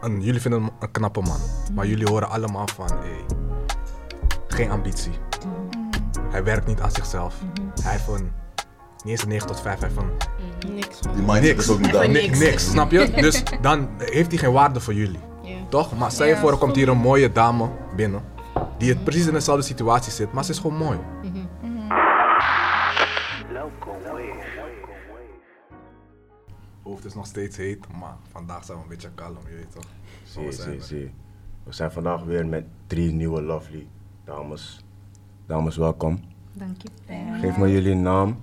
een, jullie vinden hem een knappe man. Maar jullie horen allemaal van, hey, geen ambitie. Hij werkt niet aan zichzelf. Hij heeft een, niet eens een 9 tot 5, hij heeft een Niks. Die Niks. is ook niet. Ni- niks. niks, snap je? Dus dan heeft hij geen waarde voor jullie. Toch? Maar stel je voor, er komt hier een mooie dame binnen. Die het precies in dezelfde situatie zit, maar ze is gewoon mooi. Hoofd is nog steeds heet, maar vandaag zijn we een beetje kalm, je weet toch? Zo Zie, zijn zie, we. zie. We zijn vandaag weer met drie nieuwe lovely dames. Dames, welkom. Dank je. Geef me jullie naam,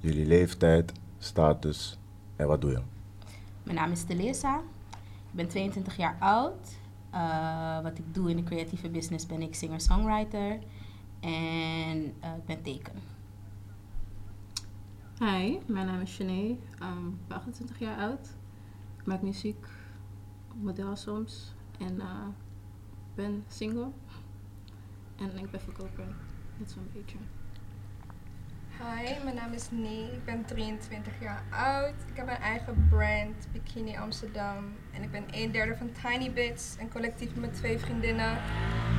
jullie leeftijd, status en wat doe je? Mijn naam is Telesa. Ik ben 22 jaar oud. Eh, wat ik doe in de creatieve business ben ik singer-songwriter. En eh, ik ben teken. Hi, mijn naam is Shanae. Ehm, ik ben 28 jaar oud. Ik maak muziek, model soms. En eh, ik ben single. En ik ben verkoper. Dat zo'n beetje. Hi, mijn naam is Nee. Ik ben 23 jaar oud. Ik heb mijn eigen brand, Bikini Amsterdam. En ik ben een derde van Tiny Bits, een collectief met twee vriendinnen.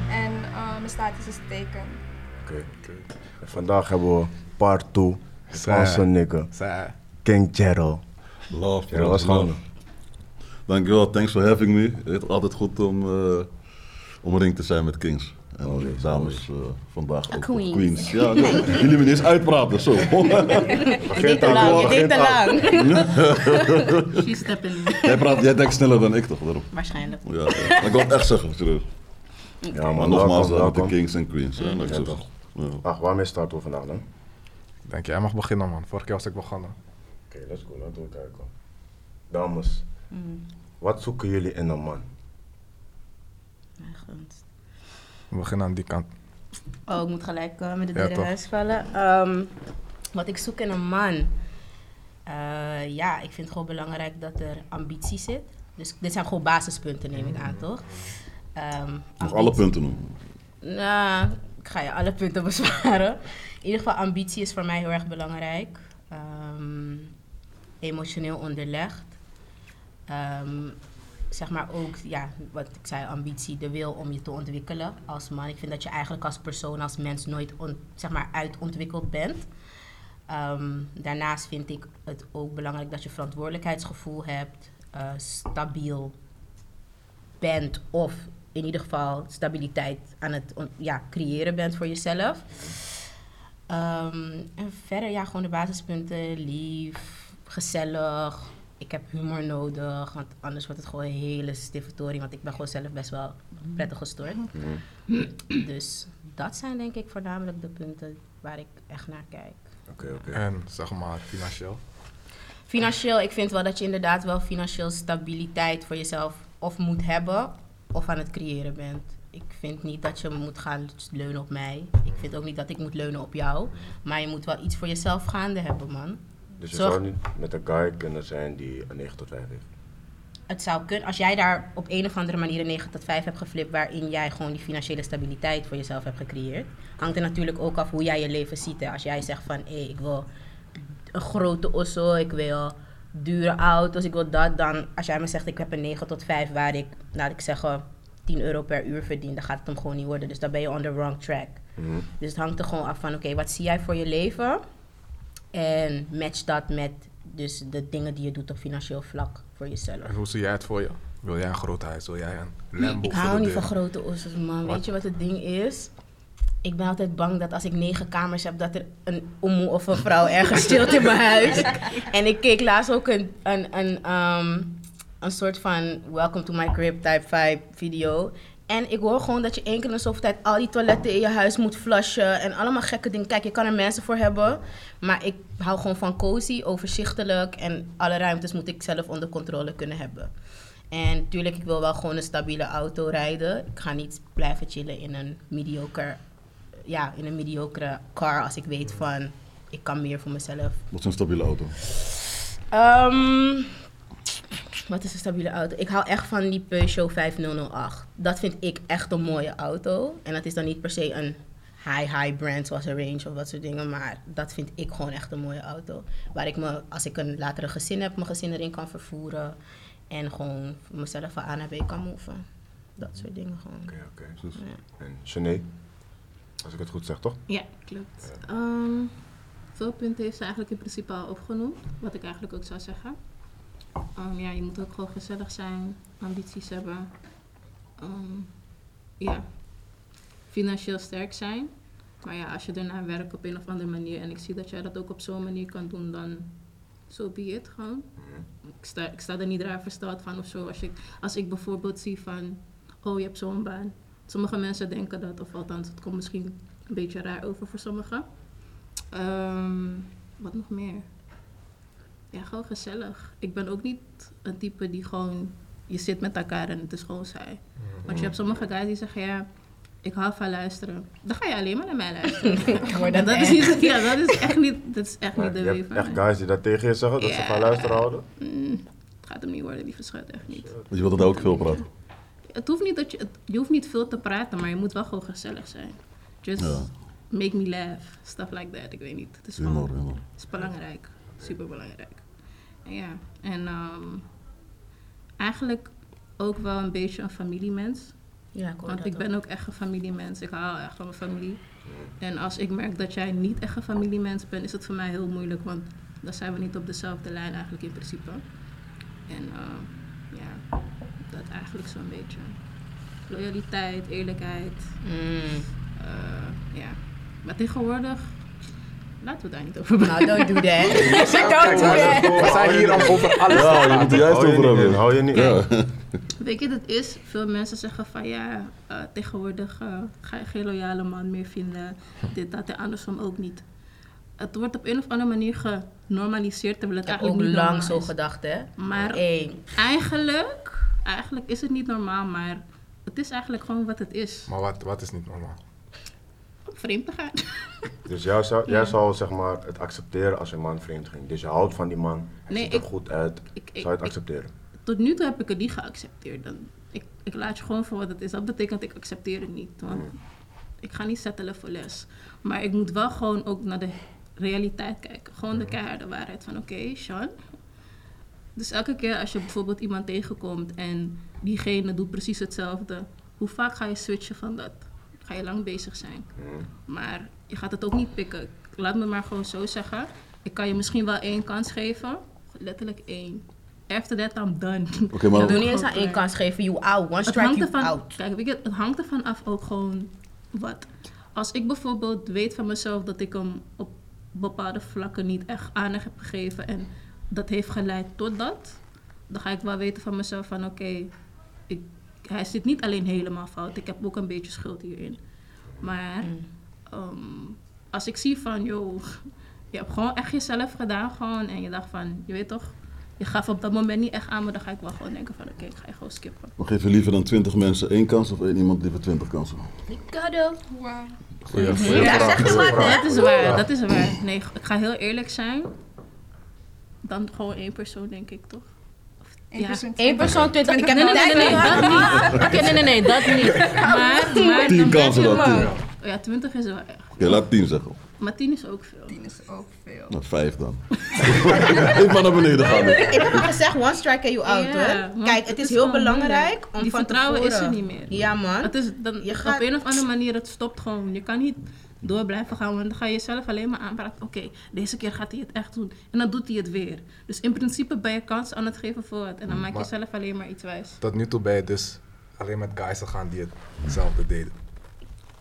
En eh, mijn status is teken. Oké. En Vandaag hebben we part 2. Zij. Franse nigga, Zij. King Gerald. Love, wat is love. gaande? Dankjewel, thanks for having me. Het is altijd goed om uh, omringd te zijn met kings. En Always, dames uh, vandaag ook. Queens. queens. Ja, jullie moeten eens uitpraten, zo. Je deed te lang, je deed te lang. She's stepping in. jij, praat, jij denkt sneller dan ik toch, daarom. Waarschijnlijk. Ja, ik wil het echt zeggen, serieus. Ja, Maar nogmaals, welkom, met de kings en queens. Dat Ja, toch. Ja. Ach, waarmee starten we vandaag dan? Denk je, jij mag beginnen man. Vorige keer was ik begonnen. Oké, let's go, laten we kijken. Dames, Mm, wat zoeken jullie in een man? mijn gunst. We beginnen aan die kant. Oh, ik moet gelijk eh, met de deur in huis vallen. Ehm, wat ik zoek in een man. Eh, ja, ik vind het gewoon belangrijk dat er ambitie zit. Dus dit zijn gewoon basispunten, neem ik aan, toch? Ehm, Nog alle punten noemen. Nou, ik ga je alle punten bezwaren. In ieder geval, ambitie is voor mij heel erg belangrijk. Ehm, emotioneel onderlegd. Ehm, zeg maar ook, ja, wat ik zei, ambitie, de wil om je te ontwikkelen als man. Ik vind dat je eigenlijk als persoon, als mens nooit zeg maar uitontwikkeld bent. Ehm, daarnaast vind ik het ook belangrijk dat je verantwoordelijkheidsgevoel hebt, eh, stabiel bent of in ieder geval stabiliteit aan het ja, creëren bent voor jezelf. Ehm, en verder, ja, gewoon de basispunten. Lief, gezellig. Ik heb humor nodig, want anders wordt het gewoon een hele stiffe tory. Want ik ben gewoon zelf best wel prettig gestoord. Dus dat zijn denk ik voornamelijk de punten waar ik echt naar kijk. Oké, oké. En zeg maar financieel. Financieel, ik vind wel dat je inderdaad wel financieel stabiliteit voor jezelf of moet hebben of aan het creëren bent. Ik vind niet dat je moet gaan leunen op mij. Ik vind ook niet dat ik moet leunen op jou. Maar je moet wel iets voor jezelf gaande hebben, man. Dus je Zorg- zou niet met een guy kunnen zijn die een 9 tot 5 heeft. Het zou kunnen, als jij daar op een of andere manier een 9 tot 5 hebt geflipt, waarin jij gewoon die financiële stabiliteit voor jezelf hebt gecreëerd, hangt er natuurlijk ook af hoe jij je leven ziet. Hè. Als jij zegt van, hé, ik wil een grote osso, ik wil dure auto's, ik wil dat, dan als jij me zegt, ik heb een 9 tot 5 waar ik, laat ik zeggen, 10 euro per uur verdien, dan gaat het hem gewoon niet worden. Dus dan ben je on the wrong track. Mhm. Dus het hangt er gewoon af van, oké, wat zie jij voor je leven? En match dat met dus de dingen die je doet op financieel vlak voor jezelf. En hoe zie jij het voor je? Wil jij een groot huis? Wil jij een Lambo Ik voor hou niet van grote oesters, man. Wat? Weet je wat het ding is? Ik ben altijd bang dat als ik negen kamers heb, dat er een omoe of een vrouw ergens stilt in mijn huis. En ik keek laatst ook een, een, een, ehm, een soort van Welcome to my crib type vibe video. En ik hoor gewoon dat je één keer in de zoveel tijd al die toiletten in je huis moet flushen. En allemaal gekke dingen. Kijk, je kan er mensen voor hebben. Maar ik hou gewoon van cozy, overzichtelijk. En alle ruimtes moet ik zelf onder controle kunnen hebben. En natuurlijk, ik wil wel gewoon een stabiele auto rijden. Ik ga niet blijven chillen in een mediocre, ja, in een mediocre car als ik weet van ik kan meer voor mezelf. Wat is een stabiele auto? Ehm, wat is een stabiele auto? Ik hou echt van die Peugeot 5008. Dat vind ik echt een mooie auto. En dat is dan niet per se een high-high brand zoals een Range of wat soort dingen. Maar dat vind ik gewoon echt een mooie auto. Waar ik me, als ik een latere gezin heb, mijn gezin erin kan vervoeren. En gewoon mezelf van A naar B kan moven. Dat soort dingen gewoon. Oké, oké. Dus- Ja. En Sinead, als ik het goed zeg, toch? Ja, klopt. Ehm, veel punten heeft ze eigenlijk in principe al opgenoemd. Wat ik eigenlijk ook zou zeggen. Ehm, ja, je moet ook gewoon gezellig zijn, ambities hebben. Ehm, ja, financieel sterk zijn. Maar ja, als je ernaar werkt op een of andere manier en ik zie dat jij dat ook op zo'n manier kan doen, dan so be it gewoon. Ik sta, ik sta er niet raar versteld van of zo. Als, je, als ik bijvoorbeeld zie van, oh je hebt zo'n baan. Sommige mensen denken dat, of althans, het komt misschien een beetje raar over voor sommigen. Ehm, wat nog meer? Ja, gewoon gezellig. Ik ben ook niet een type die gewoon, je zit met elkaar en het is gewoon saai. Want je hebt sommige guys die zeggen, ja, ik hou van luisteren. Dan ga je alleen maar naar mij luisteren. Dat dat, is niet, ja, dat is echt niet, dat is echt Maar niet de je way hebt van echt guys die dat tegen je zeggen, dat ze van luisteren houden. Mm, het gaat hem niet worden, lieve schat, echt niet. Want je wilt het ook veel praten. Het hoeft niet dat je, het- je hoeft niet veel te praten, maar je moet wel gewoon gezellig zijn. Just Ja. make me laugh, stuff like that. Ik weet niet. Het is Humor, gewoon, humor. het is belangrijk, super belangrijk. Ja, en ehm, eigenlijk ook wel een beetje een familiemens. Ja, ik Want ik ben ook echt een familiemens. Ik hou echt van mijn familie. En als ik merk dat jij niet echt een familiemens bent, is het voor mij heel moeilijk. Want dan zijn we niet op dezelfde lijn eigenlijk in principe. En eh, ja, dat eigenlijk zo'n beetje. Loyaliteit, eerlijkheid. Mm. eh, ja. Maar tegenwoordig, laten we het daar niet over Nou, don't do that. Don't do we that. we zijn hier om over alles Ja, te je moet er juist over hebben. hou je niet. Ja. Weet je, dat is, veel mensen zeggen van ja, eh, tegenwoordig eh, ga je geen loyale man meer vinden. Dit, dat en andersom ook niet. Het wordt op een of andere manier genormaliseerd, terwijl het Ik heb ook eigenlijk niet lang zo gedacht, hè. Maar Hey, eigenlijk, eigenlijk is het niet normaal, maar het is eigenlijk gewoon wat het is. Maar wat, wat is niet normaal? Vreemd te gaan. Dus jij zou, Ja. jij zou zeg maar het accepteren als een man vreemd ging. Dus je houdt van die man, hij Nee, ziet er ik- goed uit. Ik, ik, Zou je het accepteren? tot nu toe heb ik het niet geaccepteerd. Dan, ik, ik laat je gewoon voor wat het is. Dat betekent ik accepteer het niet. Want ik ga niet settelen voor les. Maar ik moet wel gewoon ook naar de realiteit kijken. Gewoon de keiharde waarheid van oké, Sean. Dus elke keer als je bijvoorbeeld iemand tegenkomt en diegene doet precies hetzelfde. Hoe vaak ga je switchen van dat? Ga je lang bezig zijn. Maar je gaat het ook niet pikken. Laat me maar gewoon zo zeggen. Ik kan je misschien wel één kans geven. Letterlijk één. After that, I'm done. Oké, maar doe niet eens aan één kans geven. You out. One Het strike, hangt, you ervan, out. kijk, weet je, het hangt ervan af ook gewoon wat. Als ik bijvoorbeeld weet van mezelf dat ik hem op bepaalde vlakken niet echt aandacht heb gegeven en dat heeft geleid tot dat, dan ga ik wel weten van mezelf van oké, hij zit niet alleen helemaal fout, ik heb ook een beetje schuld hierin. Maar ehm, als ik zie van joh, je hebt gewoon echt jezelf gedaan gewoon en je dacht van, je weet toch, je gaf op dat moment niet echt aan, maar dan ga ik wel gewoon denken van oké, ik ga je gewoon skippen. Maar geef je liever dan 20 mensen één kans of één iemand liever 20 kansen? Cuddle. Wow. Goeie Ja, zeg eens wat, hè. Dat is waar, dat is waar. Nee, ik ga heel eerlijk zijn. Dan gewoon één persoon, denk ik, toch? Eén Ja. persoon, Eén persoon, twintig. Ik heb Nee, een nee, nee, dat niet. Oké, nee, nee, nee, dat niet. Maar, maar Tien dan kansen ben dan, je- tien. Oh Ja, 20 is wel echt. Oké, laat 10 zeggen. Maar 10 is ook veel. Tien is ook veel. Nou, 5 dan. ik maar naar beneden gaan. Ik heb al gezegd, one strike and you out, hoor. Kijk, het het is is heel belangrijk moeilijk. om Die van vertrouwen is er niet meer. Ja, man. Het is dan, Je gaat- Op een of andere manier, het stopt gewoon. Je kan niet door blijven gaan, want dan ga je jezelf alleen maar aanpraten. Oké, deze keer gaat hij het echt doen. En dan doet hij het weer. Dus in principe ben je kans aan het geven voor het. En dan maak je zelf alleen maar iets wijs. Tot nu toe ben je dus alleen met guys gegaan die hetzelfde deden.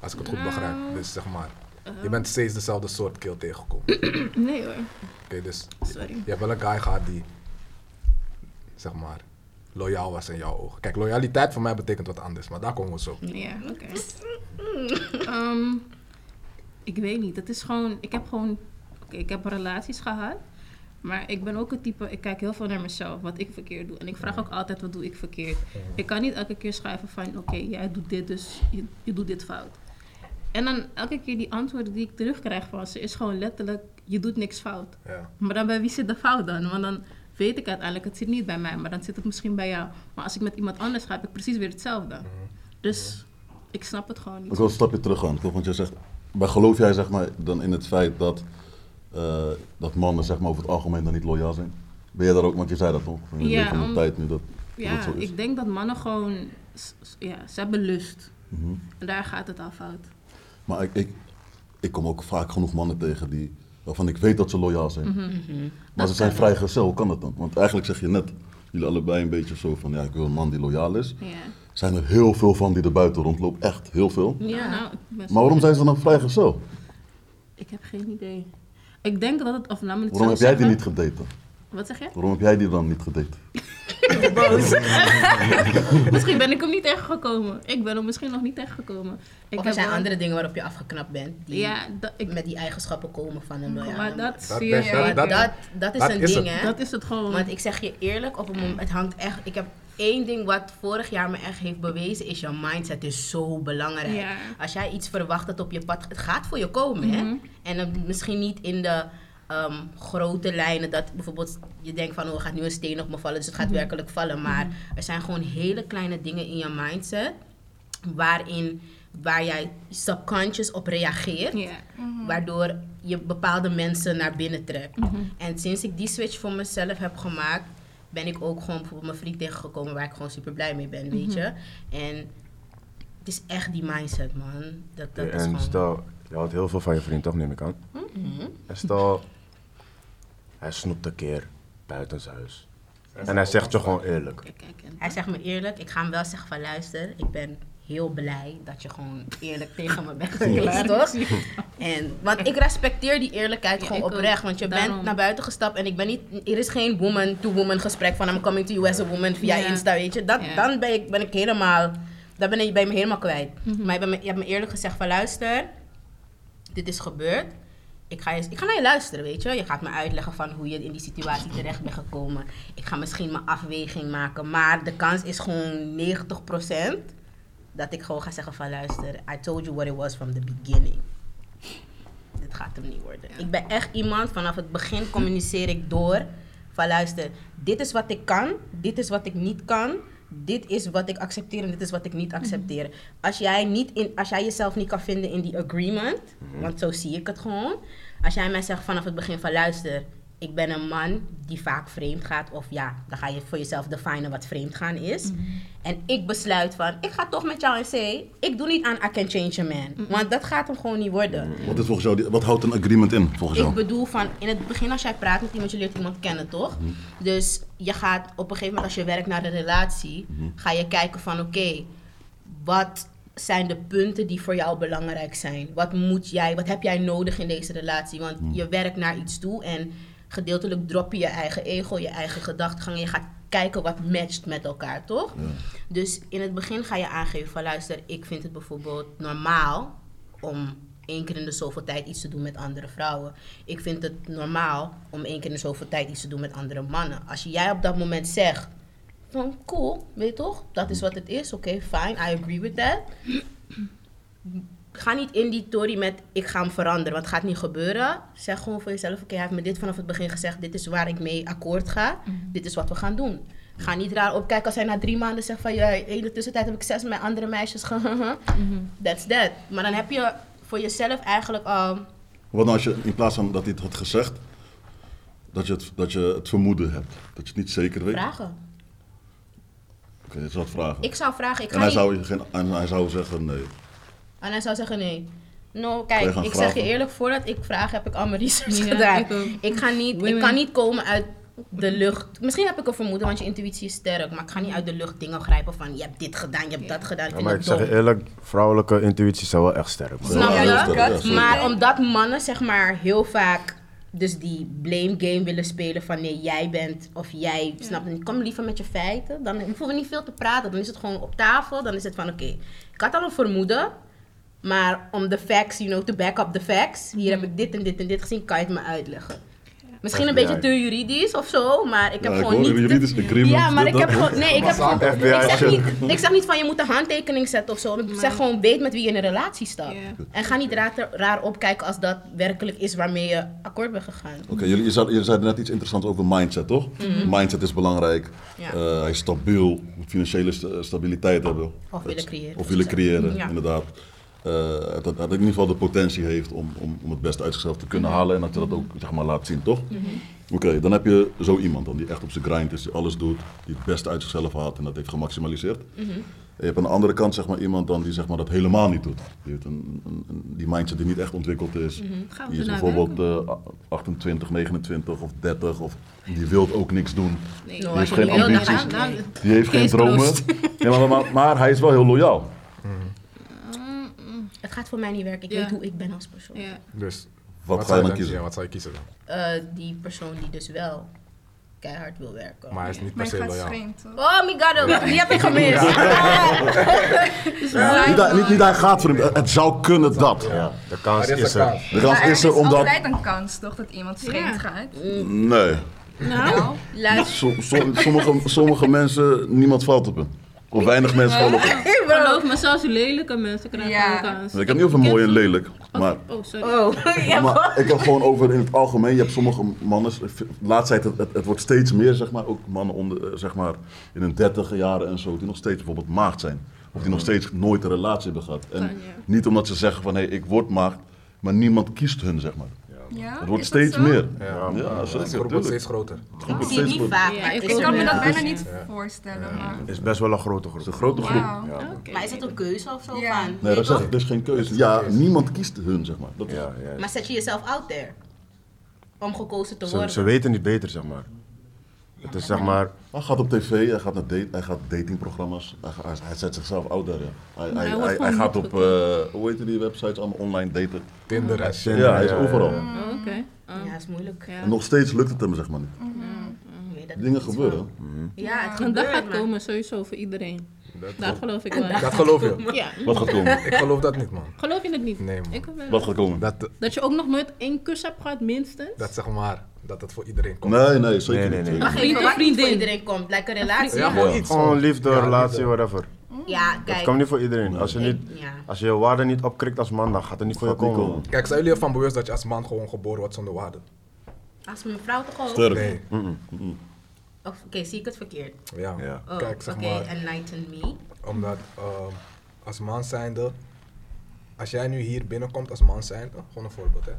Als ik het goed begrijp. Nou, Dus zeg maar, ehm. je bent steeds dezelfde soort kill tegengekomen. Oké, Nee hoor, dus sorry. je hebt wel een guy gehad die, zeg maar, loyaal was in jouw ogen. Kijk, loyaliteit voor mij betekent wat anders, maar daar komen we zo. Ja, oké. Ehm, ik weet niet. Het is gewoon. Ik heb gewoon. Oké, ik heb relaties gehad. Maar ik ben ook het type. Ik kijk heel veel naar mezelf. Wat ik verkeerd doe. En ik vraag ook altijd: wat doe ik verkeerd? Ik kan niet elke keer schrijven van: oké, jij doet dit, dus je, je doet dit fout. En dan elke keer die antwoorden die ik terugkrijg van ze is gewoon letterlijk: je doet niks fout. Ja. Maar dan bij wie zit de fout dan? Want dan weet ik uiteindelijk, het zit niet bij mij, maar dan zit het misschien bij jou. Maar als ik met iemand anders ga, heb ik precies weer hetzelfde. Dus ik snap het gewoon Ik niet. wil een stapje terug gaan, toch? Want jij zegt, maar geloof jij zeg maar dan in het feit dat, eh, dat mannen zeg maar over het algemeen dan niet loyaal zijn? Ben jij daar ook, want je zei dat toch? In de Ja, van de om- tijd nu dat. Ja, dat zo is. ik denk dat mannen gewoon, ja, ze hebben lust. Mhm. En daar gaat het al fout. Maar ik, ik, ik kom ook vaak genoeg mannen tegen die, waarvan ik weet dat ze loyaal zijn. Mhm. Mhm. Maar ze zijn vrijgezel, hoe kan dat dan? Want eigenlijk zeg je net, jullie allebei een beetje zo van, ja, ik wil een man die loyaal is. Ja. Zijn er heel veel van die er buiten rondlopen, echt heel veel. Ja. Nou, Maar waarom zijn ze dan vrijgezel? Ik heb geen idee. Ik denk dat het, of laat me het Waarom heb jij die niet gedate? Wat zeg je? Waarom heb jij die dan niet gedate? misschien ben ik hem niet tegengekomen. Ik ben hem misschien nog niet tegengekomen. Ik Of er heb zijn wel- andere dingen waarop je afgeknapt bent. Die Ja, dat, ik, met die eigenschappen komen van een loyale maar dat Dat- zie je. dat- dat- dat, dat, is dat een is ding, het. hè? dat is het gewoon. Want ik zeg je eerlijk, op een moment, het hangt echt. Ik heb één ding wat vorig jaar me echt heeft bewezen, is je mindset is zo belangrijk. Ja. Als jij iets verwacht dat op je pad, het gaat voor je komen, hè? Mhm. En dan misschien niet in de ehm, grote lijnen dat bijvoorbeeld je denkt van, oh, er gaat nu een steen op me vallen, dus het gaat Mhm. werkelijk vallen. Maar er zijn gewoon hele kleine dingen in je mindset waarin waar jij subconscious op reageert. Waardoor je bepaalde mensen naar binnen trekt. Mhm. En sinds ik die switch voor mezelf heb gemaakt, ben ik ook gewoon bijvoorbeeld mijn vriend tegengekomen waar ik gewoon super blij mee ben, weet je. En het is echt die mindset, man. Dat, dat is en gewoon... stel, je houdt heel veel van je vriend, toch neem ik aan? Mhm. En stel, hij snoept een keer buiten zijn huis. En hij zegt je gewoon eerlijk. Hij zegt me eerlijk, ik ga hem wel zeggen van luister, ik ben heel blij dat je gewoon eerlijk tegen me bent geweest, toch? En, want ik respecteer die eerlijkheid Ja, gewoon oprecht. Want je bent naar buiten gestapt en ik ben niet... Er is geen woman-to-woman gesprek van I'm coming to you as a woman via Ja. Insta, weet je. Dat, Ja. Dan ben ik, ben ik helemaal... Dan ben je, je me helemaal kwijt. Mhm. Maar je, me, je hebt me eerlijk gezegd van luister, dit is gebeurd. Ik ga, je, ik ga naar je luisteren, weet je. Je gaat me uitleggen van hoe je in die situatie terecht bent gekomen. Ik ga misschien mijn afweging maken. Maar de kans is gewoon 90% dat ik gewoon ga zeggen van luister, I told you what it was from the beginning. Dit gaat hem niet worden. Ik ben echt iemand, vanaf het begin communiceer ik door. Van luister, dit is wat ik kan, dit is wat ik niet kan. Dit is wat ik accepteer en dit is wat ik niet accepteer. Als, jij niet in, als jij jezelf niet kan vinden in die agreement, want zo zie ik het gewoon. Als jij mij zegt vanaf het begin van luister, ik ben een man die vaak vreemd gaat. Of ja, dan ga je voor jezelf definen wat vreemd gaan is. En ik besluit van, ik ga toch met jou in zee. Ik doe niet aan I can change a man. Want dat gaat hem gewoon niet worden. Wat, is volgens jou, wat houdt een agreement in, volgens Ik jou? bedoel van, in het begin als jij praat met iemand, je leert iemand kennen, toch? Dus je gaat op een gegeven moment als je werkt naar een relatie, ga je kijken van oké, wat zijn de punten die voor jou belangrijk zijn? Wat moet jij, wat heb jij nodig in deze relatie? Want je werkt naar iets toe en gedeeltelijk drop je je eigen ego, je eigen gedachtegang. Je gaat kijken wat matcht met elkaar, toch? Dus in het begin ga je aangeven van luister, ik vind het bijvoorbeeld normaal om één keer in de zoveel tijd iets te doen met andere vrouwen. Ik vind het normaal om één keer in de zoveel tijd iets te doen met andere mannen. Als jij op dat moment zegt van cool, weet je toch? Dat is wat het is. Oké, fine, I agree with that. Ga niet in die tory met ik ga hem veranderen, want het gaat niet gebeuren. Zeg gewoon voor jezelf, oké, hij heeft me dit vanaf het begin gezegd. Dit is waar ik mee akkoord ga. Dit is wat we gaan doen. Ga niet raar opkijken als hij na drie maanden zegt van... Ja, in de tussentijd heb ik zes met andere meisjes ge... That's that. Maar dan heb je voor jezelf eigenlijk al... Wat nou als je in plaats van dat hij het had gezegd, dat je het, dat je het vermoeden hebt? Dat je het niet zeker weet? vragen. Oké, je zou het vragen. Ik zou vragen, ik ga en, hij niet... zou, je geen, en hij zou zeggen nee. En hij zou zeggen nee. No, kijk, ik zeg je eerlijk, voordat ik vraag heb ik al mijn research Ja, gedaan. ik ga niet, ik kan niet komen uit de lucht. Misschien heb ik een vermoeden, want je intuïtie is sterk. Maar ik ga niet uit de lucht dingen grijpen van je hebt dit gedaan, je hebt dat gedaan. Ik Ja, maar ik zeg eerlijk, vrouwelijke intuïtie is wel echt sterk. man. Snap Ja, je? ja, maar omdat mannen zeg maar heel vaak dus die blame game willen spelen van nee, jij bent of jij, snap je, kom liever met je feiten. Dan hoeven we niet veel te praten. Dan is het gewoon op tafel. Dan is het van oké, ik had al een vermoeden. Maar om de facts, you know, to back up the facts. Hier heb ik dit en dit en dit gezien, kan je het me uitleggen. Misschien een beetje te juridisch of zo, maar ik heb Ja, ik gewoon niet... juridisch agreement, Ja, maar ik heb gewoon... Nee, ik heb gewoon... Ik zeg, niet, ik zeg niet van je moet een handtekening zetten of zo. Ik zeg gewoon weet met wie je in een relatie staat. En ga niet raar, raar opkijken als dat werkelijk is waarmee je akkoord bent gegaan. Oké, jullie, je, zei, je zei net iets interessants over mindset, toch? Mindset is belangrijk. Ja. Eh, hij is stabiel, moet financiële sta- stabiliteit hebben. Of willen creëren. Of willen creëren, Ja. inderdaad. Eh, dat, dat in ieder geval de potentie heeft om, om, om het beste uit zichzelf te kunnen halen en dat je dat ook zeg maar, laat zien, toch? Oké, dan heb je zo iemand dan die echt op zijn grind is, die alles doet, die het beste uit zichzelf haalt en dat heeft gemaximaliseerd. En je hebt aan de andere kant zeg maar, iemand dan die zeg maar, dat helemaal niet doet. Die heeft een, een, die mindset die niet echt ontwikkeld is. We Die is ernaar bijvoorbeeld eh, 28, 29 of 30 of die wil ook niks doen. Nee. No, Die heeft als je geen ambities. dan- Die heeft geen dromen. maar, maar hij is wel heel loyaal. Het gaat voor mij niet werken. Ik weet hoe ik ben als persoon. Ja. Dus Wat, ga zou je dan kiezen? Ja, wat zou je kiezen dan? Eh, die persoon die dus wel keihard wil werken. Maar hij is niet per se loyaal. Oh my god, die heb ik gemist. Niet, dat- niet, niet hij gaat voor hem, het zou kunnen dat. Ja, de kans is er. kans. De kans er is er omdat... altijd een kans, toch, dat iemand vreemd Ja. gaat. Nee, Nou, Luister. Som- sommige, sommige mensen, niemand valt op hem. Of weinig mensen vallen op hem. geloof me, zelfs lelijke mensen krijgen Ja. een kans. Ik heb niet over mooi en lelijk, maar... Oh, sorry. Oh, ja, Maar ik heb gewoon over in het algemeen, je hebt sommige mannen, laatst tijd, het, het, het wordt steeds meer, zeg maar, ook mannen onder, eh, zeg maar, in hun dertige jaren en zo, die nog steeds bijvoorbeeld maagd zijn. Of die nog steeds nooit een relatie hebben gehad. En niet omdat ze zeggen van, hé, ik word maagd, maar niemand kiest hun, zeg maar. Ja? Het wordt Is dat steeds zo? meer. Ja, Ja, ja zeker, de groep wordt steeds groter. Het ik wordt zie het steeds niet vaak. Ja, ik het kan me dat bijna niet voorstellen, maar... Het is best wel een grote groep. Het is een grote groep. Wauw. Ja. Oké. Maar is dat een keuze of zo? Ja. Van, Nee, dat is geen keuze. Ja, niemand kiest hun, zeg maar. Dat is, Ja, ja. Maar zet je jezelf out there? Om gekozen te Ze, worden? ze weten niet beter, zeg maar. Het is zeg maar, Hij gaat op tv, hij gaat naar date, hij gaat datingprogramma's, hij, hij, hij zet zichzelf out ja. Hij, hij, hij gaat op, eh, hoe heet die websites, allemaal online daten. Tinder en. Ja, hij is overal. Oh, Oké. Oh. Ja, is moeilijk. Ja. En nog steeds lukt het hem, zeg maar niet. Ik weet dat Dingen gebeuren. Ja, het Een dag gaat maar- komen sowieso voor iedereen. Dat, geloof ik wel. dat geloof je. Ja. Wat gaat komen? Ik geloof dat niet, man. Geloof je het niet? Nee, man. Ik wel. Wat gaat komen? Dat, Dat je ook nog nooit één kus hebt gehad, minstens? dat zeg maar, dat het voor iedereen komt. Nee, nee, zeker Nee, nee, niet. nee. niet. Vriend of voor iedereen komt. Een relatie. Ja, gewoon iets. gewoon liefde, Ja, relatie, liefde. whatever. Ja, Het kijk. komt niet voor iedereen. Als je, niet, Ja. als je je waarde niet opkrikt als man, dan gaat het niet voor je komen. komen. Kijk, zijn jullie ervan bewust dat je als man gewoon geboren wordt zonder waarde? Als mijn vrouw toch ook? Sterk. Nee. Oké, zie ik het verkeerd? Ja. Ja. Oh, Kijk, zeg Oké, maar, enlighten me. omdat ehm, als man zijnde, als jij nu hier binnenkomt als man zijnde, gewoon een voorbeeld hè.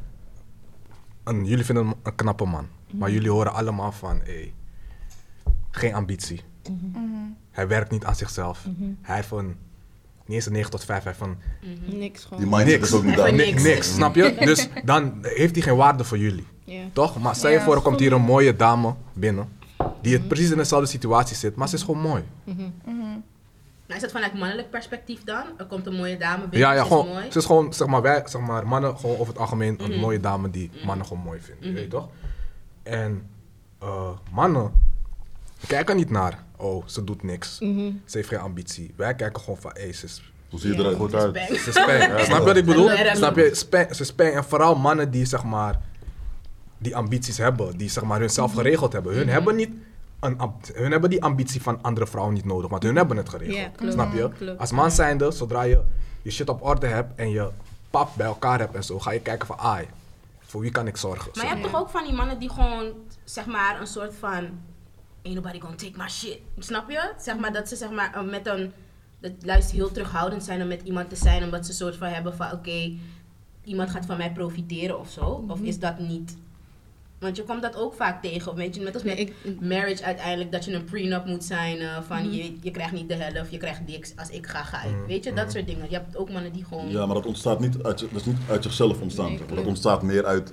En jullie vinden hem een knappe man, maar jullie horen allemaal van, hé, geen ambitie. Hij werkt niet aan zichzelf. Hij heeft een, niet eens een 9 tot 5, hij heeft een Niks gewoon. Die mindset niks. is ook niet daar. Ni- niks. niks, snap je? Dus dan heeft hij geen waarde voor jullie. Ja. Toch? Maar stel je Ja, voor, er komt hier een mooie dame binnen. Die het precies in dezelfde situatie zit, maar ze is gewoon mooi. Nou, is dat vanuit mannelijk perspectief dan? Er komt een mooie dame binnen, Ja, ja, ze is gewoon. mooi. Ze is gewoon, zeg maar, wij, zeg maar, mannen, gewoon over het algemeen, een mooie dame die mannen gewoon mooi vinden. je Weet je toch? En eh, mannen kijken niet naar, oh, ze doet niks. Ze heeft geen ambitie. Wij kijken gewoon van, hé, ze is Hoe zie je eruit? Goed Het is uit. Ze spang. Snap je wat ik bedoel? Ja, Snap je? Spang, ze spang. En vooral mannen die zeg maar die ambities hebben, die zeg maar hunzelf geregeld hebben. Hun hebben niet een hun hebben die ambitie van andere vrouwen niet nodig, want hun hebben het geregeld. Ja, klopt. Snap je? Klopt. Als man zijnde, zodra je je shit op orde hebt en je pap bij elkaar hebt en zo, ga je kijken van, ai, voor wie kan ik zorgen? Maar je hebt toch ook van die mannen die gewoon, zeg maar, een soort van... Ain't nobody gonna take my shit. Snap je? Zeg maar dat ze zeg maar eh, met een... Dat luister heel terughoudend zijn om met iemand te zijn. Omdat ze een soort van hebben van, oké, iemand gaat van mij profiteren of zo. Of is dat niet... Want je komt dat ook vaak tegen. Weet je, net als met Nee, ik- marriage uiteindelijk, dat je een prenup moet zijn. eh, van je, je krijgt niet de helft, je krijgt niks. Als ik ga, ga ik. Weet je, dat soort dingen. Je hebt ook mannen die gewoon... Ja, maar dat ontstaat niet uit, dat is niet uit zichzelf ontstaan. Nee, dat ontstaat meer uit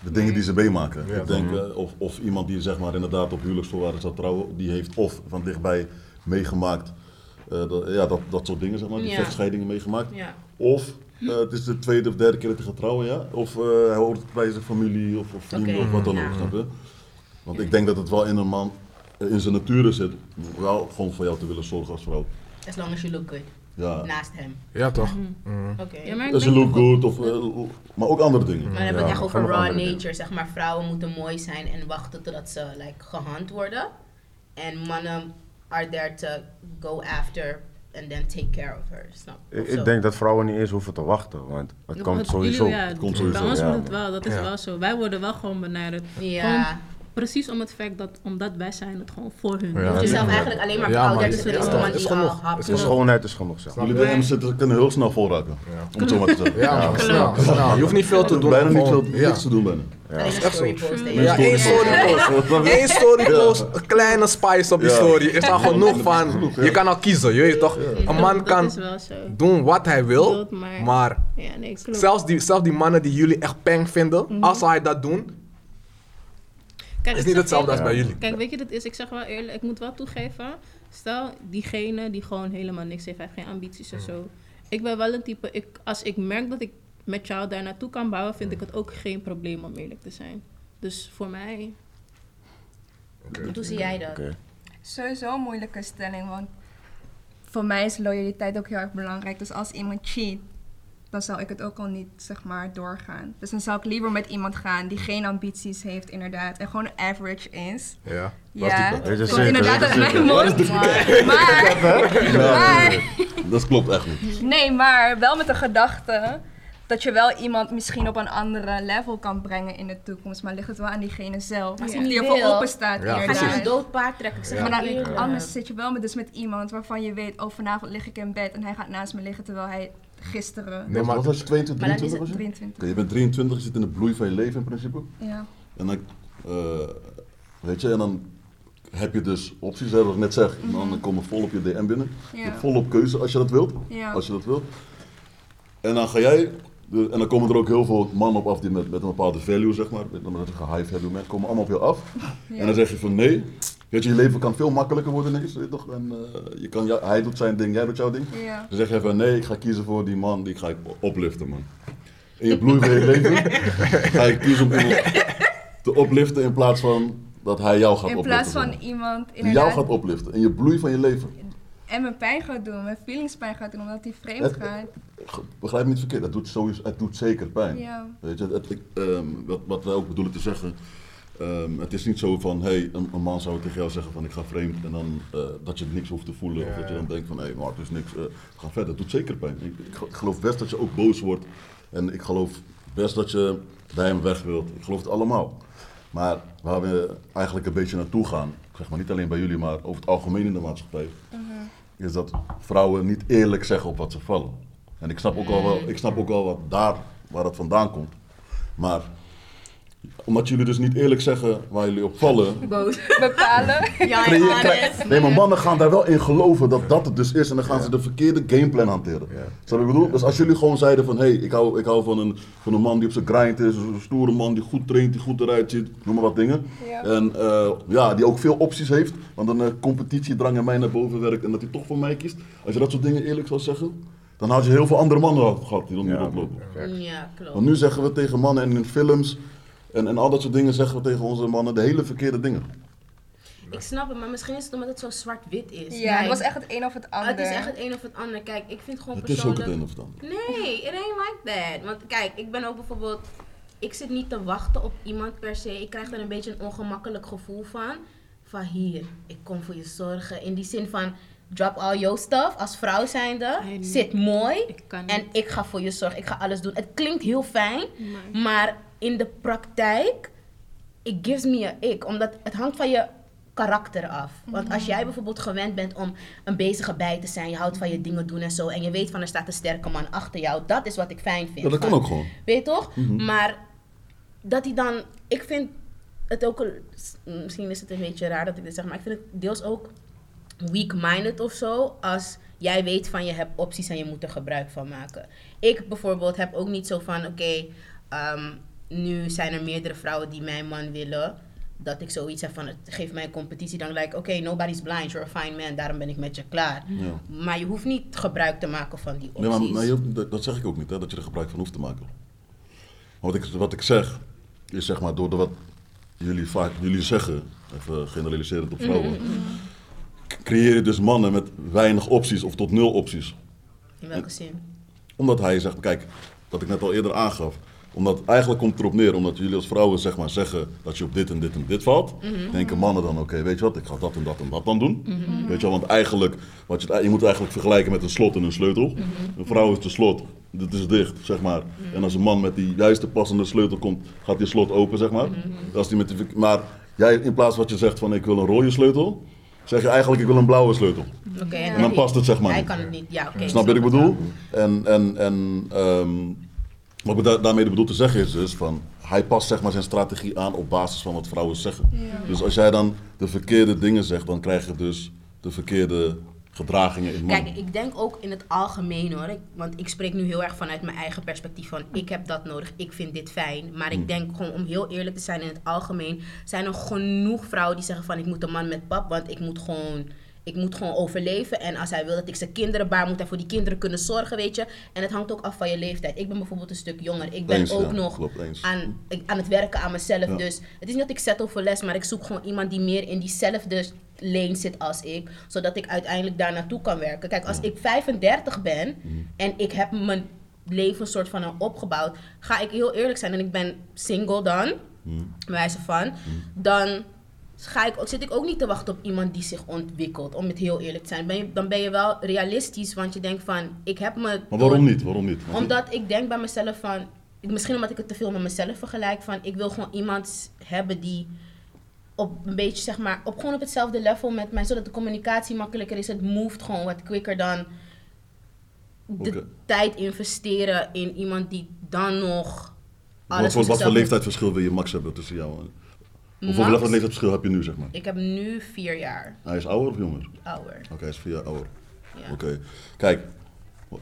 de dingen die ze meemaken. Ja, ik denk, eh, of, of iemand die zeg maar inderdaad op huwelijksvoorwaarden zou trouwen, die heeft of van dichtbij meegemaakt, eh, dat, ja, dat, dat soort dingen zeg maar, die Ja. vechtscheidingen meegemaakt. Ja. Of eh, het is de tweede of derde keer dat hij gaat trouwen, ja. Of eh, hij hoort bij zijn familie of, of vrienden of wat dan ja. ook, snap je? Want ik denk dat het wel in een man, eh, in zijn nature zit, wel gewoon voor jou te willen zorgen als vrouw. As long as you look good. Ja. Naast hem. Ja, toch? Mm. Oké. Ja, Als je denk look good, of, maar ook andere dingen. Maar dan hebben we het Ja, echt over raw dingen. nature. Zeg maar, vrouwen moeten mooi zijn en wachten totdat ze like, gehand worden. En mannen are there to go after and then take care of her. Snap? Ik, denk dat vrouwen niet eens hoeven te wachten, want het komt sowieso. jullie- ja, Het komt sowieso, Bij ons ja, wordt het wel, dat is Ja. wel zo. Wij worden wel gewoon benaderd. Ja. Precies om het feit dat, omdat wij zijn het gewoon voor hun. Ja. Je hoeft jezelf eigenlijk alleen maar Ja, koud maar te is- zetten is om toch- iemand is schoonheid is genoeg, zeg. Jullie DM's zitten, kunnen heel snel vol raken. Om het zo maar te zeggen. Ja, man, snel, snel. Je hoeft niet veel te doen. Bijna niet gewoon- veel, ja. niks te doen bijna. Alleen een echt story zo. post. hè. Ja, één story post. Eén story post, een kleine spice op die Ja. story. Is al genoeg van, je kan al kiezen, je weet toch? Een man dat kan is wel zo. doen wat hij wil, Wilt, maar- maar Ja, nee, klopt. zelfs die, zelfs die mannen die jullie echt peng vinden, als hij dat doen, Kijk, is niet hetzelfde als bij jullie. Kijk, weet je, dat is, ik zeg wel eerlijk, ik moet wel toegeven. Stel, diegene die gewoon helemaal niks heeft, hij heeft geen ambities en zo. Ik ben wel een type, ik, als ik merk dat ik met jou daar naartoe kan bouwen, vind ik het ook geen probleem om eerlijk te zijn. Dus voor mij, Hoe zie jij dat? Oké. Sowieso een moeilijke stelling, want voor mij is loyaliteit ook heel erg belangrijk. Dus als iemand cheat, dan zou ik het ook al niet, zeg maar, doorgaan. Dus dan zou ik liever met iemand gaan die geen ambities heeft, inderdaad. En gewoon average is. ja. Ja, dat? Komt zeker, inderdaad uit mijn mond. Maar, maar. Dat klopt echt niet. nee, maar wel met de gedachte dat je wel iemand misschien op een andere level kan brengen in de toekomst. Maar ligt het wel aan diegene zelf. Als die hij niet ervoor open staat, Ja, Ga je inderdaad. een dood paard trekken? Ik zeg Ja. Maar dan, anders zit je wel met, dus met iemand waarvan je weet, oh vanavond lig ik in bed en hij gaat naast me liggen terwijl hij gisteren Nee, maar Wat was je, 22, Maar dan is 23 was je? 23. Oké, je bent 23, je zit in de bloei van je leven in principe. Ja. En dan, eh, weet je, en dan heb je dus opties, hè, wat ik net zeg. Dan komen vol op je DM binnen. Je Ja. hebt volop keuze als je dat wilt. Ja. Als je dat wilt. En dan ga jij, en dan komen er ook heel veel mannen op af die met, met een bepaalde value, zeg maar, met een high value komen allemaal op je af. En dan zeg je van nee, weet je, je leven kan veel makkelijker worden ineens, weet je toch? En eh, je kan, hij doet zijn ding, jij doet jouw ding. Ja. Dan zeg je van nee, ik ga kiezen voor die man, die ga ik opliften, man. In je bloei van je leven ga je kiezen om iemand te opliften in plaats van dat hij jou gaat In opliften. plaats zeg van iemand Die jou inderdaad gaat opliften in je bloei van je leven. en mijn pijn gaat doen, mijn feelings pijn gaat doen omdat hij vreemd Het- gaat. Begrijp me niet verkeerd, het doet, sowieso, het doet zeker pijn. Ja. Weet je, het, ik, ehm, wat, wat wij ook bedoelen te zeggen, ehm, het is niet zo van, hey, een, een man zou tegen jou zeggen van ik ga vreemd en dan eh, dat je niks hoeft te voelen. Of dat je dan denkt van, hé, hey, maar het is niks, eh, ga verder. Het doet zeker pijn. Ik, ik, ge- ik geloof best dat je ook boos wordt en ik geloof best dat je bij hem weg wilt. Ik geloof het allemaal. Maar waar we eigenlijk een beetje naartoe gaan, zeg maar niet alleen bij jullie, maar over het algemeen in de maatschappij, is dat vrouwen niet eerlijk zeggen op wat ze vallen. En ik snap ook al wel, ik snap ook wel wat daar, waar het vandaan komt. Maar omdat jullie dus niet eerlijk zeggen waar jullie op vallen. Boos. Bepalen. Ja, ja, nee, maar mannen gaan daar wel in geloven dat dat het dus is. En dan gaan ze de verkeerde gameplan hanteren. Wat ik bedoel? Dus als jullie gewoon zeiden van, hé, hey, ik, hou, ik hou van een, van een man die op zijn grind is. Een stoere man die goed traint, die goed eruit ziet. Noem maar wat dingen. Ja. En eh, ja, die ook veel opties heeft. Want een uh, competitiedrang in mij naar boven werkt. En dat hij toch voor mij kiest. Als je dat soort dingen eerlijk zou zeggen. Dan had je heel veel andere mannen gehad die dan niet Ja. rondlopen. Ja, klopt. Want nu zeggen we tegen mannen en in films en, en al dat soort dingen zeggen we tegen onze mannen de hele verkeerde dingen. Ik snap het, maar misschien is het omdat het zo zwart-wit is. Ja, het was echt het een of het ander. Het is echt het een of het ander. Kijk, ik vind gewoon Het is ook persoonlijk... het een of het ander. Nee, it ain't like that. Want kijk, ik ben ook bijvoorbeeld... Ik zit niet te wachten op iemand per se. Ik krijg er een beetje een ongemakkelijk gevoel van. Van hier, ik kom voor je zorgen. In die zin van, drop all your stuff als vrouw zijnde. Nee, Zit mooi. ik En ik ga voor je zorgen. Ik ga alles doen. Het klinkt heel fijn. Maar- Maar in de praktijk, it gives me a ick. Omdat het hangt van je karakter af. Want als jij bijvoorbeeld gewend bent om een bezige bij te zijn, je houdt van je dingen doen en zo, en je weet van er staat een sterke man achter jou, dat is wat ik fijn vind. Ja, dat kan Van- ook gewoon. Weet je toch? Mhm. Maar dat hij dan, ik vind het ook, een- misschien is het een beetje raar dat ik dit zeg, maar ik vind het deels ook weak-minded of zo. Als jij weet van je hebt opties en je moet er gebruik van maken. Ik bijvoorbeeld heb ook niet zo van, oké, ehm, nu zijn er meerdere vrouwen die mijn man willen. Dat ik zoiets heb van, het geeft mij een competitie. Dan like, oké, nobody's blind, you're a fine man, daarom ben ik met je klaar. Ja. Maar je hoeft niet gebruik te maken van die opties. Nee, maar, maar je dat- dat zeg ik ook niet, hè, dat je er gebruik van hoeft te maken. Maar wat ik, wat ik zeg, is zeg maar door de wat jullie vaak jullie zeggen, even generaliserend op vrouwen, k- creëer je dus mannen met weinig opties of tot nul opties. In welke zin? Omdat hij zegt, kijk, wat ik net al eerder aangaf. Omdat eigenlijk komt het erop neer, omdat jullie als vrouwen zeg maar zeggen dat je op dit en dit en dit valt. Denken mannen dan, oké, weet je wat, ik ga dat en dat en dat dan doen. Weet je wel, want eigenlijk, wat je, je moet eigenlijk vergelijken met een slot en een sleutel. Een vrouw is de slot, dit is dicht, zeg maar. En als een man met die juiste passende sleutel komt, gaat die slot open, zeg maar. Als die met die, maar jij in plaats van wat je zegt van ik wil een rode sleutel, zeg je eigenlijk ik wil een blauwe sleutel. En En dan past het zeg maar Hij kan het niet, ja oké. Snap je wat ik bedoel? En, en, en ehm, wat ik da- daarmee bedoel te zeggen is dus van, hij past zeg maar zijn strategie aan op basis van wat vrouwen zeggen. Dus als jij dan de verkeerde dingen zegt, dan krijg je dus de verkeerde gedragingen in mannen. Kijk, ik denk ook in het algemeen hoor. Ik- want ik spreek nu heel erg vanuit mijn eigen perspectief van ik heb dat nodig, ik vind dit fijn. Maar Hmm. ik denk gewoon om heel eerlijk te zijn in het algemeen zijn er genoeg vrouwen die zeggen van ik moet een man met pap, want ik moet gewoon. Ik moet gewoon overleven. En als hij wil dat ik zijn kinderen baar, moet hij voor die kinderen kunnen zorgen, weet je. En het hangt ook af van je leeftijd. Ik ben bijvoorbeeld een stuk jonger. Ik ben Eens, ook ja, nog klopt, aan, aan het werken aan mezelf. Ja. Dus het is niet dat ik settle voor les, maar ik zoek gewoon iemand die meer in diezelfde lane zit als ik. Zodat ik uiteindelijk daar naartoe kan werken. Kijk, als ik 35 ben en ik heb mijn leven soort van al opgebouwd, ga ik heel eerlijk zijn en ik ben single dan, bij wijze van, dan ga ik, zit ik ook niet te wachten op iemand die zich ontwikkelt. Om het heel eerlijk te zijn. Ben je, dan ben je wel realistisch, want je denkt van, ik heb me... Maar waarom niet? Waarom niet? Want- Omdat ik denk bij mezelf van, misschien omdat ik het te veel met mezelf vergelijk, van ik wil gewoon iemand hebben die op een beetje zeg maar, op gewoon op hetzelfde level met mij, zodat de communicatie makkelijker is. Het moved gewoon wat quicker dan de tijd investeren in iemand die dan nog alles Wat voor, wat voor zichzelf- leeftijdsverschil wil je max hebben tussen jou en... Hoeveel leeftijdsverschil heb je nu, zeg maar? Ik heb nu vier jaar Hij is ouder of jonger? ouder. Oké, hij is vier jaar ouder. Ja. Oké. Kijk,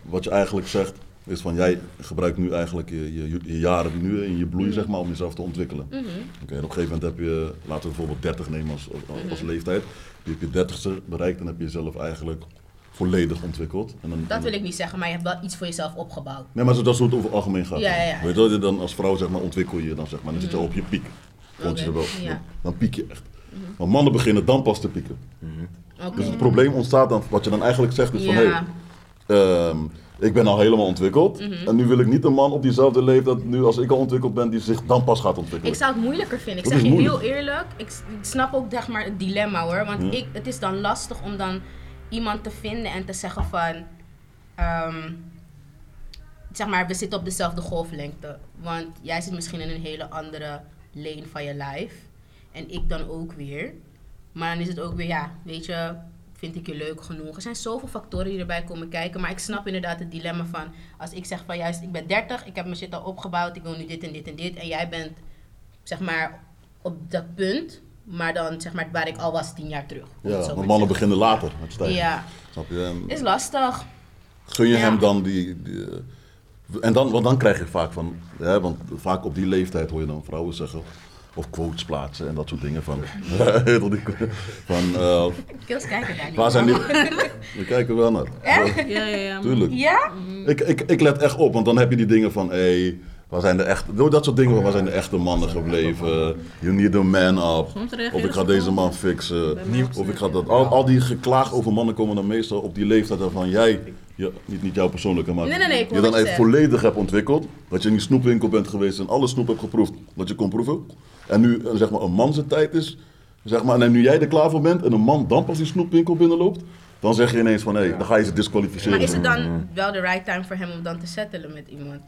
wat je eigenlijk zegt, is van jij gebruikt nu eigenlijk je, je, je jaren die nu in je bloei, zeg maar, om jezelf te ontwikkelen. Mhm. Oké, en op een gegeven moment heb je, laten we bijvoorbeeld 30 nemen als, als, als Mhm. leeftijd. Je hebt je 30ste bereikt en heb je jezelf eigenlijk volledig ontwikkeld. En dan, Dat wil ik niet zeggen, maar je hebt wel iets voor jezelf opgebouwd. Nee, maar zo- dat is hoe het over het algemeen gaat. Ja, ja, ja. Weet je dan als vrouw zeg maar ontwikkel je dan zeg maar, dan zit je al op je piek. Je wel, dan, dan piek je echt. Maar mannen beginnen dan pas te pieken. Oké. Dus het probleem ontstaat dan, wat je dan eigenlijk zegt is van hé, Ja. ehm, ik ben al helemaal ontwikkeld. Mhm. En nu wil ik niet een man op diezelfde leeftijd, nu als ik al ontwikkeld ben, die zich dan pas gaat ontwikkelen. Ik zou het moeilijker vinden. Ik Dat zeg je heel eerlijk. Ik, snap ook zeg maar, het dilemma hoor. Want Ja. ik, het is dan lastig om dan iemand te vinden en te zeggen van... ehm, zeg maar, we zitten op dezelfde golflengte. Want jij zit misschien in een hele andere lane van je life. En ik dan ook weer. Maar dan is het ook weer, ja, weet je, vind ik je leuk genoeg? Er zijn zoveel factoren die erbij komen kijken. Maar ik snap inderdaad het dilemma van, als ik zeg van juist, ik ben 30, ik heb mijn shit al opgebouwd, ik wil nu dit en dit en dit. En jij bent, zeg maar, op dat punt, maar dan zeg maar waar ik al was tien jaar terug. ja, want maar mannen beginnen later met stijgen. Ja, Snap je? En is lastig. gun je Ja. hem dan die... die, eh, en dan, want dan krijg je vaak van, hè, want vaak op die leeftijd hoor je dan vrouwen zeggen, of quotes plaatsen en dat soort dingen van, Heel die- van eh, Kills kijken daar niet waar zijn die... We kijken wel naar. Echt? Ja, ja, ja. Tuurlijk. Ja? Ik, ik, ik let echt op, want dan heb je die dingen van, hé, hey, waar zijn de echte, door dat soort dingen van, waar zijn de echte mannen gebleven? You need a man up. Of ik ga deze man fixen. Of ik ga dat. Al, al die geklaag over mannen komen dan meestal op die leeftijd waarvan jij, je, niet, niet jouw persoonlijke, maar Nee, nee, nee, ik je dan echt volledig hebt ontwikkeld. Dat je in die snoepwinkel bent geweest en alle snoep hebt geproefd wat je kon proeven. En nu eh, zeg maar een man zijn tijd is, zeg maar, en nu jij er klaar voor bent en een man dan pas die snoepwinkel binnenloopt, dan zeg je ineens van hé, hey, dan ga je ze disqualificeren. Maar is het dan wel de right time voor hem om dan te settelen met iemand?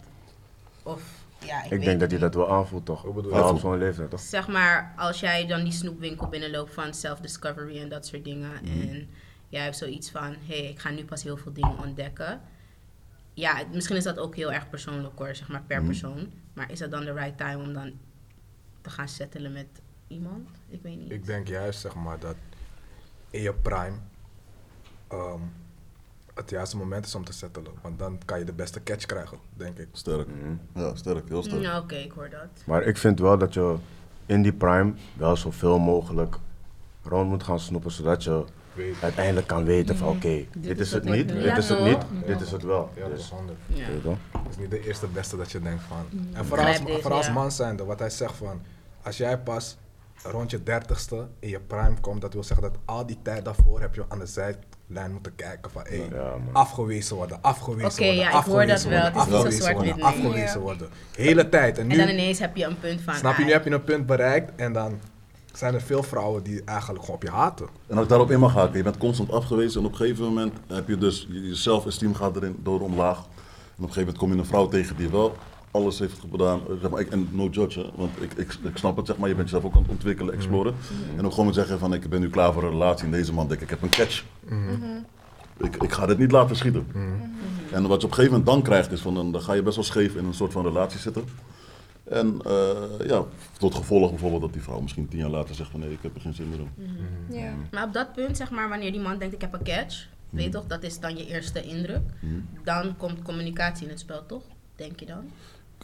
Of, ja, ik, Ik weet denk dat hij niet. dat wel aanvoelt, toch? Hoe bedoel je? Op zo'n leeftijd, toch? Zeg maar, als jij dan die snoepwinkel binnenloopt van self-discovery en dat soort dingen. En jij hebt zoiets van, hé, hey, ik ga nu pas heel veel dingen ontdekken. Ja, misschien is dat ook heel erg persoonlijk hoor, zeg maar per persoon. Maar is dat dan de right time om dan te gaan settelen met iemand? Ik weet niet. Ik denk juist zeg maar dat in je prime ehm, het juiste moment is om te settelen. Want dan kan je de beste catch krijgen, denk ik. Sterk. Ja, sterk, heel sterk. Nou, oké, ik hoor dat. Maar ik vind wel dat je in die prime wel zoveel mogelijk rond moet gaan snoepen, zodat je Weet. uiteindelijk kan weten van oké, dit, is het niet, Ja, dit is het niet, dit is het wel. Ja, dat Dus, is. Ja. Het is niet de eerste beste dat je denkt van. En Ik vooral als, vooral als ja. man zijnde, wat hij zegt van. Als jij pas rond je dertigste in je prime komt, dat wil zeggen dat al die tijd daarvoor heb je aan de zijlijn moeten kijken van Ja, afgewezen worden, afgewezen Oké, worden, ja, ik hoor dat afgewezen wel. worden, Het is niet zo afgewezen worden, afgewezen worden. Hele tijd. En En dan nu, ineens heb je een punt van. snap je, ah, nu heb je een punt bereikt en dan zijn er veel vrouwen die eigenlijk gewoon op je haten. En als ik daarop in mag haken, je bent constant afgewezen en op een gegeven moment heb je dus, je je zelfesteem gaat erin door omlaag. En op een gegeven moment kom je een vrouw tegen die wel alles heeft gedaan. Zeg maar, ik, en no judge, hè, want ik, ik, ik snap het, zeg maar. Je bent jezelf ook aan het ontwikkelen, exploren. En ook gewoon zeggen van, ik ben nu klaar voor een relatie. En deze man denkt, ik heb een catch. Ik, ik ga dit niet laten schieten. En wat je op een gegeven moment dan krijgt, is van, dan, dan ga je best wel scheef in een soort van relatie zitten. En eh, ja, tot gevolg bijvoorbeeld dat die vrouw misschien tien jaar later zegt van, nee, ik heb er geen zin meer in. Maar op dat punt, zeg maar, wanneer die man denkt ik heb een catch, weet je toch, dat is dan je eerste indruk. Dan komt communicatie in het spel, toch? Denk je dan?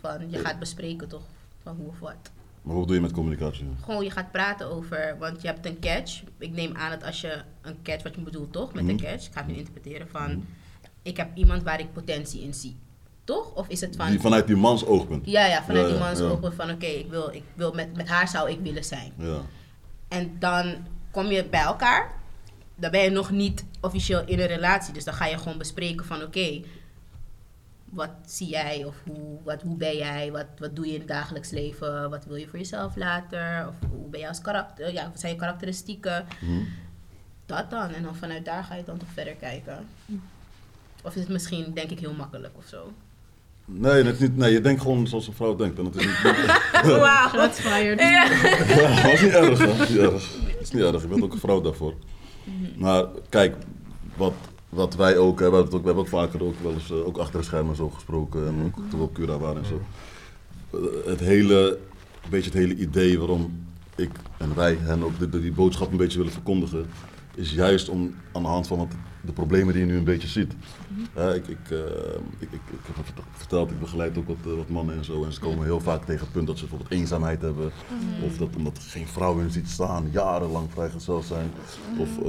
Van, je gaat bespreken toch, van hoe of wat. Maar wat doe je met communicatie? Gewoon, je gaat praten over, want je hebt een catch. Ik neem aan dat als je een catch, wat je bedoelt toch, met een catch, ik ga het nu interpreteren van, ik heb iemand waar ik potentie in zie. Toch? Of is het van... Die, vanuit die mans oogpunt. Ja, ja, vanuit Ja, die ja, man is ja. open van oké, ik wil, ik wil met, met haar zou ik willen zijn. Ja. En dan kom je bij elkaar. Dan ben je nog niet officieel in een relatie. Dus dan ga je gewoon bespreken van oké, wat zie jij of hoe, wat, hoe ben jij? Wat, wat doe je in het dagelijks leven? Wat wil je voor jezelf later? Of hoe ben je als karakter? Ja, wat zijn je karakteristieken? Mhm. Dat dan. En dan vanuit daar ga je dan toch verder kijken. Of is het misschien, denk ik, heel makkelijk of zo? Nee, dat is niet, nee, je denkt gewoon zoals een vrouw denkt. En dat is niet, Wauw. Shots fired. ja, dat is niet erg, hè. Dat is niet erg. Dat is niet erg. Je bent ook een vrouw daarvoor. Maar kijk, wat, wat wij ook, we, hebben het ook, we hebben ook vaker ook wel eens eh, ook achter de schermen zo gesproken. En ook toen we op Cura waren en zo. Eh, Het hele, een beetje het hele idee waarom ik en wij hen ook die, boodschap een beetje willen verkondigen, is juist om aan de hand van wat, de problemen die je nu een beetje ziet. Ik, ik, eh, ik, ik, ik heb het verteld, ik begeleid ook wat, eh, wat mannen en zo. En ze komen heel vaak tegen het punt dat ze bijvoorbeeld eenzaamheid hebben. Of dat omdat er geen vrouw in ziet staan, jarenlang vrijgezel zijn. Of eh,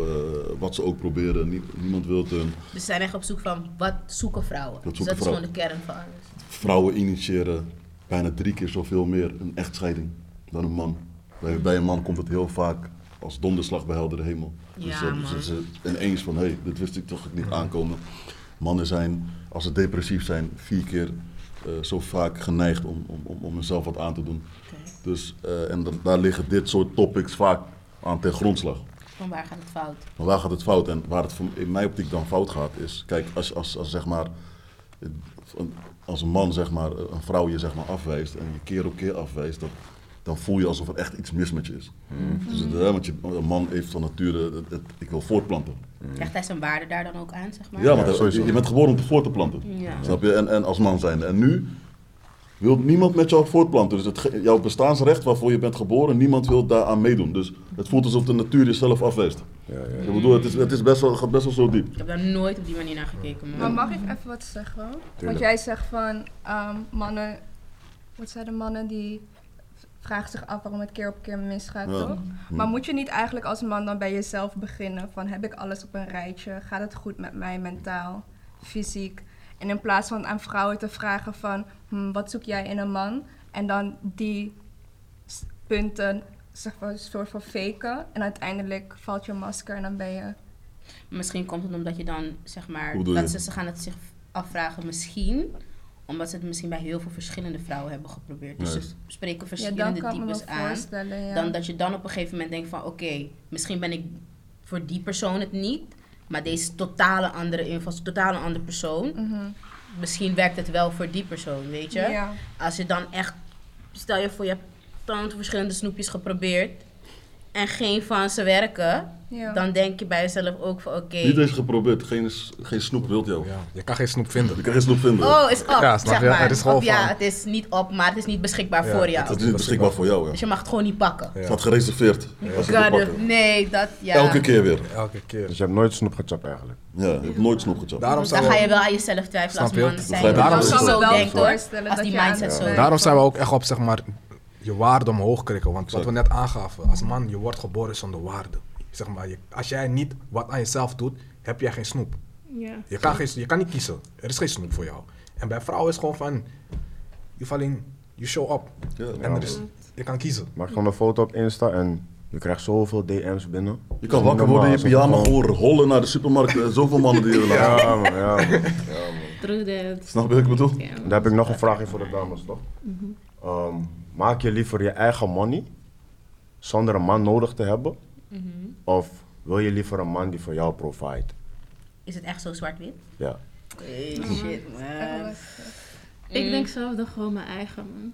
wat ze ook proberen, nie- niemand wil het hun. Dus ze zijn echt op zoek van wat zoeken vrouwen. Wat dus zoeken dat is gewoon de kern van alles. Vrouwen initiëren bijna drie keer zoveel meer een echtscheiding dan een man. Bij, bij een man komt het heel vaak als donderslag bij heldere hemel. Ja, dus eh, man. ze, ze ineens van, hé, hey, dit wist ik toch niet aankomen. Mannen zijn, als ze depressief zijn, vier keer eh, zo vaak geneigd om, om, om, om hunzelf wat aan te doen. Dus, eh, en dan- daar liggen dit soort topics vaak aan ten grondslag. Van waar gaat het fout? Maar waar gaat het fout? En waar het in mijn optiek dan fout gaat, is, kijk, als, als, als zeg maar, een- als een man zeg maar, een vrouw je zeg maar afwijst en je keer op keer afwijst, dat, dan voel je alsof er echt iets mis met je is. Dus, het, hè, want je, een man heeft van nature, het, het- ik wil voortplanten. Krijgt hij zijn waarde daar dan ook aan, zeg maar? Ja, want Ja, je- sowieso. je bent geboren om te voort te planten. Ja. Snap je? En, en als man zijn. En nu wil niemand met jou voortplanten. Dus het, jouw bestaansrecht waarvoor je bent geboren, niemand wil daaraan meedoen. Dus het voelt alsof de natuur jezelf afwijst. Ja, ja, Ik bedoel, het, is, het is best wel, gaat best wel zo diep. Ik heb daar nooit op die manier naar gekeken. Maar mag ik even wat zeggen? Want jij zegt van ehm, mannen, wat zijn de mannen die vragen zich af waarom het keer op keer misgaat, Ja. toch? Maar moet je niet eigenlijk als man dan bij jezelf beginnen van heb ik alles op een rijtje? Gaat het goed met mij mentaal, fysiek? En in plaats van aan vrouwen te vragen van hm, wat zoek jij in een man? En dan die punten zeg maar, een soort van faken. En uiteindelijk valt je masker en dan ben je... Misschien komt het omdat je dan, zeg maar, dat ze, ze gaan het zich afvragen, misschien omdat ze het misschien bij heel veel verschillende vrouwen hebben geprobeerd. Dus Nee. ze spreken Ja, dan verschillende types aan. ja. Dan dat je dan op een gegeven moment denkt van, oké, misschien ben ik voor die persoon het niet, maar deze totale andere inval, totale andere persoon, Mhm. misschien werkt het wel voor die persoon, weet je? Ja. Als je dan echt, stel je voor, je hebt tante verschillende snoepjes geprobeerd en geen van ze werken, Ja. dan denk je bij jezelf ook van, oké. Niet eens geprobeerd, geen, geen snoep wilt jou. Ja, je kan geen snoep vinden. Je kan geen snoep vinden. Oh, is op, Ja, snap zeg maar. Het is gewoon Of ja, het is niet op, maar het is niet beschikbaar Ja, voor jou. Het is niet beschikbaar voor jou. Ja. Dus je mag het gewoon niet pakken. Ja. Het staat gereserveerd. Als je God, nee, dat, ja. Elke keer weer. Elke keer. Dus je hebt nooit snoep gechapt eigenlijk. Ja, je hebt nooit snoep gechapt. Daarom dan ga je we, wel aan jezelf twijfelen als man zijn. Daarom Als je is het zo ook- wel voorstellen Als dat die je aan- mindset zo daarom zijn we ook echt op zeg maar, je waarde omhoog krikken. Want wat we net aangaven, als man, je wordt geboren zonder waarde. Zeg maar, je, als jij niet wat aan jezelf doet, heb jij geen snoep. Ja. Je kan, geen, je kan niet kiezen. Er is geen snoep voor jou. En bij vrouwen is het gewoon van, je alleen, you show up. Ja, En er is, je kan kiezen. Maak gewoon een foto op Insta en je krijgt zoveel DM's binnen. Je kan wakker worden in je pyjama, gewoon rollen naar de supermarkt. eh, Zoveel mannen die je wil Ja, man, ja, man. True that. Snap je wat ik bedoel? Ja. Mhm. Dan heb ik nog een vraagje voor de dames, toch? Ehm, maak je liever je eigen money zonder een man nodig te hebben? Mhm. Of wil je liever een man die voor jou provide? Is het echt zo zwart-wit? Ja. Hey, shit, Echt man. Ik denk zelf dan gewoon mijn eigen, man.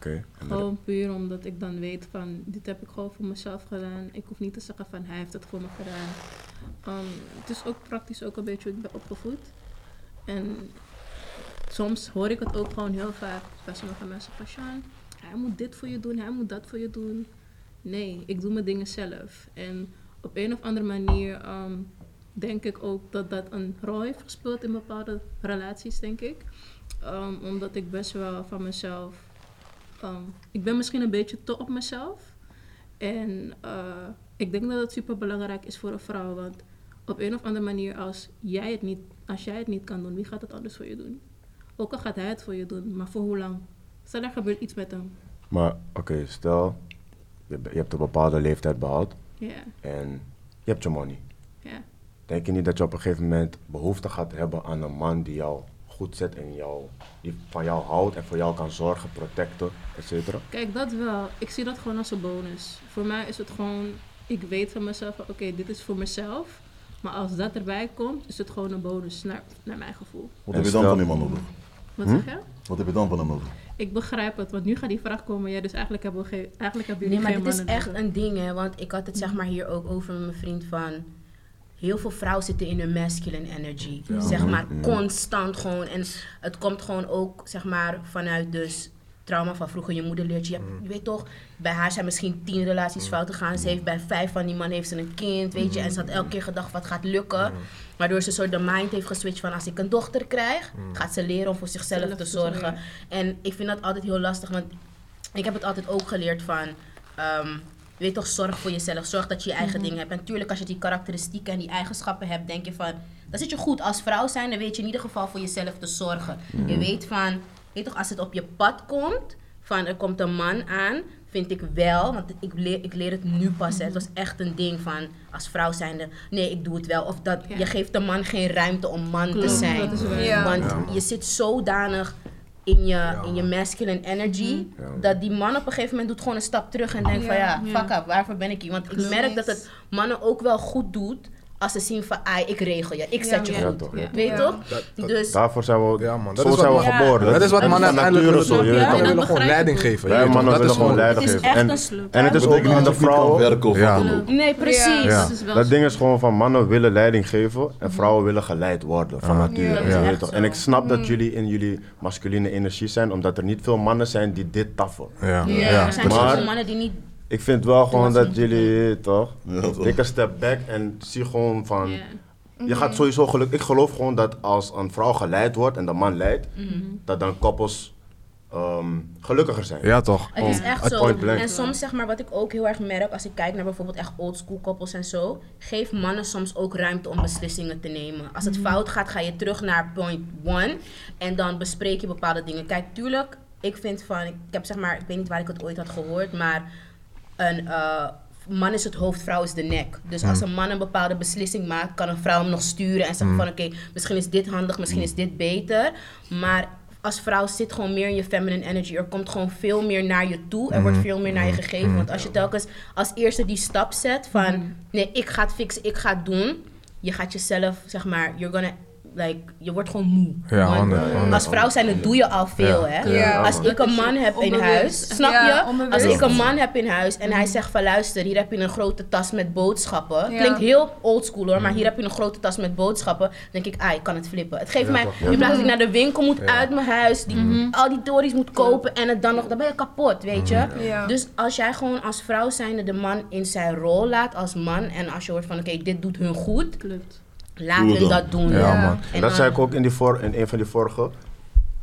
De- Gewoon puur omdat ik dan weet van, dit heb ik gewoon voor mezelf gedaan. Ik hoef niet te zeggen van, hij heeft het voor me gedaan. Ehm, het is ook praktisch ook een beetje hoe ik ben opgevoed. En soms hoor ik het ook gewoon heel vaak bij sommige mensen van, Sean, hij moet dit voor je doen, hij moet dat voor je doen. Nee, ik doe mijn dingen zelf. En op een of andere manier ehm, denk ik ook dat dat een rol heeft gespeeld in bepaalde relaties, denk ik. Ehm, omdat ik best wel van mezelf Ehm, ik ben misschien een beetje te op mezelf. En eh, ik denk dat het super belangrijk is voor een vrouw. Want op een of andere manier, als jij, het niet, als jij het niet kan doen, wie gaat het anders voor je doen? Ook al gaat hij het voor je doen, maar voor hoe lang? Stel er gebeurt iets met hem. Maar oké, stel, je, je hebt een bepaalde leeftijd behaald Ja, en je hebt je money. ja. Denk je niet dat je op een gegeven moment behoefte gaat hebben aan een man die jou goed zet en jou, die van jou houdt en voor jou kan zorgen, protecten, et cetera? Kijk, dat wel. Ik zie dat gewoon als een bonus. Voor mij is het gewoon, ik weet van mezelf, oké, dit is voor mezelf. Maar als dat erbij komt, is het gewoon een bonus naar, naar mijn gevoel. Wat En heb je dan stel- van die man nodig? Wat Hm? zeg je? Wat heb je dan van hem nodig? Ik begrijp het, want nu gaat die vraag komen. Ja, dus eigenlijk hebben, we geen, eigenlijk hebben jullie Nee, maar geen dit is echt een ding, hè. Want ik had het zeg maar hier ook over met mijn vriend van... Heel veel vrouwen zitten in hun masculine energy. Zeg maar constant gewoon. En het komt gewoon ook zeg maar vanuit dus trauma van vroeger. Je moeder leert je, je, hebt- je weet toch, bij haar zijn misschien tien relaties fout gegaan. Ze heeft bij vijf van die mannen heeft ze een kind, weet je. En ze had elke keer gedacht wat gaat lukken. Waardoor ze een soort de mind heeft geswitcht van als ik een dochter krijg, gaat ze leren om voor zichzelf Zelf te te zorgen. En ik vind dat altijd heel lastig, want ik heb het altijd ook geleerd van, ehm, je weet toch, zorg voor jezelf. Zorg dat je je eigen dingen hebt. En natuurlijk, als je die karakteristieken en die eigenschappen hebt, denk je van, dan zit je goed. Als vrouw zijn, dan weet je in ieder geval voor jezelf te zorgen. Je weet van, weet toch, als het op je pad komt, van er komt een man aan, vind ik wel, want ik leer, ik leer het nu pas. hè. Het was echt een ding van, als vrouw zijnde, nee, ik doe het wel. Of dat, Ja. je geeft de man geen ruimte om man te zijn. dat is waar. Ja. Want je zit zodanig in je, in je masculine energy. Dat die man op een gegeven moment doet gewoon een stap terug en denkt van ja, Ja. fuck up, waarvoor ben ik hier? Want ik merk dat het mannen ook wel goed doet als ze zien van ai, ik regel je, ik zet je Ja, goed. toch. Weet Ja. toch? Dat- dat- Dus Daarvoor zijn we, Ja, man, dat zo is zijn we geboren. Dat is wat mannen van uiteindelijk nature willen zo, je doen. Mannen en willen gewoon leiding geven. Wij mannen Dat willen is gewoon leiding geven. En, en het is ook niet de vrouwen. ook. Nee, precies. Dat ding is gewoon van mannen willen leiding geven en vrouwen willen geleid worden van nature. En ik snap dat jullie in jullie masculine energie zijn, omdat er niet veel mannen zijn die dit taffen. Ja, er zijn zoveel mannen die niet... Ik vind wel gewoon dat jullie toch, a step back en zie gewoon van, je gaat sowieso geluk. Ik geloof gewoon dat als een vrouw geleid wordt en de man leidt, dat dan koppels ehm, gelukkiger zijn. Ja, toch? Het is echt zo. En soms zeg maar wat ik ook heel erg merk als ik kijk naar bijvoorbeeld echt oldschool koppels en zo. Geef mannen soms ook ruimte om beslissingen te nemen. Als het fout gaat, ga je terug naar point one. En dan bespreek je bepaalde dingen. Kijk, tuurlijk, ik vind van, ik heb zeg maar, ik weet niet waar ik het ooit had gehoord, maar een eh, man is het hoofd, vrouw is de nek. Dus als een man een bepaalde beslissing maakt, kan een vrouw hem nog sturen en zeggen van oké, misschien is dit handig, misschien is dit beter. Maar als vrouw zit gewoon meer in je feminine energy. Er komt gewoon veel meer naar je toe. Er wordt veel meer naar je gegeven. Want als je telkens als eerste die stap zet van nee, ik ga het fixen, ik ga het doen. Je gaat jezelf, zeg maar, you're gonna, like, je wordt gewoon moe. Ja, als vrouw zijn, dat doe je al veel, Ja. hè. Ja. Als ik een man heb in huis, snap Ja, je? onbewust. Als ik een man heb in huis en hij zegt van luister, hier heb je een grote tas met boodschappen. Ja. Klinkt heel oldschool hoor, maar hier heb je een grote tas met boodschappen. Dan denk ik, ah, ik kan het flippen. Het geeft mij, in plaats dat ik naar de winkel moet uit mijn huis, die, al die tories moet kopen en het dan nog, dan ben je kapot, weet je. Ja. Dus als jij gewoon als vrouw zijnde de man in zijn rol laat als man en als je hoort van oké, dit doet hun goed, Klopt. Laat Doe het hun dan. dat doen. Ja, man. En En dat dan- zei ik ook in, die voor, in een van die vorige.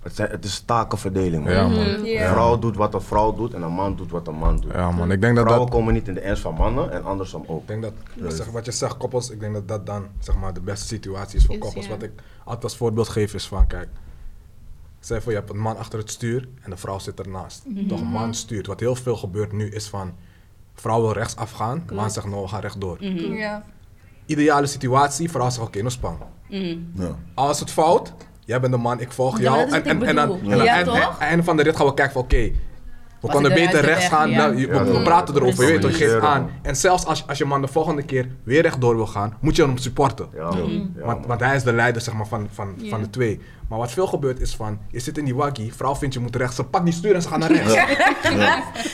Het, zijn, het is takenverdeling. man. Ja, man. Mhm. Ja. Een vrouw doet wat een vrouw doet en een man doet wat een man doet. Ja, man. Ik denk dat Vrouwen dat... komen niet in de ernst van mannen en andersom ook. Ik denk dat, zeg, wat je zegt, koppels, ik denk dat dat dan zeg maar, de beste situatie is voor Is, koppels. ja. Wat ik altijd als voorbeeld geef is van, kijk, je voor je hebt een man achter het stuur en de vrouw zit ernaast. Toch, een man stuurt. Wat heel veel gebeurt nu is van, vrouw wil rechts afgaan, man zegt no, we gaan rechtdoor. Ja. Ideale situatie, zegt oké, no span. Ja. Als het fout, jij bent de man, ik volg jou. en, toch? eind- einde van de rit gaan we kijken van oké, We konden beter rechts gaan. ja. we- we, Ja, we toch. praten erover, je weet toch, je geeft aan. En zelfs als, als je man de volgende keer weer rechtdoor wil gaan, moet je hem supporten. Ja, Ja. ja, want, hij is de leider zeg maar, van, van, Ja. van de twee. Maar wat veel gebeurt is van, je zit in die waggie, vrouw vindt je moet rechts, ze pakt die stuur en ze gaan naar rechts.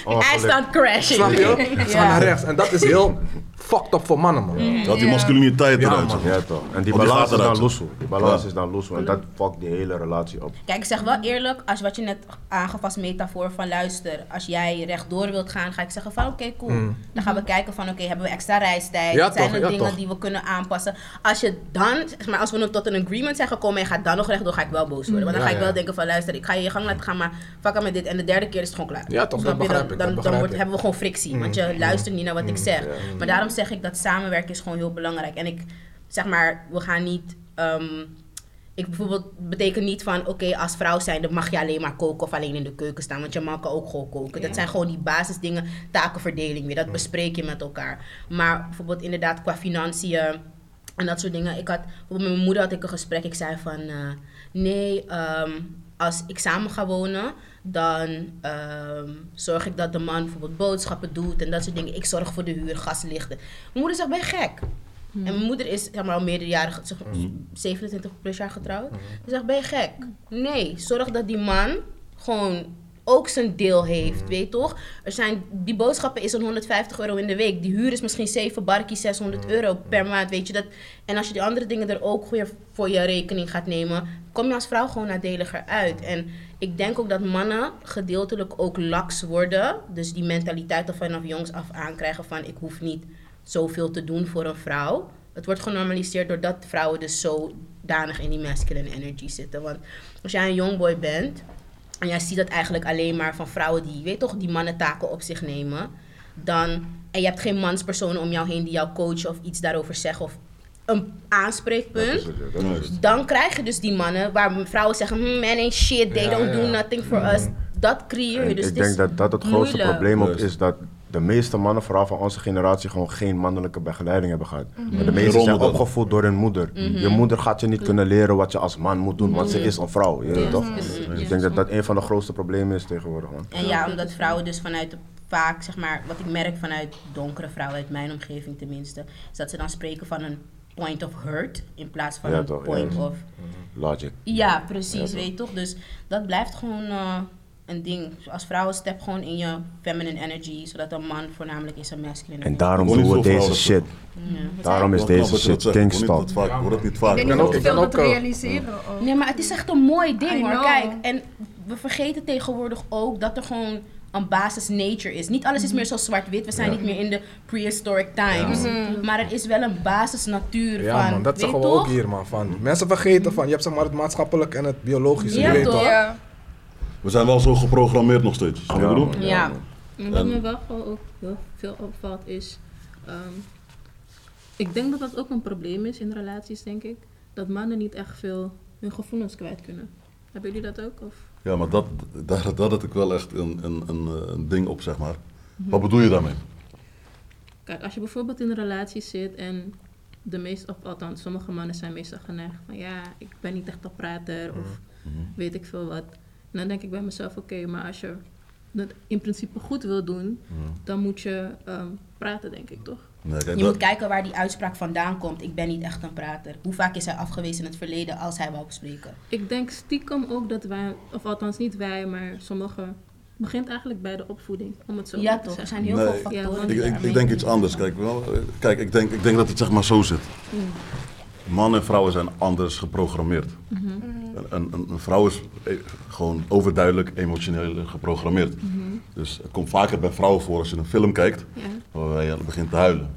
Hij staat crashing. Snap je? Ze gaan naar rechts. En dat is heel fucked up voor mannen, man. Dat die masculiniteit Ja, eruit. Ja, toch. En die balans is dan loesoe. Die balans Ja. is dan loesoe. En dat fuckt die hele relatie op. Kijk, ik zeg wel eerlijk, als wat je net aangaf als metafoor van luister, als jij rechtdoor wilt gaan, ga ik zeggen van oké, cool. Mm. Dan gaan we kijken van oké, hebben we extra reistijd? Ja, zijn toch, er ja, dingen toch. die we kunnen aanpassen? Als je dan, maar als we nog tot een agreement zijn gekomen en je gaat dan nog rechtdoor, ga ik wel boos worden. Want dan Ja, ga ik wel ja. denken van luister, ik ga je je gang laten gaan, maar fuck met dit. En de derde keer is het gewoon klaar. Ja, toch, je? dan, Dan, wordt, hebben we gewoon frictie, want je Mm. luistert niet naar wat ik zeg. Ja. Maar daarom zeg ik dat samenwerken is gewoon heel belangrijk. En ik zeg maar, we gaan niet. ehm, ik bijvoorbeeld betekent niet van oké, als vrouw zijn, dan mag je alleen maar koken of alleen in de keuken staan. Want je man kan ook gewoon koken. Dat zijn gewoon die basisdingen, takenverdeling weer. Dat bespreek je met elkaar. Maar bijvoorbeeld inderdaad qua financiën en dat soort dingen. Ik had, bijvoorbeeld met mijn moeder had ik een gesprek. Ik zei van eh, nee, ehm, als ik samen ga wonen, dan ehm, zorg ik dat de man bijvoorbeeld boodschappen doet en dat soort dingen. Ik zorg voor de huur, gaslichten. Mijn moeder zegt, ben je gek? En mijn moeder is zeg maar, al meerderjarig, zeg, 27 plus jaar getrouwd. Ze zegt, ben je gek? Nee, zorg dat die man gewoon ook zijn deel heeft, weet toch? Er zijn, die boodschappen is een 150 euro in de week. Die huur is misschien 7 barkie 600 euro per maand, weet je dat? En als je die andere dingen er ook weer voor je rekening gaat nemen, kom je als vrouw gewoon nadeliger uit. En ik denk ook dat mannen gedeeltelijk ook laks worden. Dus die mentaliteit er vanaf jongs af aankrijgen van ik hoef niet zoveel te doen voor een vrouw. Het wordt genormaliseerd doordat vrouwen dus zodanig in die masculine energy zitten. Want als jij een jongboy bent en jij ziet dat eigenlijk alleen maar van vrouwen die, weet toch, die mannentaken op zich nemen, dan, en je hebt geen manspersonen om jou heen die jou coachen of iets daarover zeggen of een aanspreekpunt, Dat is het, ja, dat is het. dan krijg je dus die mannen waar vrouwen zeggen, hmm, man ain't shit, they Ja, don't ja. do nothing for us. Dat creëer je. Dus ik denk dat dat het grootste moeilijk. probleem Juist. is dat de meeste mannen, vooral van onze generatie, gewoon geen mannelijke begeleiding hebben gehad. Mhm. En de meeste zijn opgevoed door hun moeder. Je moeder gaat je niet kunnen leren wat je als man moet doen, want ze is een vrouw. Je Ja. toch? Mhm. Ik denk dat dat een van de grootste problemen is tegenwoordig. Man. En ja, omdat vrouwen dus vanuit de, vaak, zeg maar, wat ik merk vanuit donkere vrouwen, uit mijn omgeving tenminste, is dat ze dan spreken van een point of hurt in plaats van Ja, een toch, point ja. of. Logic. Ja, precies, weet je toch? Dus dat blijft gewoon eh, een ding. Als vrouwen step gewoon in je feminine energy, zodat een man voornamelijk is een masculine. En daarom doen we deze shit. Ja. Daarom is deze shit zegt. Ik ben niet ook- veel dat ook, realiseren. ook. Nee, maar het is echt een mooi ding hoor. Kijk, en we vergeten tegenwoordig ook dat er gewoon een basis nature is. Niet alles is meer zo zwart-wit. We zijn niet meer in de prehistoric times. Maar er is wel een basis natuur Ja, van. man, dat zeggen we toch? ook hier, man. Van, mensen vergeten van, je hebt zeg maar het maatschappelijk en het biologische, Ja, je weet toch? We zijn wel zo geprogrammeerd nog steeds. Snap je wat ik bedoel? Ja. En wat me wel gewoon ook heel veel opvalt is, ehm, ik denk dat dat ook een probleem is in relaties, denk ik. Dat mannen niet echt veel hun gevoelens kwijt kunnen. Hebben jullie dat ook? Of? Ja, maar dat, daar, daar had ik wel echt een, een, een, een ding op, zeg maar. Wat bedoel je daarmee? Kijk, als je bijvoorbeeld in een relatie zit en de meeste, of althans, sommige mannen zijn meestal geneigd van ja, ik ben niet echt een prater of weet ik veel wat. En dan denk ik bij mezelf, oké, maar als je dat in principe goed wil doen, dan moet je ehm, praten, denk ik toch? Nee, kijk, Je dat- moet kijken waar die uitspraak vandaan komt. Ik ben niet echt een prater. Hoe vaak is hij afgewezen in het verleden als hij wou spreken? Ik denk stiekem ook dat wij, of althans niet wij, maar sommigen, begint eigenlijk bij de opvoeding, om het zo Ja te toch, er zijn heel Nee, veel factoren Ik, ik, ik denk iets anders. Kijk, wel, kijk ik, denk, ik denk dat het zeg maar zo zit. Mannen en vrouwen zijn anders geprogrammeerd. Een, een, een- een vrouw is eh, gewoon overduidelijk emotioneel geprogrammeerd. Dus het komt vaker bij vrouwen voor als je een film kijkt, Ja. waarbij je begint te huilen.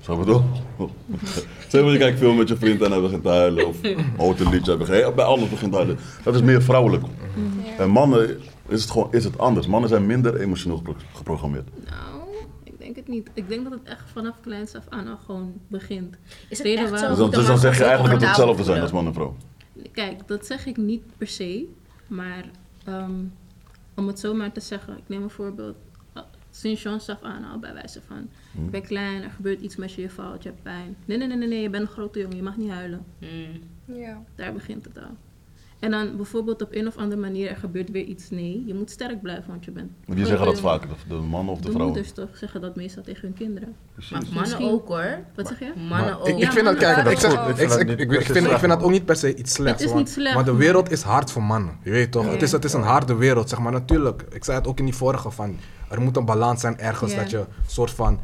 Zo bedoel? Zeg maar, je kijkt film met je vriend en hij begint te huilen. Of hoort een liedje, begint, bij alles begint te huilen. Dat is meer vrouwelijk. En mannen is het gewoon is het anders. Mannen zijn minder emotioneel gepro- geprogrammeerd. Nou, denk het niet. Ik denk dat het echt vanaf kleins af aan al gewoon begint. Is het Reden echt Dus zo? dan, dus dan zeg je eigenlijk dat het hetzelfde zijn als man en vrouw. Kijk, dat zeg ik niet per se, maar ehm, om het zo maar te zeggen, ik neem een voorbeeld. Sinds jongs af aan al bij wijze van, je bent klein, er gebeurt iets met je, je valt, je hebt pijn. Nee, nee, nee, nee, nee, je bent een grote jongen, je mag niet huilen. voelen. Mm. Ja. Daar begint het al. En dan bijvoorbeeld op een of andere manier er gebeurt weer iets. Nee, je moet sterk blijven, want je bent. Wie zeggen dat vaak? De, mannen of de De vrouwen? moeders toch zeggen dat meestal tegen hun kinderen. Maar mannen Misschien- ook hoor. Wat zeg je? Mannen ook. Ik, ik Ja, vind dat, maar kijk, dat ik, zeg, ik, Ik vind ik, vind, ik slecht, vind dat ook niet per se iets slechts. Het is want- niet slecht, Maar de wereld is hard voor mannen. Je weet toch? Het, is, het is een harde wereld, zeg maar. Natuurlijk, ik zei het ook in die vorige van... Er moet een balans zijn ergens dat je een soort van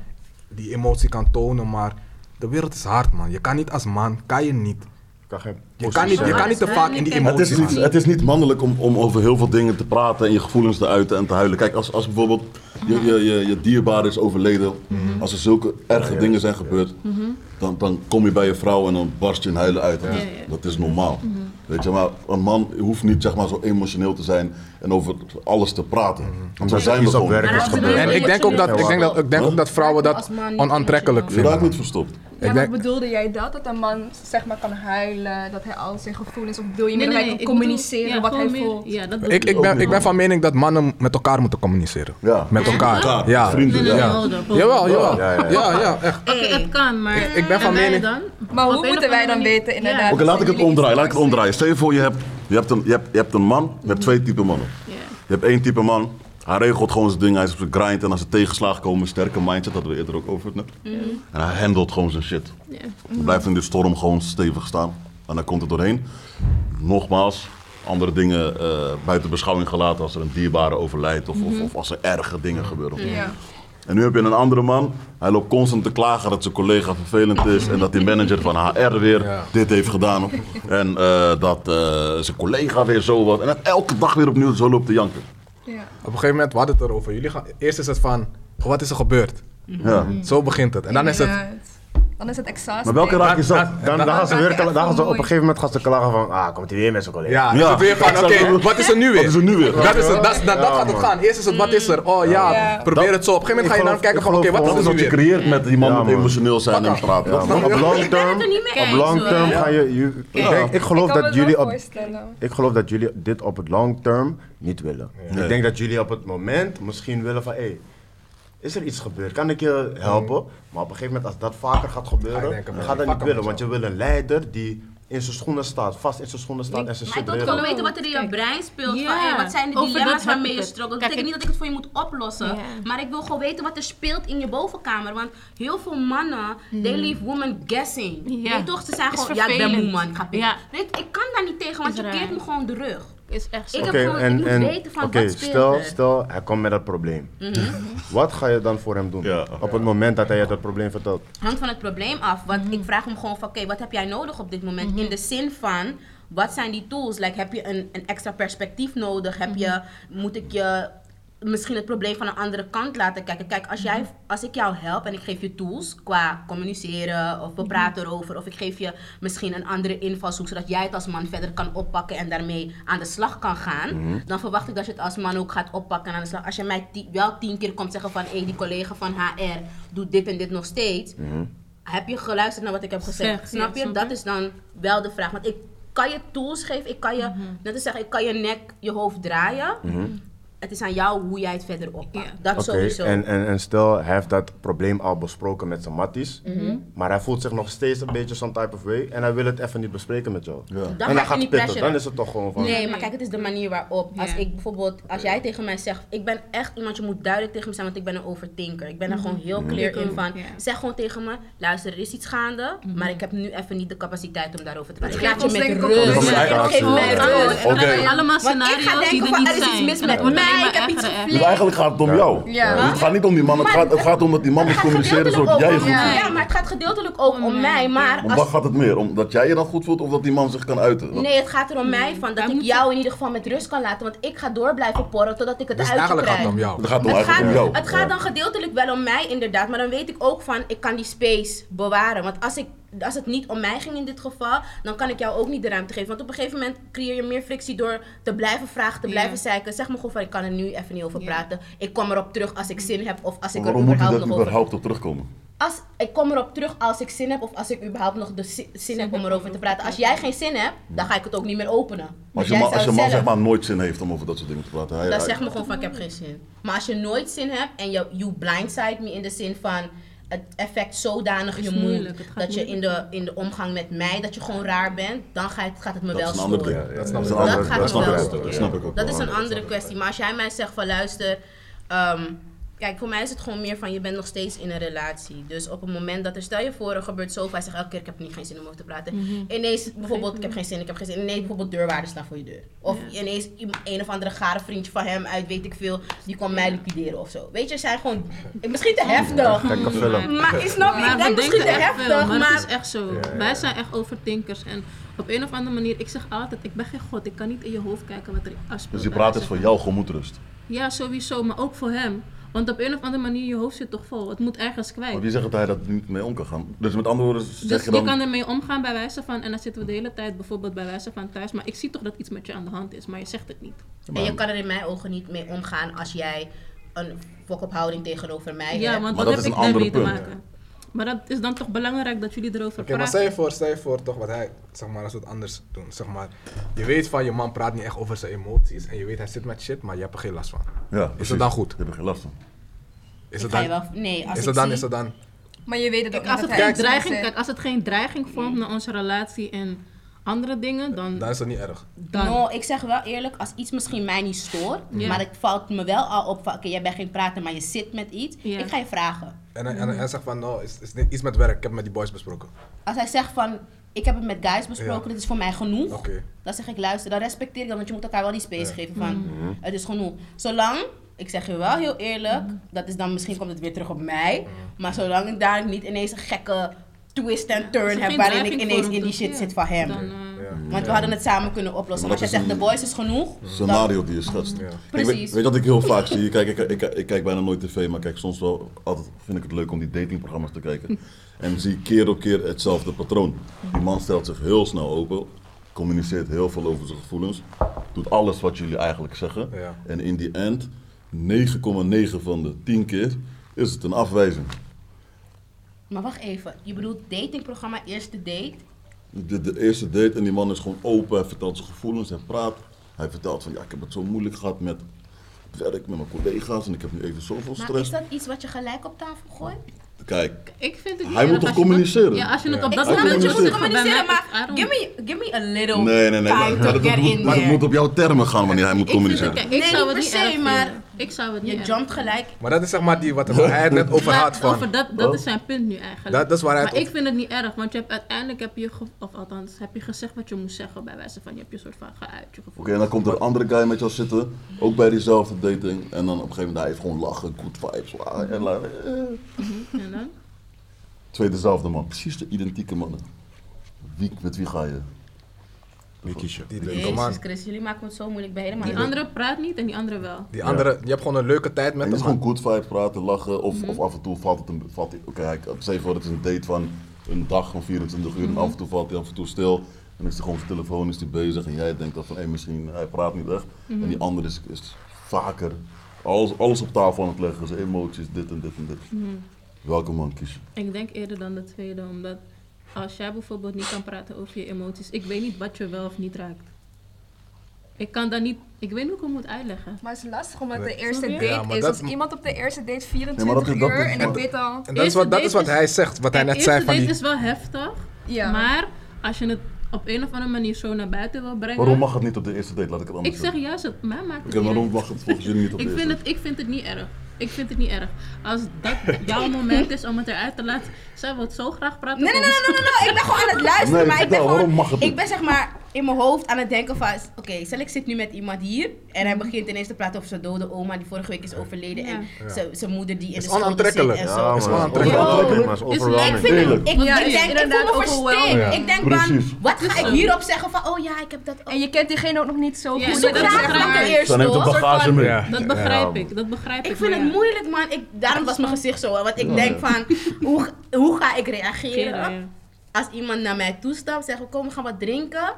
die emotie kan tonen. Maar de wereld is hard, man. Je kan niet als man, kan je niet. Ik kan geen Je kan niet, je kan niet te vaak in die Het Het emotie is, niet, het is niet mannelijk om, om over heel veel dingen te praten en je gevoelens te uiten en te huilen. Kijk, als, als bijvoorbeeld je, je, je, je dierbaar is overleden, als er zulke erge dingen zijn gebeurd, dan, dan kom je bij je vrouw en dan barst je in huilen uit. Dat, is, Ja, ja. dat is normaal. Weet je, maar een man hoeft niet zeg maar, zo emotioneel te zijn en over alles te praten. Want zo zijn we iets op gewoon. werk Maar is als we gebeurd. En ik denk ook dat, ik denk dat, ik denk ook dat vrouwen dat onaantrekkelijk Je raakt niet vinden. verstopt. Ja, maar bedoelde jij dat? Dat een man zeg maar kan huilen, dat hij al zijn gevoelens, of wil je Nee, meer nee, dat hij bedoel- communiceren ja, wat hij voelt? Ja, dat ik, bedoel ik, ben, ik ben van mening dat mannen met elkaar moeten communiceren. Ja. Met elkaar. Elkaar, Ja. vrienden, ja. Jawel, jawel. Ja, ja, Ja, ja. ja, echt. Oké, het kan, maar. Ik- ik ben van mening- dan? Maar hoe moeten wij dan manier- weten Ja. inderdaad? Oké, laat ik het omdraaien. Laat ik het omdraaien. Stel je voor, je hebt, je hebt, een, je hebt, je hebt een man, je hebt twee typen mannen. Ja. Je hebt één type man, hij regelt gewoon zijn ding, hij is op zijn grind en als er tegenslagen komen, sterke mindset, dat hadden we eerder ook over het net. En hij handelt gewoon zijn shit. Ja. Hij blijft in dit storm gewoon stevig staan en dan komt er doorheen. Nogmaals, andere dingen eh, buiten beschouwing gelaten als er een dierbare overlijdt of, of, of als er erge dingen gebeuren. Ja. En nu heb je een andere man, hij loopt constant te klagen dat zijn collega vervelend is en dat die manager van HR weer Ja. dit heeft gedaan. En eh, dat eh, zijn collega weer zo wat. En dat elke dag weer opnieuw zo loopt te janken. Ja. Op een gegeven moment, we hadden het erover. Jullie gaan, eerst is het van, wat is er gebeurd? Ja. Zo begint het. En dan is het. Dan is het exhausting. Maar welke raak is dat? Dan, dan gaan ze weer, dan gaan ze op een gegeven moment gaan ze klagen van, ah, komt hij weer met zijn collega. ja, dan Ja. is het weer van, oké, wat is er nu weer? Wat is er nu weer? Dat, is het, dat, is- dat, dat Ja, gaat het gaan. Eerst is het, wat is er? Oh ja, Ja. probeer het zo. Op een gegeven moment ga je dan kijken van, oké, wat Dat is is er wat nu je weer? creëert met die man emotioneel zijn en praten. Dat op je? long term, er op long term ga je, je- ik, Ja. denk, ik geloof dat jullie op, ik geloof dat jullie dit op het long term niet willen. Nee. Ik denk dat jullie op het moment misschien willen van, hé, hey, is er iets gebeurd? Kan ik je helpen? Maar op een gegeven moment als dat vaker gaat Ga je gebeuren, denken, dan man, gaat dat niet willen. Want je wil een leider die in zijn schoenen staat, vast in zijn schoenen staat en zijn Maar ik wil weten wat er in je brein speelt. Van, hey, wat zijn de over dilemma's waarmee ik je struggelt. Dat betekent niet dat ik het voor je moet oplossen. Maar ik wil gewoon weten wat er speelt in je bovenkamer. Want heel veel mannen, they leave women guessing. Ja. Weet toch, ze zijn gewoon, ja ik ben moe man, ik ga. Ja. Ik kan daar niet tegen, want Is je keert me gewoon de rug. Is echt zo. Ik Oké, heb gewoon, en, weten van oké, wat stel, er. stel, hij komt met dat probleem. Wat ga je dan voor hem doen? Ja. Op het moment dat hij je dat probleem vertelt. hangt van het probleem af. Want ik vraag hem gewoon van, oké, wat heb jij nodig op dit moment? In de zin van, wat zijn die tools? Like, heb je een, een extra perspectief nodig? Heb je, moet ik je misschien het probleem van een andere kant laten kijken? Kijk, als, jij, als ik jou help en ik geef je tools qua communiceren of we praten erover of ik geef je misschien een andere invalshoek zodat jij het als man verder kan oppakken en daarmee aan de slag kan gaan, dan verwacht ik dat je het als man ook gaat oppakken en aan de slag. Als je mij wel tien keer komt zeggen van, hé, die collega van HR doet dit en dit nog steeds, heb je geluisterd naar wat ik heb gezegd? Zeg, snap ja, je? Dat is dan wel de vraag. Want ik kan je tools geven, ik kan je, net als zeggen, ik kan je nek, je hoofd draaien. Het is aan jou hoe jij het verder oppakt. Ja. Dat Oké, sowieso. en, en, en stel, hij heeft dat probleem al besproken met zijn matties. Mhm. Maar hij voelt zich nog steeds een beetje some type of way. En hij wil het even niet bespreken met jou. Ja. Dan en je gaat pitten. pressuren. Dan is het toch gewoon van... Nee, maar kijk, het is de manier waarop. Als ik bijvoorbeeld, als jij tegen mij zegt, ik ben echt iemand, je moet duidelijk tegen me zijn, want ik ben een overthinker. Ik ben er gewoon heel clear in van, zeg gewoon tegen me, luister, er is iets gaande, maar ik heb nu even niet de capaciteit om daarover te praten. Ik laat je met rust. Geef mij rust. Dan allemaal Want ik ga scenario's die denken er er is iets zijn. mis met het wordt alleen maar ik heb iets. Dus eigenlijk gaat het om jou. Ja. Dus het gaat niet om die man, het gaat, het gaat om dat die man moet communiceren zodat jij je goed voelt. Ja, maar het gaat gedeeltelijk ook om mij. Maar Om als wat gaat het meer? Omdat jij je dan goed voelt of dat die man zich kan uiten? Dat- Nee, het gaat er om mij van dat ik jou in ieder geval met rust kan laten. Want ik ga door blijven porren totdat ik het Dus uit eigenlijk gaat het om jou. Het gaat om Het eigenlijk gaat, om jou. het gaat dan gedeeltelijk wel om mij inderdaad, maar dan weet ik ook van ik kan die space bewaren. Want als, ik, als het niet om mij ging in dit geval, dan kan ik jou ook niet de ruimte geven. Want op een gegeven moment creëer je meer frictie door te blijven vragen, te blijven zeiken. Zeg me gewoon van ik kan er nu even niet over praten. Ik kom erop terug als ik zin heb of als ik Maar er waarom moet je überhaupt over überhaupt op terugkomen? als, ik kom erop terug als ik zin heb of als ik überhaupt nog de zi- zin heb om erover te praten. Als jij geen zin hebt, dan ga ik het ook niet meer openen. Maar als je als je man zelf- zeg maar nooit zin heeft om over dat soort dingen te praten. Hij, dan hij- zeg me gewoon van ik heb geen zin. Maar als je nooit zin hebt en je you blindside me in de zin van het effect zodanig je gaat dat je in de, in de omgang met mij, dat je gewoon raar bent, dan gaat, gaat het me Dat wel storen. Dat Dat Dat gaat dat me snap wel ik ook. storen. Dat snap ik ook. Dat is een andere kwestie. Maar als jij mij zegt van luister, ehm, kijk voor mij is het gewoon meer van je bent nog steeds in een relatie. Dus op het moment dat er, stel je voor, er gebeurt zoveel, hij zegt elke keer ik heb er niet geen zin om over te praten. Mhm. Ineens bijvoorbeeld ik heb geen zin, ik heb geen zin. Ineens bijvoorbeeld deurwaarders staan voor je deur. Of Ja. ineens een of andere gare vriendje van hem uit weet ik veel, die komt mij liquideren of zo. Weet je, zijn gewoon misschien te heftig. Gekke film. Maar ik snap, Maar ik denk misschien te heftig, veel, maar, maar... het is echt zo. Wij zijn echt overthinkers en op een of andere manier, ik zeg altijd, ik ben geen god, ik kan niet in je hoofd kijken wat er afspeelt. Dus die bij praat is voor van- jou gemoedrust. Ja, sowieso, maar ook voor hem. Want op een of andere manier, je hoofd zit toch vol. Het moet ergens kwijt. Maar wie zegt dat hij dat niet mee om kan gaan? Dus met andere woorden zeg Dus je je, dan... kan ermee omgaan bij wijze van, en dan zitten we de hele tijd bijvoorbeeld bij wijze van thuis, maar ik zie toch dat iets met je aan de hand is, maar je zegt het niet. En je kan er in mijn ogen niet mee omgaan als jij een fokophouding tegenover mij Ja, hebt. want Maar wat dat heb is ik een daarmee te maken? Maar dat is dan toch belangrijk dat jullie erover Oké, maar praten. stel je voor, stel je voor toch wat hij, zeg maar, als we het anders doen. Zeg maar, je weet van je man praat niet echt over zijn emoties en je weet hij zit met shit, maar je hebt er geen last van. Ja, Is het dan goed? Je hebt er geen last van. Is het dan, wel, nee, als is ik het dan, zie- is het dan, Maar je weet het ook niet als dat het, geen dreiging, kijk, als het geen dreiging vormt naar onze relatie en andere dingen, dan... dan is het niet erg. dan No, ik zeg wel eerlijk, als iets misschien mij niet stoort, maar het valt me wel al op van, oké, jij bent geen prater, maar je zit met iets, ik ga je vragen. En, hij- en hij zegt van, nou, is, is niet iets met werk, ik heb het met die boys besproken. Als hij zegt van, ik heb het met guys besproken, Ja. dit is voor mij genoeg, Oké. dan zeg ik luister, dan respecteer ik dat, want je moet elkaar wel die space Ja. geven van, het is genoeg. Zolang, ik zeg je wel heel eerlijk, dat is dan, misschien komt het weer terug op mij, maar zolang ik daar niet ineens een gekke twist en turn heb, waarin ik ineens in die shit zit van hem. Eh. Want we hadden het samen kunnen oplossen. Als je zegt, is de boys is genoeg. Scenario die je schetst. Precies. weet, je wat ik heel vaak zie? Kijk, ik, ik, ik, kijk bijna nooit tv, maar kijk, soms wel, altijd vind ik het leuk om die datingprogramma's te kijken. En zie keer op keer hetzelfde patroon. Die man stelt zich heel snel open, communiceert heel veel over zijn gevoelens, doet alles wat jullie eigenlijk zeggen. En in die end, 9,9 van de 10 keer, is het een afwijzing. Maar wacht even, je bedoelt datingprogramma Eerste Date? De, de eerste date en die man is gewoon open, hij vertelt zijn gevoelens, hij praat. Hij vertelt van ja, ik heb het zo moeilijk gehad met het werk, met mijn collega's en ik heb nu even zoveel Maar stress. is dat iets wat je gelijk op tafel gooit? Kijk, ik vind het Hij moet toch communiceren? ja, als je het Ja. op dat moment moet communiceren, maar give me, give me a little Nee, nee, nee. time Maar, to get moet, in maar het moet op jouw termen gaan wanneer hij moet Ik vind het, communiceren. kijk, ik Nee, zou niet het niet per se, maar vinden. Ik zou het niet Je jumpt gelijk. Maar dat is zeg maar die wat hij het net over had van. over dat, dat is zijn punt nu eigenlijk. Dat- dat is waar hij maar het ik vind het niet erg, want je hebt uiteindelijk heb je, of althans, heb je gezegd wat je moest zeggen bij wijze van je hebt je soort van geuit je gevoel. Oké, en dan komt er een andere guy met jou zitten, ook bij diezelfde dating. En dan op een gegeven moment, hij heeft gewoon lachen, good vibes. ah, En, la- eh. En dan? Twee dezelfde man, precies de identieke mannen. Wie, met wie ga je? Die leuke man. Jezus Christus, jullie maken het zo moeilijk bij helemaal. Die andere praat niet en die andere wel. Die andere, je hebt gewoon een leuke tijd met het is hem. gewoon good vibes, praten, lachen. Of, Mhm. of af en toe valt het een... Valt hij- Oké, je voor, het is een date van een dag van 24 uur. Mhm. En af en toe valt hij af en toe stil. En is hij gewoon op zijn telefoon is hij bezig. En jij denkt dan van, hé, misschien hij praat niet echt. Mhm. En die andere is, is vaker alles, alles op tafel aan het leggen. Zijn emoties, dit en dit en dit. Mhm. Welke man kies je? Ik denk eerder dan de tweede, omdat als jij bijvoorbeeld niet kan praten over je emoties, ik weet niet wat je wel of niet raakt. Ik kan dat niet, ik weet niet hoe ik het moet uitleggen. Maar het is lastig omdat Nee. de eerste date Ja, is. Als iemand op de eerste date Nee, 24 maar dat is- dat uur is- en ik weet al. En dat is Eerste wat, dat is date wat is- hij zegt, wat hij net zei eerste van date die... is wel heftig, Ja. maar als je het op een of andere manier zo naar buiten wil brengen. Waarom mag het niet op de eerste date? Laat ik het anders Ik zeg juist, het mij maakt het niet waarom mag het volgens jullie niet op de Ik eerste vind, date? het, ik vind het niet erg. Ik vind het niet erg. Als dat jouw moment is om het eruit te laten, zij wil het zo graag praten. Nee, nee, nee, nee, nee, nee, ik ben gewoon aan het luisteren, Nee, maar ik ben gewoon, mag het niet? ik ben zeg maar in mijn hoofd aan het denken van, oké, stel ik zit nu met iemand hier en hij begint ineens te praten over zijn dode oma die vorige week is overleden Ja. en Ja. zijn- moeder die in Is de schulden zit onaantrekkelijk. en Ja, zo. man. Is wel Is aantrekkelijk. overwhelming, man. Is Is- Ik vind het, ik, Ja, ik denk, ik voel inderdaad me. Ik denk Precies. van, wat ga ik hierop zeggen van, oh ja, ik heb dat ook. En je kent diegene ook nog niet zo Ja, goed. dat Zoek graag. Ja. Dat begrijp Ja. ik, dat begrijp ik. Ik vind maar het moeilijk, man. Ik, daarom was mijn gezicht zo. Want ik denk van, hoe, hoe ga ik reageren als iemand naar mij toestapt, zeggen kom, we gaan wat drinken.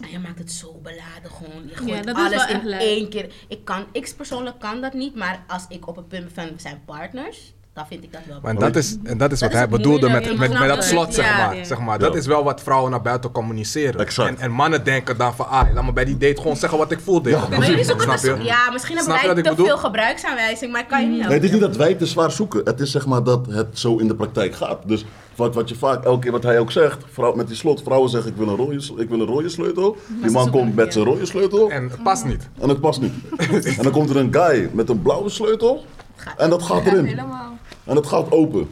En je maakt het zo beladen gewoon. Je gooit dat is alles in één keer. Ik, kan, ik persoonlijk kan dat niet, maar als ik op het punt ben, we zijn partners. dan vind ik dat wel Maar dat is, en dat is wat is hij bedoelde met, met, met dat slot, zeg Ja. maar. Ja. zeg maar. Dat Ja. is wel wat vrouwen naar buiten communiceren. Exact. En, en mannen denken dan van, ah, laat me bij die date gewoon zeggen wat ik voel. Maar jullie zoeken Snap dus, je? ja, misschien Snap hebben wij te bedoel? veel gebruiksaanwijzing, maar kan je niet Nee, het is niet dat wij te zwaar zoeken. Het is zeg maar dat het zo in de praktijk gaat. Dus wat, wat je vaak, elke keer wat hij ook zegt, vrouw, met die slot, vrouwen zeggen ik wil een rode, ik wil een rode sleutel. Die man komt met zijn rode sleutel En het past niet. en het past niet. en dan komt er een guy met een blauwe sleutel en dat gaat erin. Helemaal. En het gaat open.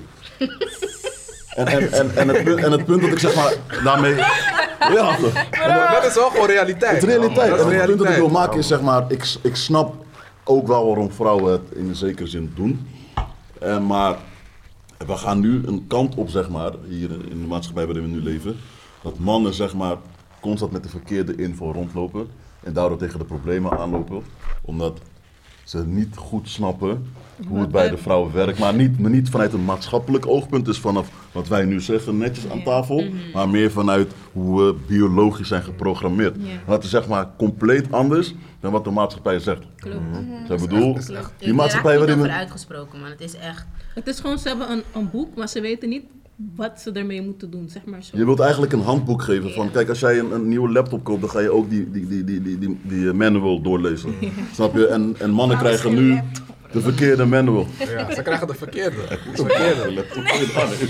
En, en, en, en, het, punt, en het punt dat ik zeg maar daarmee... Ja? En dat is wel gewoon realiteit. Het is realiteit. Dat is En het punt dat ik wil maken is zeg maar, ik, ik snap ook wel waarom vrouwen het in een zekere zin doen. Eh, maar we gaan nu een kant op, zeg maar, hier in de maatschappij waarin we nu leven. Dat mannen zeg maar constant met de verkeerde info rondlopen. En daardoor tegen de problemen aanlopen. Omdat ze niet goed snappen hoe het bij de vrouwen werkt. Maar niet, maar niet vanuit een maatschappelijk oogpunt. Dus vanaf wat wij nu zeggen, netjes aan tafel. Maar meer vanuit hoe we biologisch zijn geprogrammeerd. Ja. Dat is zeg maar compleet anders dan wat de maatschappij zegt. Klopt. Dus ik bedoel, Ik die maatschappij waarin niet we... over uitgesproken, man. Het is echt... Het is gewoon, ze hebben een, een boek, maar ze weten niet wat ze ermee moeten doen, zeg maar zo. Je wilt eigenlijk een handboek geven van, kijk, als jij een, een nieuwe laptop koopt, dan ga je ook die, die, die, die, die, die, die eh, manual doorlezen. Snap je? En, en mannen krijgen nu de verkeerde manual. Ja, ze krijgen de verkeerde. De verkeerde.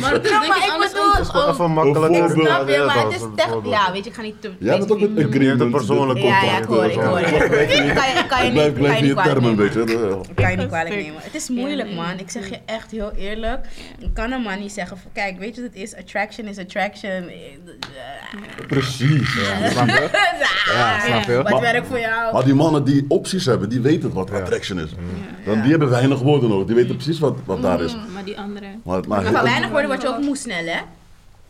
Maar het is denk ik andersom. Het is gewoon even makkelijker. Bijvoorbeeld. Snap je, maar het is echt... Ja, weet je, ik ga niet te... Jij bent ook met agreement. Een persoonlijk Ja, ja, ik hoor, ik hoor. Ik kan je, ik kan je Ik niet, blijf, ik kan je niet kwalijk termen een nemen. beetje. hè. Ik kan je niet kwalijk Stuk. nemen. Het is moeilijk, man. Ik zeg je echt heel eerlijk. Ik kan een man niet zeggen van, kijk, weet je wat het is? Attraction is attraction. Precies. Snap je? Ja, snap je? Wat werkt voor jou? Maar die mannen die opties hebben, die weten wat attraction is. Dan, die hebben weinig woorden nodig. Die weten precies wat, wat daar is. Mm, Maar die andere. Maar, maar, weinig woorden word je ook moe snel, hè?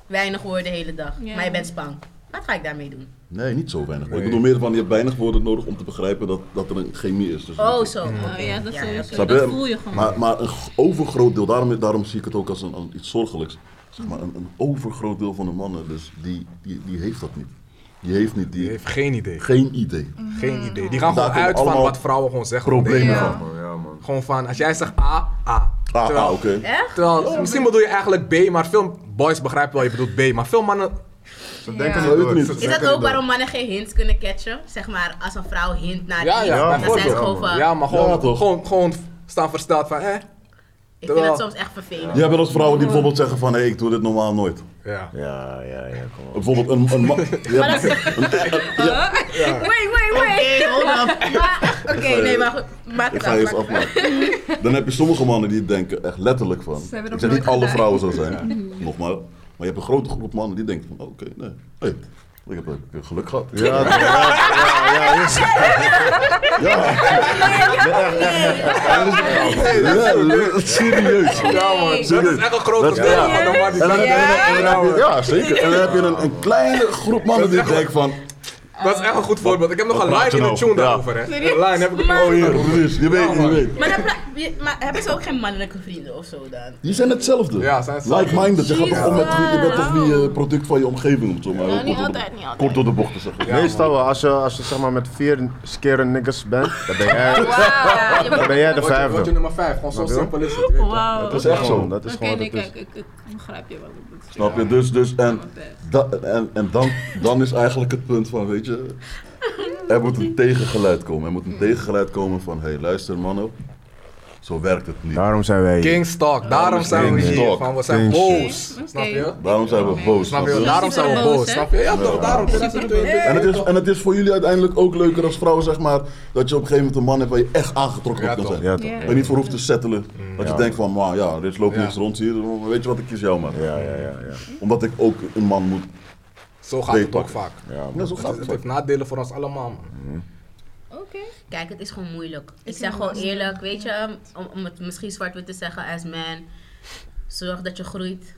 Weinig woorden de hele dag. Ja. Maar je bent spang. Wat ga ik daarmee doen? Nee, niet zo weinig. Maar Ik Nee. bedoel meer van, je hebt weinig woorden nodig om te begrijpen dat, dat er een chemie is. tussen Oh, zo. Oh, ja, dat Ja. Snap Dat je? voel je gewoon. Maar, maar een overgroot deel, daarom, daarom zie ik het ook als een, iets zorgelijks. Zeg maar, een, een overgroot deel van de mannen, dus die, die, die heeft dat niet. Die heeft niet, Die die heeft geen idee. geen idee. Geen idee. Die gaan Daar gewoon uit van wat vrouwen gewoon zeggen. Problemen Ja. van. Ja, man. Gewoon van, als jij zegt A, A. Ah, Terwijl- ah oké. Echt? Terwijl, misschien bedoel je eigenlijk B, maar veel boys begrijpen wel je bedoelt B. Maar veel mannen, Ze denken Ja. niet door. Ze Is denken dat ook niet waarom mannen geen hints kunnen catchen? Zeg maar, als een vrouw hint naar ja, iets, ja, Ja, dan zijn ze gewoon van... Ja, maar gewoon, Ja, toch? gewoon, gewoon staan versteld van, hè? Ik vind het soms echt vervelend. Je hebt wel eens vrouwen die bijvoorbeeld zeggen van, hé, ik doe dit normaal nooit. Ja. Ja, ja, ja, kom op. Bijvoorbeeld een, een man... Maar dat is... Wait, wait, wait. Oké, nee, maar goed. Maak Ik ga je eens af. afmaken. Dan heb je sommige mannen die denken echt letterlijk van. Ze Ik zeg niet alle vrouwen zo zijn, nogmaals. Maar je hebt een grote groep mannen die denken van, oh, oké, nee. Hey, ik heb ik heb geluk gehad. Ja, ja, ja, ja, is- Ja, serieus. Ja, man. Dat is echt een groot Dat- gedeelte ja. zeker. En dan heb je een, een kleine groep mannen die denken van, Dat is echt een goed voorbeeld. Ik heb nog een line in de nou? tune Ja. daarover, hè. Een line heb ik het Maar- oh hier, precies, je weet, je weet. Maar, je- maar hebben ze ook geen mannelijke vrienden of zo dan? Die zijn hetzelfde. Ja, zijn hetzelfde. Like-minded. Je gaat toch om met wie, je bent toch wie eh, product van je omgeving, om het zo maar Ja, kort niet door de- altijd, niet altijd. Kort door de bocht te zeggen. Meestal wel, als je, als je zeg maar met vier skere niggas bent, dan ben jij, dan ben jij de je- word je vijfde. nummer 5, gewoon zo simpel is het. Dat is echt zo. Dat is Oké, gewoon het is. ik, ik begrijp je wel. Snap je? Dus, dus en, en, en dan, dan is eigenlijk het punt van, weet je, er moet een tegengeluid komen. Er moet een tegengeluid komen van, hé, hey, luister mannen, zo werkt het niet. Daarom zijn wij. Kingstalk, daarom zijn we hier. Kingstalk. Van, we zijn King boos. Snap je? Daarom zijn we boos. Snap je? Daarom zijn we boos, snap je? Ja, toch? Daarom. 2022. En het, is, en het is voor jullie uiteindelijk ook leuker als vrouw, zeg maar, dat je op een gegeven moment een man hebt waar je echt aangetrokken op kan zijn. Ja, toch? Je niet voor hoeft te settelen. Dat je denkt van, maar ja, dit loopt niks rond hier, weet je wat, ik kies jou maar. Ja, ja, ja, ja. Omdat ik ook een man moet. Zo gaat het toch. ook vaak. Ja, gaat Het het. heeft nadelen voor ons allemaal, man. Oké. Kijk, het is gewoon moeilijk. Ik zeg gewoon eerlijk, weet je, om, om het misschien zwart-wit te zeggen als man, zorg dat je groeit.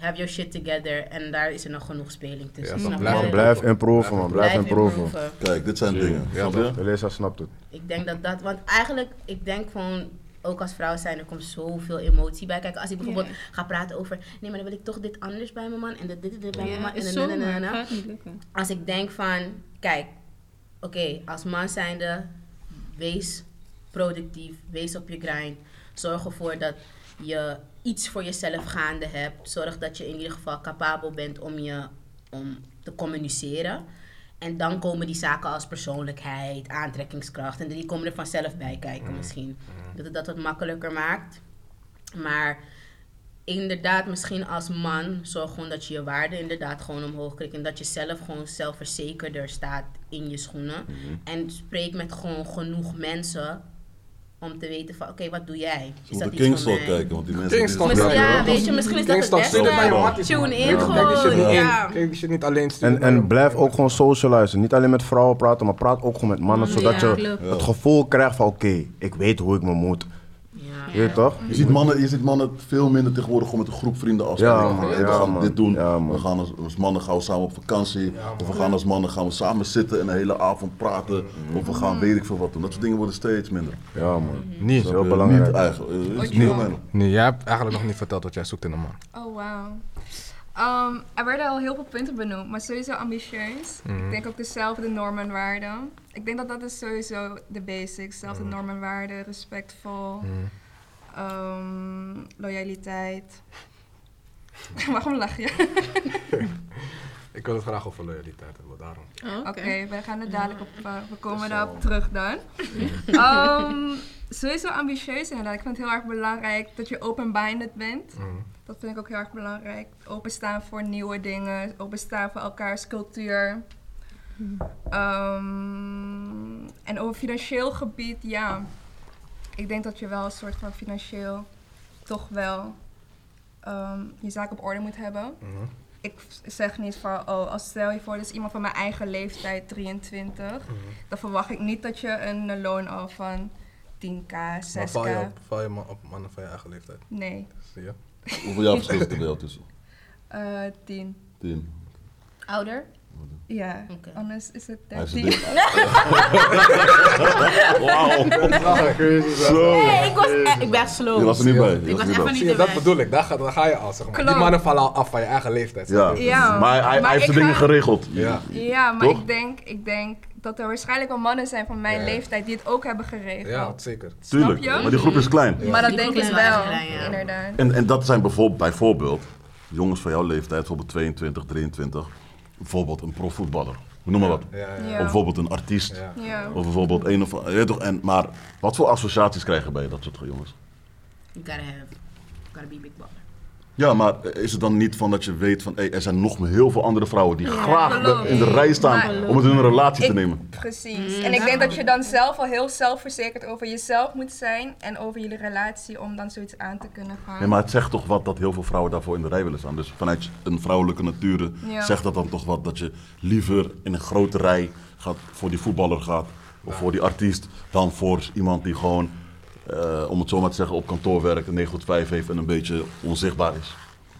Have your shit together. En daar is er nog genoeg speling tussen. Ja, snap blijf-? Man, blijf improven, man. Blijf improven. Kijk, dit zijn dingen. Ja, lezer snapt het. Ik denk dat dat, want eigenlijk, ik denk gewoon, ook als vrouw zijn, er komt zoveel emotie bij. Kijk, als ik bijvoorbeeld ga praten over, nee, maar dan wil ik toch dit anders bij mijn man en dit, dit, dit bij mijn Ja, man. En dan- zo, dan- dan- maar dan- het gaat niet lukken. als ik denk van, kijk, oké, als man zijnde, wees productief, wees op je grind. Zorg ervoor dat je iets voor jezelf gaande hebt. Zorg dat je in ieder geval capabel bent om, je, om te communiceren. En dan komen die zaken als persoonlijkheid, aantrekkingskracht. En die komen er vanzelf bij kijken misschien. Dat het dat wat makkelijker maakt. Maar inderdaad, misschien als man, zorg gewoon dat je je waarde inderdaad gewoon omhoog krijgt. En dat je zelf gewoon zelfverzekerder staat in je schoenen. En spreek met gewoon genoeg mensen om te weten van, oké, wat doe jij? Is dat moeten iets voor Kingstalk mij? kijken, want die mensen... Kingstalk, ja, Ja, weet je, misschien is dat het beste. Tune in Kijk, gewoon. Kijk die shit niet ja. in. Kijk die shit niet alleen sturen. En, en blijf ook gewoon socializen. Niet alleen met vrouwen praten, maar praat ook gewoon met mannen. Zodat Ja, je het gevoel krijgt van oké, ik weet hoe ik me moet. Ja. Je weet toch? Je ziet, mannen, je ziet mannen veel minder tegenwoordig gewoon met een groep vrienden afspreken. Ja, hey, we gaan man. dit doen. Ja, man. we gaan als, als mannen gaan we samen op vakantie. of we gaan als mannen gaan we samen zitten en een hele avond praten. Of we gaan weet ik veel wat doen. Dat soort dingen worden steeds minder. Ja man. Niet. Dat is heel belangrijk. Niet eigenlijk. is niet. Nee, jij hebt eigenlijk nog niet verteld wat jij zoekt in een man. Oh, wauw. Ehm, er werden al heel veel punten benoemd, maar sowieso ambitieus. Ik denk ook dezelfde normen en waarden. Ik denk dat dat is sowieso de basics. Zelfde normen en waarden, respectvol, ehm, loyaliteit. Waarom lach je? Ik wil het graag over loyaliteit hebben, daarom. Oh, Oké, we gaan er dadelijk op, eh, we komen daarop terug dan. Ehm, sowieso ambitieus inderdaad. Ik vind het heel erg belangrijk dat je open-minded bent. Mhm. Dat vind ik ook heel erg belangrijk. Openstaan voor nieuwe dingen, openstaan voor elkaars cultuur. Ehm, en over financieel gebied, ja. Ik denk dat je wel een soort van financieel toch wel ehm, je zaak op orde moet hebben. Mhm. Ik zeg niet van, oh, als stel je voor, dit is iemand van mijn eigen leeftijd, 23. Mhm. Dan verwacht ik niet dat je een loon al van 10k, 6k. Maar val je, op, val je ma- op mannen van je eigen leeftijd? Nee, Zie je? Hoeveel jaar verschil zit er tussen? eh 10. Tien. Ouder? Ja, Oké. anders is het Hij is 13. dik. Wauw. Nee, ik, was, eh, ik ben slow. Je was er niet bij. Je Ik was er niet even bij. niet dat bedoel ik. Daar ga, daar ga je al, zeg maar. Die mannen vallen al af van je eigen leeftijd. Ja. Maar hij, hij Maar heeft de dingen ga- geregeld. Ja. Ja, maar Toch? ik denk, ik denk dat er waarschijnlijk wel mannen zijn van mijn Ja. leeftijd die het ook hebben geregeld. Ja, zeker. Tuurlijk. Maar die groep is klein. Maar dat Die denk ik wel inderdaad. En, en dat zijn bijvoorbeeld, bijvoorbeeld jongens van jouw leeftijd, bijvoorbeeld 22, 23. Bijvoorbeeld een profvoetballer. Noem maar wat. Ja, ja. Ja. Of bijvoorbeeld een artiest. Ja. Ja. Of bijvoorbeeld een of toch, en, Maar wat voor associaties krijgen bij dat soort jongens? You gotta have, gotta be big baller. Ja, maar is het dan niet van dat je weet van hey, er zijn nog heel veel andere vrouwen die graag in de rij staan Maar- om het in een relatie te nemen? Precies. En ik denk dat je dan zelf al heel zelfverzekerd over jezelf moet zijn en over jullie relatie om dan zoiets aan te kunnen gaan. Nee, maar het zegt toch wat dat heel veel vrouwen daarvoor in de rij willen staan. Dus vanuit een vrouwelijke nature Ja. zegt dat dan toch wat dat je liever in een grote rij gaat voor die voetballer gaat of voor die artiest dan voor iemand die gewoon, eh, om het zo maar te zeggen, op kantoor werkt, een 9 tot 5 heeft en een beetje onzichtbaar is.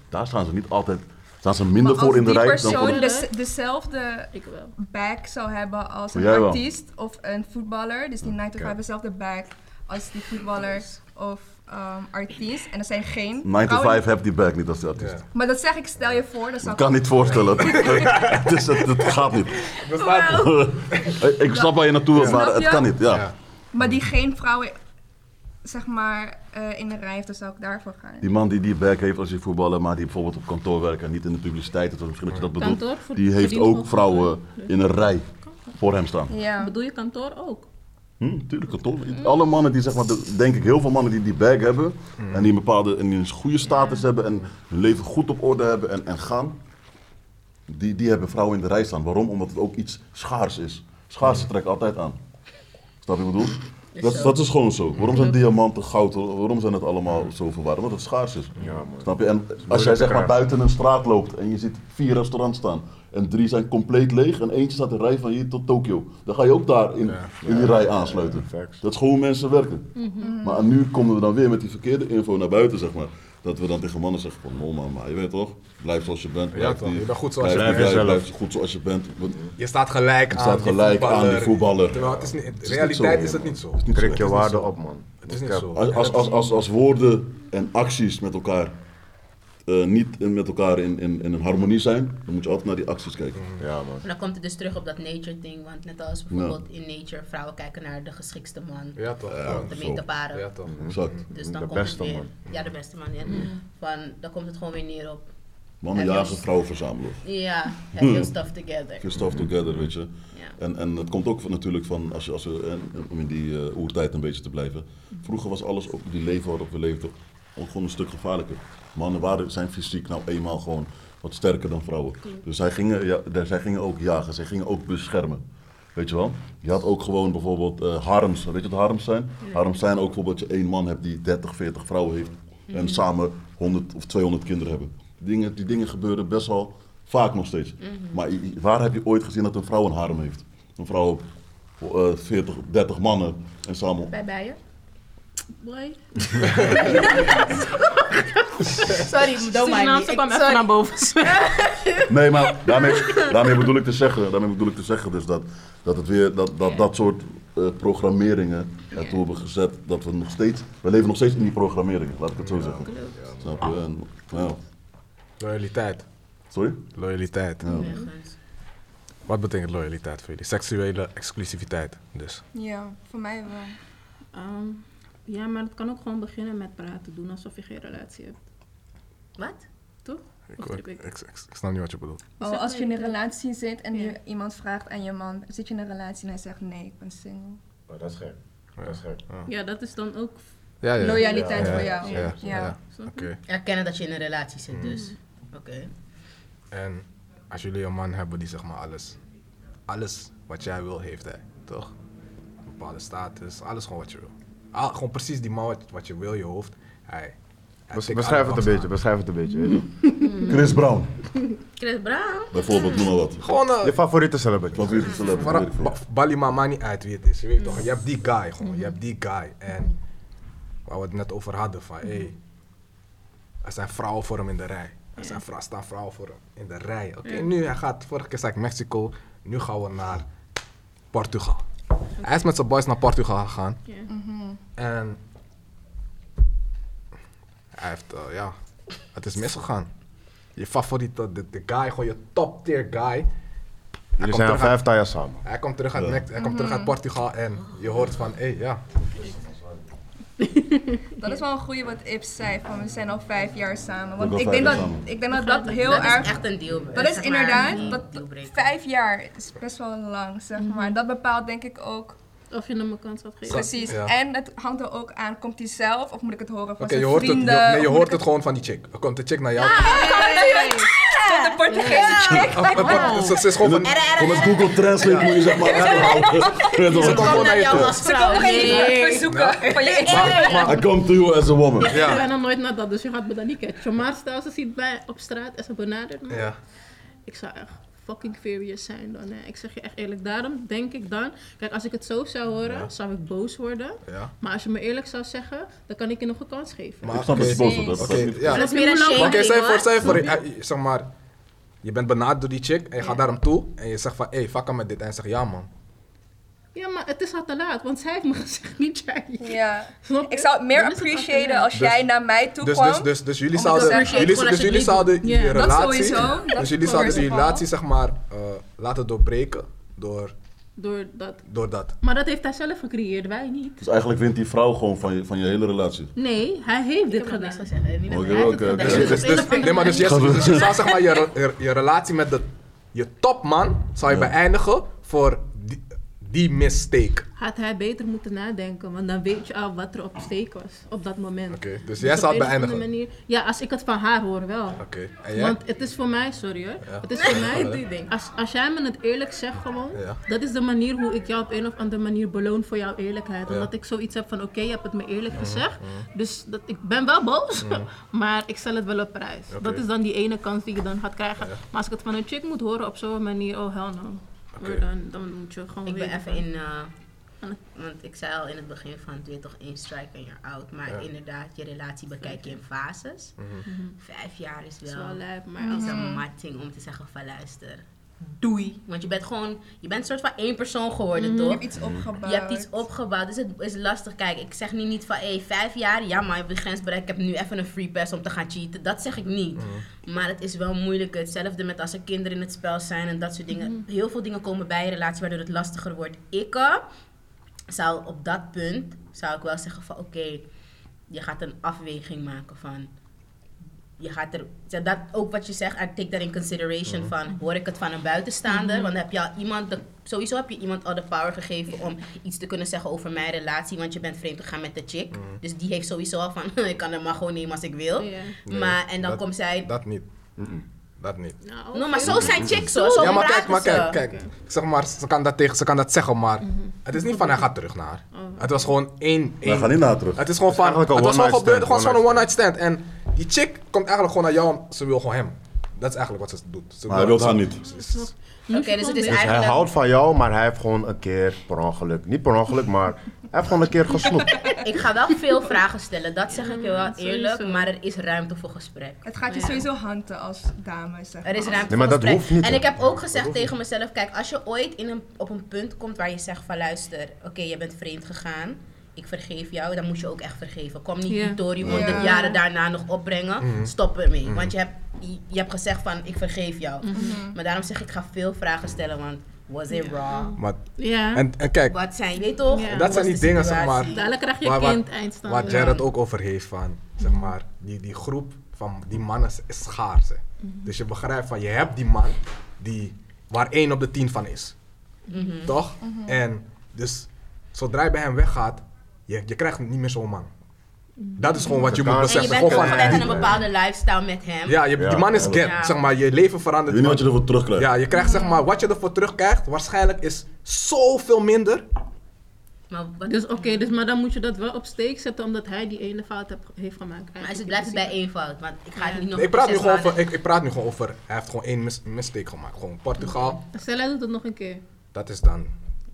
Daar staan ze niet altijd, staan ze minder Maar voor als in de die rij dan voor persoon de... des- dezelfde Ik wel. back zou hebben als een jij wel. artiest of een voetballer, dus die 9 to 5 dezelfde back als die voetballer of ehm, artiest, en er zijn geen 9 to vrouwen- 5 heeft die back niet als die artiest. Maar dat zeg ik, stel je voor, dat Ik kan niet voorstellen. het, is, het, het gaat niet. Ik snap waar je naartoe wilt, maar het kan niet. Ja. Ja. Maar die geen vrouwen, zeg maar, eh, in de rij heeft, dan zou ik daarvoor gaan. Die man die die back heeft als hij voetballer, maar die bijvoorbeeld op kantoor werkt en niet in de publiciteit, is, misschien dat je dat bedoelt, Kantoor voor- die heeft ook vrouwen in een rij voor hem staan. Ja. Bedoel je kantoor ook? Hm, tuurlijk, kantoor. Alle mannen die, zeg maar, de- denk ik, heel veel mannen die die bag hebben en die een bepaalde en die een goede status hebben en hun leven goed op orde hebben en, en gaan, die, die hebben vrouwen in de rij staan. Waarom? Omdat het ook iets schaars is. Schaarste trekt altijd aan. Snap je wat ik bedoel? Dat, dat is gewoon zo. Waarom zijn diamanten, goud, waarom zijn het allemaal zoveel waard? Omdat het schaars is. Ja, man. Snap je? En als jij zeg maar buiten een straat loopt en je ziet vier restaurants staan en drie zijn compleet leeg en eentje staat in rij van hier tot Tokio, dan ga je ook daar in, in die rij aansluiten. Dat is gewoon hoe mensen werken. Maar nu komen we dan weer met die verkeerde info naar buiten, zeg maar. Dat we dan tegen mannen zeggen van, man, maar je weet toch, blijf zoals je bent. Blijf toch, niet- je bent goed zoals je blijf, bent. Blijf, Blijf goed zoals je bent. Je staat gelijk Je aan staat die gelijk aan die voetballer. Terwijl het is niet, in is niet realiteit zo, is het niet zo. het is niet Trek zo. je waarde op, man. Het is niet zo. Als, als, als, als, als woorden en acties met elkaar eh, niet in- met elkaar in, in, in een harmonie zijn, dan moet je altijd naar die acties kijken. Ja, man. En dan komt het dus terug op dat nature ding, want net als bijvoorbeeld in nature, vrouwen kijken naar de geschiktste man, Ja, toch? Ja, Ja, ja toch? Exact. Dus dan De komt beste het weer, man. Ja, de beste man. Ja. Van, dan komt het gewoon weer neer op. Mannen jagen, vrouwen verzamelen. Ja, have your stuff together. Your stuff together, weet je. Ja. En, en het komt ook van, natuurlijk van, als je, als we, en, om in die eh, oertijd een beetje te blijven. Vroeger was alles, ook die leven waarop we leefden, ook gewoon een stuk gevaarlijker. Mannen waren, zijn fysiek nou eenmaal gewoon wat sterker dan vrouwen. Dus zij gingen, ja, daar- zij gingen ook jagen, zij gingen ook beschermen. Weet je wel? Je had ook gewoon bijvoorbeeld eh harems. Weet je wat harems zijn? Harems zijn ook bijvoorbeeld dat je één man hebt die 30, 40 vrouwen heeft. En samen 100 of 200 kinderen hebben. Die dingen, die dingen gebeuren best wel vaak nog steeds. Maar i- i- waar heb je ooit gezien dat een vrouw een harem heeft? Een vrouw, eh 40, 30 mannen en samen. Bij bijen? Boy. Sorry, don't mind me. Surinaamse kwam Ik- even sorry. naar boven. Nee, maar daarmee, daarmee bedoel ik te zeggen, daarmee bedoel ik te zeggen dus dat, dat het weer dat, dat, dat soort eh, programmeringen ertoe hebben gezet dat we nog steeds, we leven nog steeds in die programmeringen, laat ik het zo zeggen. Snap je? En, ja. Loyaliteit. Sorry? Loyaliteit. Nergens. Wat betekent loyaliteit voor jullie? Seksuele exclusiviteit, dus. Ja, voor mij wel. Ehm, ja, maar het kan ook gewoon beginnen met praten doen alsof je geen relatie hebt. Wat? Toch? Ik, ik, snap niet wat je bedoelt. Oh, als je in een relatie zit en je, iemand vraagt aan je man, zit je in een relatie en hij zegt nee, ik ben single. Oh, dat is gek. Dat is gek. Ja, dat is dan ook... Ja, ja. Loyaliteit Ja, voor ja, jou. Ja, Ja. je? Erkennen dat je in een relatie zit, dus. Oké. En als jullie een man hebben die zeg maar alles, alles wat jij wil heeft hij, toch? Een bepaalde status, alles gewoon wat je wil. Al, gewoon precies die man wat, wat je wil je hoofd. Hij, Beschrijf het een beetje, beschrijf het een beetje. weet je. Chris Brown, Chris Brown. bijvoorbeeld, noem maar wat. Gewoon Je een... favoriete celebrity. Favoriete celebrity, Vara- weet ik veel. ba- Balima maakt niet uit wie het is, je weet toch? Je hebt die guy gewoon, je hebt die guy. En waar we het net over hadden van, hé, hey, er zijn vrouwen voor hem in de rij. Er zijn vrou- staan vrouwen voor hem in de rij. Oké, nu hij gaat, vorige keer zei ik Mexico, nu gaan we naar Portugal. Hij is met zijn boys naar Portugal gegaan. Ja. En hij heeft, eh, ja, het is misgegaan. Je favoriete, de, de guy, gewoon je top tier guy. Hij Jullie zijn al vijf jaar samen. hij komt terug uit, Ja. Hij komt terug uit Portugal en je hoort van, hé, hey, ja. Dat is wel een goede wat Ips zei, van we zijn al vijf jaar samen. Want ik denk, dat, samen. ik denk dat dat heel dat erg... is echt een deal. Dat is inderdaad, dat, vijf jaar is best wel lang, zeg maar. Dat bepaalt denk ik ook Of je hem een kans had gegeven. precies. Ja. En het hangt er ook aan, komt hij zelf of moet ik het horen van Oké, zijn je hoort, het, vrienden? je, nee, je hoort ik het gewoon van die chick. Er komt de chick naar jou. Van de Portugese chick. Ze ze is gewoon van, het Google Translate moet je zeg maar je ze komt gewoon naar je toe. Ze komen geen verzoeken van je Maar, I come to you as a woman. Ik ja, ben nog nooit naar dat, dus je gaat me dan niet catchen. Maar stel ze ziet mij op straat en ze benadert me. ja. Ik zou echt fucking furious zijn dan. Hè. Ik zeg je echt eerlijk. Daarom denk ik dan... Kijk, als ik het zo zou horen, Ja. zou ik boos worden. ja. Maar als je me eerlijk zou zeggen, dan kan ik je nog een kans geven. Maar Ik snap dat je boos wordt. dat Oké, ja. Dat is meer een Hoe lang- shame Oké, je voor, je voor, eh, zeg maar, je bent benaderd door die chick en je gaat naar hem toe en je zegt van, hé, hey, fuck hem met dit. En hij zegt, ja man. Ja, maar het is al te laat, want zij heeft me gezegd, niet jij. Ja. Ik zou het meer appreciëren als Dus- jij naar mij toe Dus, kwam. dus, dus, dus jullie zouden, jullie, dus jullie zouden je Ja, dat relatie, dus jullie zouden die relatie zeg maar eh, laten doorbreken door, Door dat. door dat. Maar dat heeft hij zelf gecreëerd, wij niet. Dus eigenlijk wint die vrouw gewoon van je, van je hele relatie. Nee, hij heeft Ik dit gedaan. Oké, oké. Dus, dus, dus- nee, maar dus je, dus zou zeg maar je, je, je relatie met de, je topman zou je Ja. beëindigen voor die, mistake. Had hij beter moeten nadenken, want dan weet je al wat er op steek was op dat moment. Oké, dus Dus jij zou beëindigen. Manier, ja, als ik het van haar hoor wel. Oké, en jij? Want het is voor mij, sorry hoor. Ja. Het is voor mij, Die ding. als, als jij me het eerlijk zegt gewoon, Ja. dat is de manier hoe ik jou op een of andere manier beloon voor jouw eerlijkheid. Ja. Omdat ik zoiets heb van, oké, je hebt het me eerlijk gezegd. Dus dat, ik ben wel boos, maar ik stel het wel op prijs. Dat is dan die ene kans die je dan gaat krijgen. Maar als ik het van een chick moet horen op zo'n manier, oh hell no. Oké. Dan, dan moet je gewoon Ik ben even van- in, eh, want ik zei al in het begin van, het weer toch één strike en you're out. Maar Ja. inderdaad, je relatie bekijk je in fases. Mhm. Vijf jaar is is wel, wel lijp, maar is als, een matting om te zeggen van luister. Doei. Want je bent gewoon, je bent een soort van één persoon geworden, Je toch? hebt iets opgebouwd. Je hebt iets opgebouwd, dus het is lastig. Kijk, ik zeg nu niet van, hé, vijf jaar, ja, maar je hebt de grens bereikt. Ik heb nu even een free pass om te gaan cheaten. Dat zeg ik niet. Maar het is wel moeilijk. Hetzelfde met als er kinderen in het spel zijn en dat soort dingen. Heel veel dingen komen bij een relatie waardoor het lastiger wordt. Ik eh, zou op dat punt, zou ik wel zeggen van, oké, je gaat een afweging maken van je gaat er, dat, ook wat je zegt, I take that in consideration van, hoor ik het van een buitenstaander? Want dan heb je al iemand, de, sowieso heb je iemand al de power gegeven om iets te kunnen zeggen over mijn relatie, want je bent vreemd gegaan met de chick. Dus die heeft sowieso al van, ik kan hem maar gewoon nemen als ik wil. Nee, maar, en dan dat- komt zij, Dat niet. Dat niet. Nou, no, maar zo zijn chicks hoor, zo ja, maar kijk, maar ze. kijk, kijk. Zeg maar, ze kan dat tegen, ze kan dat zeggen, maar het is niet van hij gaat terug naar haar. Het was gewoon één, één gaan niet naar terug. Het is gewoon van, het was gewoon one-night gebeurd, stand, gewoon zo'n one-night one night stand. En die chick komt eigenlijk gewoon naar jou, ze wil gewoon hem. Dat is eigenlijk wat ze doet. Ze Maar hij wil ze- haar niet. Oké, dus het is Dus hij eigenlijk... houdt van jou, maar hij heeft gewoon een keer per ongeluk. Niet per ongeluk, maar hij heeft gewoon een keer gesnoept. Ik ga wel veel vragen stellen, dat zeg ik je wel eerlijk, sowieso. maar er is ruimte voor gesprek. Het gaat je Ja. sowieso hanten als dame, zeg Er is maar. ruimte Nee, maar voor dat gesprek. hoeft niet, En ik heb ook gezegd tegen mezelf, kijk, als je ooit in een, op een punt komt waar je zegt van luister, oké, je bent vreemd gegaan, ik vergeef jou, dan moet je ook echt vergeven. Kom niet die Tory Ja. honderd jaren daarna nog opbrengen, stop ermee. Want je hebt, je, je hebt gezegd van ik vergeef jou. Maar daarom zeg ik, ik ga veel vragen stellen, want was it wrong? Maar, Ja. en, en kijk, Wat zijn, je weet toch? Ja. Dat zijn die dingen, zeg maar. Dadelijk krijg je Waar- kind eindstand. waar Jared ook over heeft van, zeg maar, die, die groep van die mannen is- schaars. Dus je begrijpt van, je hebt die man die, waar één op de tien van is. Toch? En dus, zodra je bij hem weggaat, je, je krijgt niet meer zo'n man. Dat is gewoon wat je moet En je En je beseffen. bent Gewoon aan een bepaalde lifestyle met hem. ja, je, Ja, die man is get, Ja. zeg maar, je leven Je verandert. weet niet wat je ervoor terugkrijgt. Ja, je krijgt zeg maar, wat je ervoor terugkrijgt, waarschijnlijk is zoveel minder. Maar, wat, Dus oké, dus, maar dan moet je dat wel op steek zetten omdat hij die ene fout heb- heeft gemaakt. maar het blijft bij één fout, want ik ga het niet nog Ik praat, nu gewoon over, ik, ik praat nu gewoon over, hij heeft gewoon één mis, mistake gemaakt. Gewoon Portugal, Stel hij doet het nog een keer. dat is dan.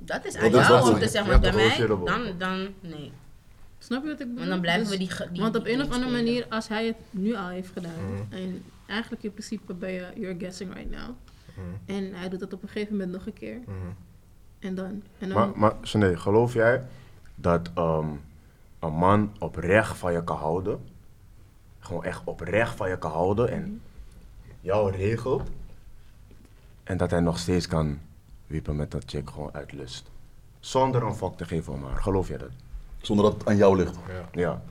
Dat is Dat aan is jou wat om te zeggen, maar bij mij, dan, dan, nee. Snap je wat ik bedoel? Want dan blijven Dus- we die, Want op die een of andere manier, als hij het nu al heeft gedaan, en eigenlijk in principe ben je, you're guessing right now, en hij doet het op een gegeven moment nog een keer, en dan, en dan Maar, maar geloof jij dat ehm, een man oprecht van je kan houden? Gewoon echt oprecht van je kan houden en jou regelt? En dat hij nog steeds kan wiepen met dat chick gewoon uit lust? Zonder een fuck te geven om haar. Geloof jij dat? Zonder dat het aan jou ligt. Ja.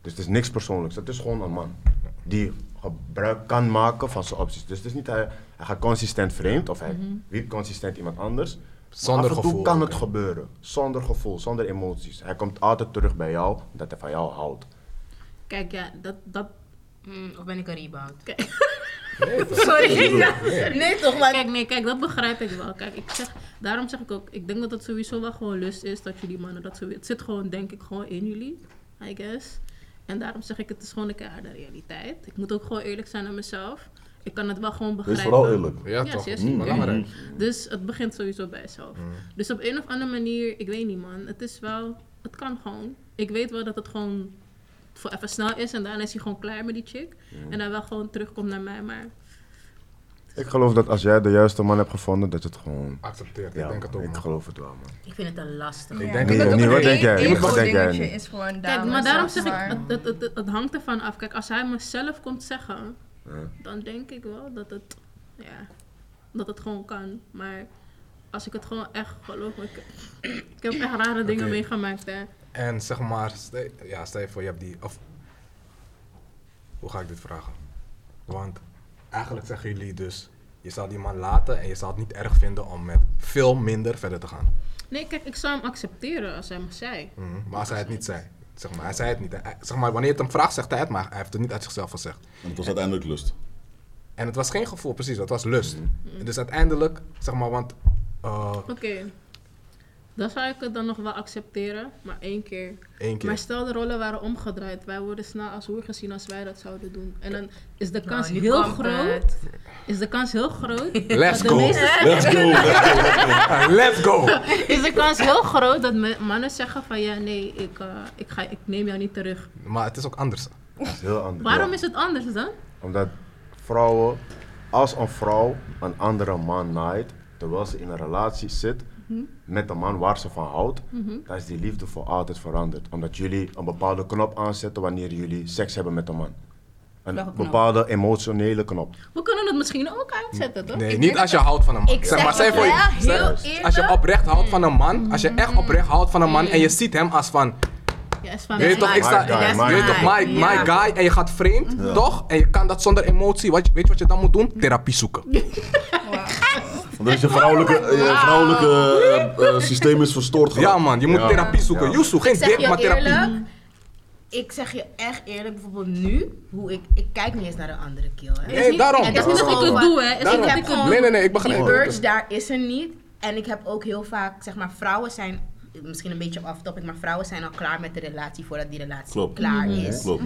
Dus het is niks persoonlijks. Het is gewoon een man. Die gebruik kan maken van zijn opties. Dus het is niet hij, hij gaat consistent vreemd of hij wiept consistent iemand anders. Zonder af en toe gevoel kan het gebeuren. Zonder gevoel, zonder emoties. Hij komt altijd terug bij jou, omdat hij van jou houdt. kijk, ja, dat, dat, Mm, of ben ik een rebound? Nee, toch? Sorry. Nee. nee toch, maar... kijk, nee, kijk, dat begrijp ik wel. Kijk, ik zeg, daarom zeg ik ook, ik denk dat het sowieso wel gewoon lust is dat jullie mannen dat zo, het zit gewoon, denk ik, gewoon in jullie, I guess. En daarom zeg ik, het is gewoon een keiharde realiteit. Ik moet ook gewoon eerlijk zijn aan mezelf. Ik kan het wel gewoon begrijpen. vooral eerlijk. Ja, Ja, toch? zeer Mm. Belangrijk. Dus het begint sowieso bij jezelf. Dus op een of andere manier, ik weet niet man, het is wel, het kan gewoon. Ik weet wel dat het gewoon voor even snel is en daarna is hij gewoon klaar met die chick. En dan wel gewoon terugkomt naar mij, maar Ik geloof dat als jij de juiste man hebt gevonden, dat het gewoon... Accepteert, Ja, ik denk het ook. ik man. geloof het wel, man. Ik vind het te lastig. Ik denk ik het niet. Wat denk jij? Een Wat denk jij is gewoon Kijk, maar daarom zeg ik, maar- het, het, het, het, het hangt ervan af. Kijk, als hij mezelf komt zeggen, Ja. dan denk ik wel dat het, ja, dat het gewoon kan. Maar als ik het gewoon echt geloof, ik, ik heb echt rare dingen meegemaakt. Hè. En zeg maar, stel, ja, stel je voor je hebt die, of hoe ga ik dit vragen? Want eigenlijk zeggen jullie dus, je zal die man laten en je zal het niet erg vinden om met veel minder verder te gaan. Nee, kijk, ik zou hem accepteren als hij me zei. Mhm. Maar als hij het niet zei, zeg maar, hij zei het niet. Hij- zeg maar, wanneer je het hem vraagt, zegt hij het, maar hij heeft het niet uit zichzelf gezegd. En het was uiteindelijk lust. En het was geen gevoel, precies, het was lust. Dus uiteindelijk, zeg maar, want eh, Oké. Dan zou ik het dan nog wel accepteren, maar één keer. één keer. Maar stel de rollen waren omgedraaid. Wij worden snel als hoer gezien als wij dat zouden doen. En dan is de kans Nou, nu heel groot. Is de kans heel groot. Let's dat de go. meeste- Let's go! Let's go! is de kans heel groot dat mannen zeggen van ja, nee, ik, eh, ik, ga, ik neem jou niet terug. Maar het is ook anders. Dat is heel anders. Waarom Ja. is het anders dan? Omdat vrouwen als een vrouw een andere man naait, terwijl ze in een relatie zit met een man waar ze van houdt, dan is die liefde voor altijd veranderd. Omdat jullie een bepaalde knop aanzetten wanneer jullie seks hebben met een man. Een bepaalde emotionele knop. We kunnen het misschien ook uitzetten, toch? Nee, Ik niet als je houdt van een man. Ik zeg maar, het voor je- Als je oprecht houdt van een man, als je echt oprecht houdt van een man en je ziet hem als van, van weet je toch, ik sta, My guy, je my weet toch, guy. my, my guy en je gaat vreemd, toch? En je kan dat zonder emotie, wat, weet je wat je dan moet doen? Therapie zoeken. Want als je vrouwelijke, je vrouwelijke eh, eh, systeem is verstoord Ja man, je moet Ja. therapie zoeken. Ja. Yusu, geen Ik zeg dik, je maar therapie. eerlijk, ik zeg je echt eerlijk, bijvoorbeeld nu, hoe ik, ik kijk niet eens naar de andere kill. Hè. Nee, daarom. En Het is niet dat ik het doe, hè. Het is Daarom. niet dat Ik ik heb het Nee, nee, nee, ik begrijp die het. urge daar is er niet. En ik heb ook heel vaak, zeg maar, vrouwen zijn, misschien een beetje off topic, maar vrouwen zijn al klaar met de relatie voordat die relatie Klopt. klaar is. Klopt.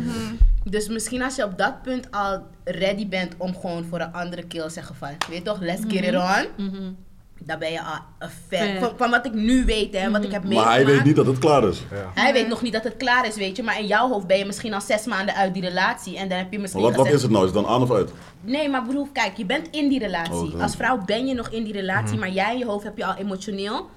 Dus misschien als je op dat punt al ready bent om gewoon voor een andere kill te zeggen van, weet je toch, let's get it on. Dan ben je al een fan. Van, van wat ik nu weet en wat ik heb Maar meegemaakt. hij weet niet dat het klaar is. Hij weet nog niet dat het klaar is, weet je. Maar in jouw hoofd ben je misschien al zes maanden uit die relatie. En dan heb je misschien Maar wat, wat is het nou? Is het dan aan of uit? Nee, maar broer, kijk, je bent in die relatie. Oh, Als vrouw ben je nog in die relatie, maar jij in je hoofd heb je al emotioneel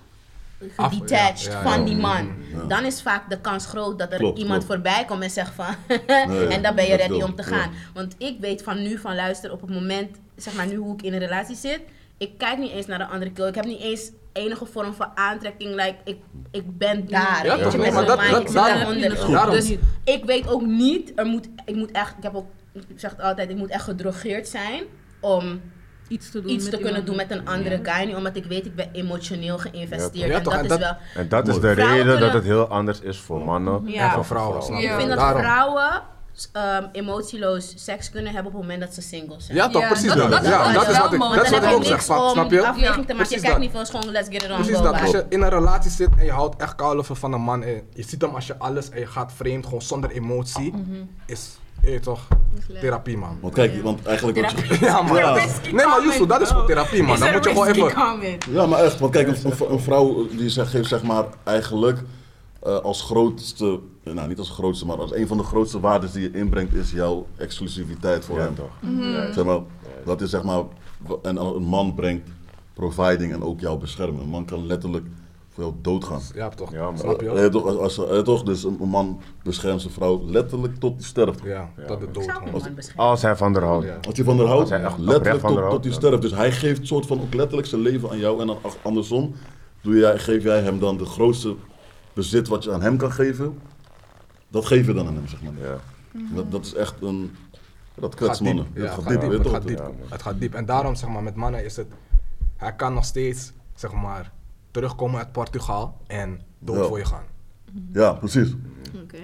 gedetached ja, ja, van die man. Dan is vaak de kans groot dat er Klopt, iemand klopt. voorbij komt en zegt van... Nee, en dan ben je ready om te ja. gaan. Want ik weet van nu, van luister, op het moment, zeg maar nu hoe ik in een relatie zit... Ik kijk niet eens naar de andere kill. Ik heb niet eens enige vorm van aantrekking. Like, ik, ik ben daar. Ja, weet je, met maar dat- mind. dat- Ik daaronder. Dus ik weet ook niet, er moet, ik moet echt, ik heb ook, ik zeg het altijd, ik moet echt gedrogeerd zijn om Iets te doen iets met te kunnen doen met een andere guy. Omdat ik weet, ik ben emotioneel geïnvesteerd. Ja, en toch? dat En is dat- wel, En dat is de reden dat het heel anders is voor mannen Ja. en Voor vrouwen, ik vind dat vrouwen ehm, emotieloos seks kunnen hebben op het moment dat ze single zijn. Ja toch, Ja, precies dat- dat. dat- Ja, dat is is wat ik, dat is wat ook je zeg, niks Fab, om snap je? afweging te maken. Precies Je kijkt dat. niet veel, is gewoon let's get it on. Precies go dat. Als je in een relatie zit en je houdt echt koude van een man en je ziet hem als je alles en je gaat vreemd, gewoon zonder emotie, Mhm. is, je toch, therapie man. Want kijk, want eigenlijk wat je... Ja man. Ja. Nee maar Yusuf, dat is gewoon therapie man. Dan moet je gewoon even... Ja, maar echt. Want kijk, een, een- een vrouw die zegt, geeft zeg maar eigenlijk eh, als grootste, nou niet als grootste, maar als een van de grootste waarden die je inbrengt is jouw exclusiviteit voor Ja, hem. toch. Zeg maar, dat is zeg maar, wa- en een man brengt providing en ook jou beschermen. Een man kan letterlijk voor jou doodgaan. Ja toch, Ja, snap je? Eh, toch, als, als, eh, toch, dus een, man beschermt zijn vrouw letterlijk tot die sterft. Ja, tot de dood beschermen? Als hij van haar houdt. Ja. Als hij van haar houdt, Als letterlijk tot, tot hij ja. sterft. Dus hij geeft soort van ook letterlijk zijn leven aan jou en dan andersom doe jij, geef jij hem dan de grootste bezit wat je aan hem kan geven. Dat geef je dan aan hem, zeg maar. Ja. Dat, dat is echt een... Dat kwets gaat diep. mannen. Ja, Dat het gaat diep, gaat. Ja. Het gaat diep. En daarom zeg maar met mannen is het, hij kan nog steeds zeg maar terugkomen uit Portugal en dood Ja. voor je gaan. Ja, precies. Oké.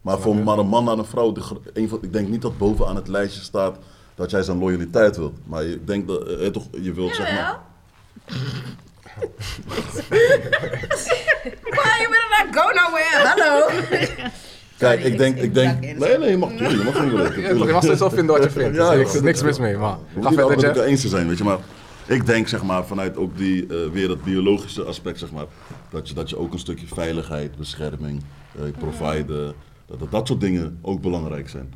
Maar voor maar een man naar een vrouw, een van, ik denk niet dat bovenaan het lijstje staat dat jij zijn loyaliteit wilt. Maar ik denk dat eh, toch, je wilt zeg maar... Why you better not go nowhere? Hallo. Kijk, ik denk, ik- ik ik denk, nee, nee, je mag, tuurlijk, je mag je mag steeds wel vinden wat je vindt. Ja, ik niks, het- mis mee, maar hoeven niet altijd Jeff. elkaar eens te zijn, weet je, maar ik denk zeg maar vanuit ook die, eh, weer het biologische aspect zeg maar, dat je, dat je ook een stukje veiligheid, bescherming, eh providen, dat, dat dat soort dingen ook belangrijk zijn.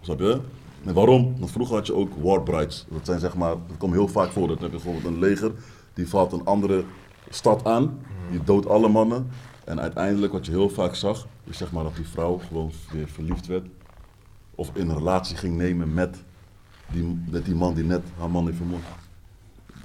Snap je? En waarom? Want vroeger had je ook war brides. Dat zijn zeg maar, dat komt heel vaak voor. Dat heb je bijvoorbeeld een leger, die valt een andere stad aan, die doodt alle mannen. En uiteindelijk wat je heel vaak zag, is zeg maar dat die vrouw gewoon weer verliefd werd. Of in een relatie ging nemen met die, met die man die net haar man heeft vermoord.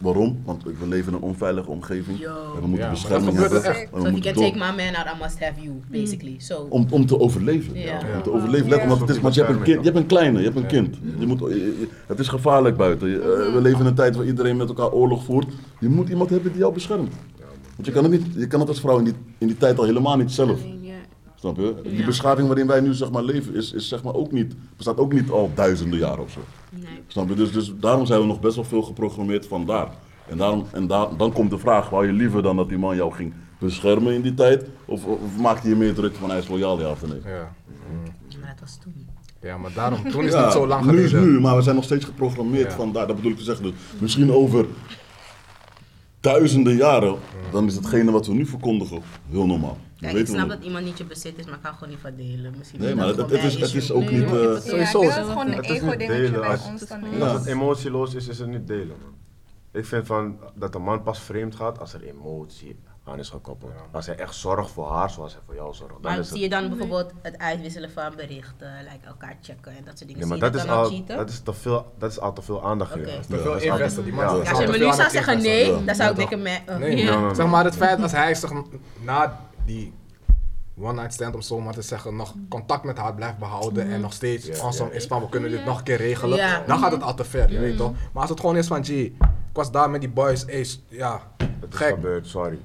Waarom? Want we leven in een onveilige omgeving. Yo. En we moeten Ja, bescherming hebben. echt. we So if you moeten can door- take my man out, I must have you, basically. So, om, om te overleven. Ja. Om te overleven. Let, omdat het is, want je hebt een kind, je hebt een kleine, je hebt een kind. Je moet, je- het is gevaarlijk buiten. Je- eh, we leven in een tijd waar iedereen met elkaar oorlog voert. Je moet iemand hebben die jou beschermt. Want je kan het, niet, je kan het als vrouw in die, in die tijd al helemaal niet zelf. Snap je? Die beschaving waarin wij nu zeg maar, leven is, is zeg maar, ook niet, bestaat ook niet al duizenden jaren of zo. nee. Snap je? Dus, dus daarom zijn we nog best wel veel geprogrammeerd vandaar. En, daarom, en daar, dan komt de vraag, wou je liever dan dat die man jou ging beschermen in die tijd? Of, of maakte je meer druk van hij is loyaal, ja of nee? Ja. Maar dat was toen. ja, maar daarom, toen is het Ja, niet zo lang nu is geleden. het nu, maar we zijn nog steeds geprogrammeerd Ja. vandaar. Dat bedoel ik te zeggen. Dus misschien over duizenden jaren, dan is hetgene wat we nu verkondigen heel normaal. Kijk, ik snap dat iemand niet je bezit is, maar ik kan gewoon niet van delen. Misschien Nee, maar dat het, is, het is ook Nee, niet... eh, het is- Ja, gewoon een Het is niet ego-dingetje delen. bij Als, ons dan als is. het emotieloos is, is het niet delen, man. Ik vind van dat een man pas vreemd gaat als er emotie aan is gekoppeld. Als hij echt zorgt voor haar zoals hij voor jou zorgt. Dan Maar is zie het, je dan bijvoorbeeld het uitwisselen van berichten, like elkaar checken en dat soort dingen? nee, maar dat is, dan al, cheaten? dat, is te veel, dat is al te veel aandacht geweest. Te veel investen, die man Ja. Ja, als al je me nu zou zeggen nee, Ja. dan zou ik Ja, denken, me, Ja. nee. zeg maar het feit als hij zich na die one night stand, om zo maar te zeggen, nog contact met haar blijft behouden en nog steeds Ja, awesome is van we kunnen dit nog een keer regelen, dan gaat het al te ver, je weet toch? Maar als het gewoon is van, gee, ik was daar met die boys, hey, s- ja, Het is gek. gebeurd, sorry.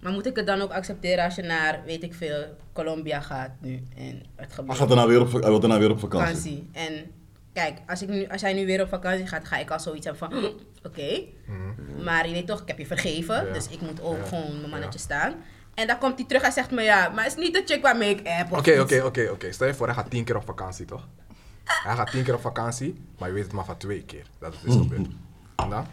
Maar moet ik het dan ook accepteren als je naar, weet ik veel, Colombia gaat nu en het Hij, gebeurt gaat daarna weer op, hij wil daarna weer op vakantie. vakantie. En kijk, als, ik nu, als hij nu weer op vakantie gaat, ga ik al zoiets hebben van, oké. Maar je weet toch, ik heb je vergeven, Mhm. Ja. dus ik moet ook Ja. gewoon mijn mannetje Ja. staan. En dan komt hij terug en zegt me, ja, maar het is niet de chick waarmee ik app of Oké, oké, oké, oké. Stel je voor, hij gaat tien keer op vakantie, toch? Hij gaat tien keer op vakantie, maar je weet het maar van twee keer dat het is gebeurd. En dan?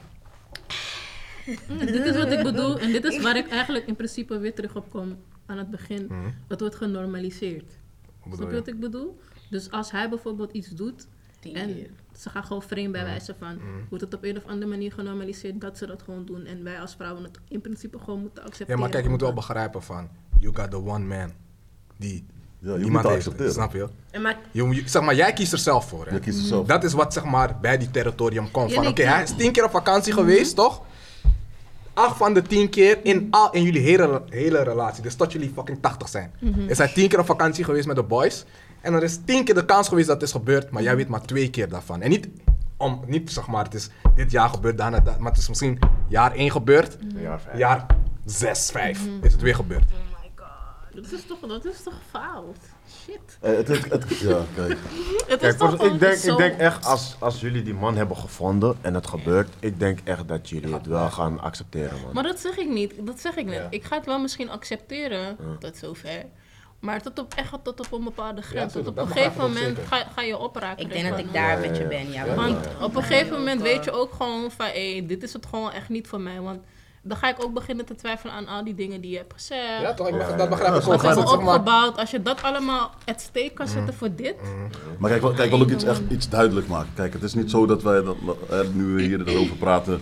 Dit is wat ik bedoel en dit is waar ik eigenlijk in principe weer terug op kom aan het begin. Mhm. Het wordt genormaliseerd. Snap je je? wat ik bedoel? Dus als hij bijvoorbeeld iets doet Tien en keer. Ze gaan gewoon vreemd bij wijze van, wordt het op een of andere manier genormaliseerd dat ze dat gewoon doen en wij als vrouwen het in principe gewoon moeten accepteren. Ja, maar kijk, je moet wel begrijpen van, you got the one man die Ja, je niemand heeft. accepteren. Snap je? En maar Je, zeg maar, jij kiest er zelf voor. Hè? Je kiest er zelf Dat is wat zeg maar, bij die territorium komt. Ja, Van, Oké, hij is tien keer op vakantie geweest, toch? Acht van de tien keer in, al, in jullie hele, hele relatie. Dus tot jullie fucking 80 zijn. Is hij tien keer op vakantie geweest met de boys. En er is tien keer de kans geweest dat het is gebeurd. Maar jij weet maar twee keer daarvan. En niet, om, niet zeg maar, het is dit jaar gebeurd, daarna dat. Maar het is misschien jaar één gebeurd. Een jaar vijf. Jaar zes, vijf is het weer gebeurd. oh my god. Dat is toch, dat is toch fout? Shit. Eh, het, het, het- ja, kijk. Het is Kijk, toch ik, denk, zo... ik denk echt, als, als jullie die man hebben gevonden en het gebeurt, ik denk echt dat jullie het wel gaan accepteren, man. Maar dat zeg ik niet. Dat zeg ik net. Ja. Ik ga het wel misschien accepteren tot zover. Maar tot op, echt tot op een bepaalde grens. tot op een gegeven moment ga, ga je opraken. Ik denk dat van- ik daar Ja, met je ja, ben, ja. ja. Want op een gegeven moment ook, weet je ook gewoon van, hé, dit is het gewoon echt niet voor mij. Want dan ga ik ook beginnen te twijfelen aan al die dingen die je hebt gezegd. Ja, toch? Ik begrijp- dat begrijp ik ook. Als het, maar, opgebouwd? Als je dat allemaal at stake kan zetten voor dit. Maar kijk, wel- kijk, wil ik iets, echt iets duidelijk maken. Kijk, het is niet zo dat wij, dat, eh, nu we hier erover praten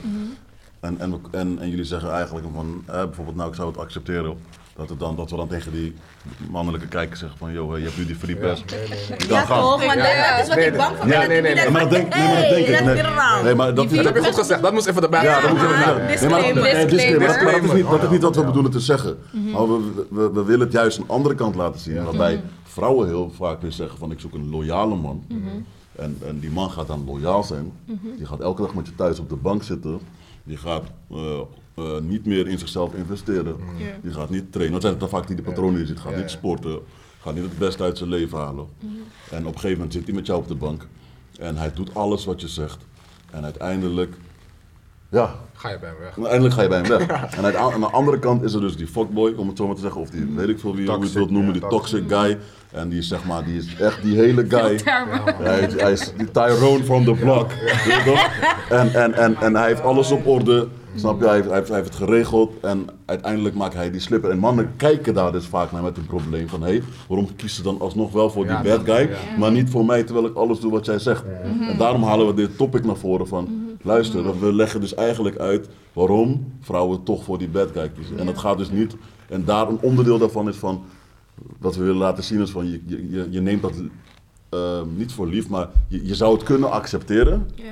en, en, en, en jullie zeggen eigenlijk van, eh, bijvoorbeeld nou ik zou het accepteren, dat, het dan, dat we dan tegen die mannelijke kijkers zeggen van, joh, je hebt nu die free pass. Je kan Ja gaan. toch, Ja. dat is wat Nee, ik bang voor nee, ben. nee, nee, nee. Maar dat denk, nee, maar dat denk ik. Nee, nee, maar dat, dat heb je goed gezegd, dat moest even erbij. Ja, dat moet je Ja, even. Nee, maar, disclaimer. nee, disclaimer. Maar dat- maar dat is niet, dat is niet wat we Ja. bedoelen te zeggen. Maar we, we, we willen het juist een andere kant laten zien. Waarbij vrouwen heel vaak weer zeggen van ik zoek een loyale man. En, en die man gaat dan loyaal zijn. Die gaat elke dag met je thuis op de bank zitten. Die gaat eh, eh, niet meer in zichzelf investeren. Ja. Die gaat niet trainen. Dat zijn het dan vaak die de patronen die je ziet. Gaat Ja, niet ja. sporten. Gaat niet het beste uit zijn leven halen. En op een gegeven moment zit hij met jou op de bank. En hij doet alles wat je zegt. En uiteindelijk, ja, Ga je bij hem weg. Uiteindelijk ga je bij hem weg. En uit- aan de andere kant is er dus die fuckboy, om het zo maar te zeggen, of die weet ik veel wie je het wilt noemen, ja, die toxic guy. En die is zeg maar, die is echt die hele guy. Hij, is- hij is die Tyrone from the block. En, en, en, en hij heeft alles op orde. Snap je? Hij heeft, hij, heeft, hij heeft het geregeld en uiteindelijk maakt hij die slipper. En mannen kijken daar dus vaak naar met een probleem van... hé, hey, waarom kies je dan alsnog wel voor die bad guy, ja. maar niet voor mij terwijl ik alles doe wat jij zegt. En daarom halen we dit topic naar voren van... luister, dat we leggen dus eigenlijk uit waarom vrouwen toch voor die bad guy kiezen. En dat gaat dus niet... En daar een onderdeel daarvan is van... wat we willen laten zien is van je, je- je neemt dat eh, niet voor lief, maar je, je zou het kunnen accepteren, Ja.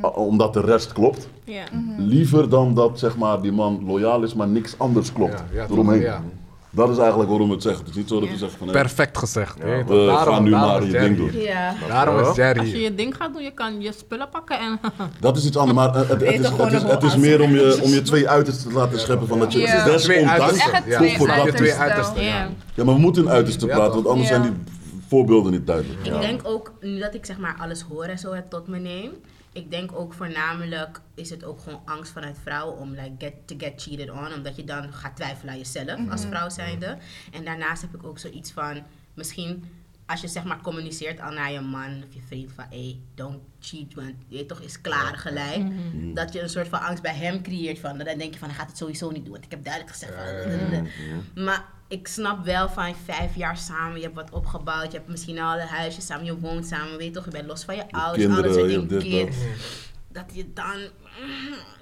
o- omdat de rest klopt. Ja. Liever dan dat zeg maar, die man loyaal is, maar niks anders klopt Ja, ja, eromheen. ja. Dat is eigenlijk waarom we het zeggen. Het is niet zo dat we zeggen van... Perfect gezegd. je toch? we gaan nu daarom maar je Jerry ding doen. Ja. Daarom is Als Jerry je hier. je ding gaat doen, je kan je spullen pakken en... Dat is iets anders, maar het, het, is, het, is, het meer om je, om je twee uitersten te laten scheppen van dat je Ja. desondanks... Twee uitersten. Ja, twee voor dat- je twee uitersten. Ja. Ja. Ja, maar we moeten in uitersten Ja, praten, want anders Ja. zijn die voorbeelden niet duidelijk. Ik denk ook, nu dat ik zeg maar alles hoor en zo het tot me neem, ik denk ook voornamelijk is het ook gewoon angst vanuit vrouwen om like get, to get cheated on, omdat je dan gaat twijfelen aan jezelf als vrouw zijnde. En daarnaast heb ik ook zoiets van, misschien als je zeg maar communiceert al naar je man of je vriend van hey, don't cheat, want je weet toch is klaar gelijk. Dat je een soort van angst bij hem creëert van, dan denk je van hij gaat het sowieso niet doen, want ik heb duidelijk gezegd van. Maar ik snap wel van vijf jaar samen, je hebt wat opgebouwd, je hebt misschien al een huisje samen, je woont samen, weet je toch, je bent los van je ouders, kinderen, alles, kind. Dat je dan.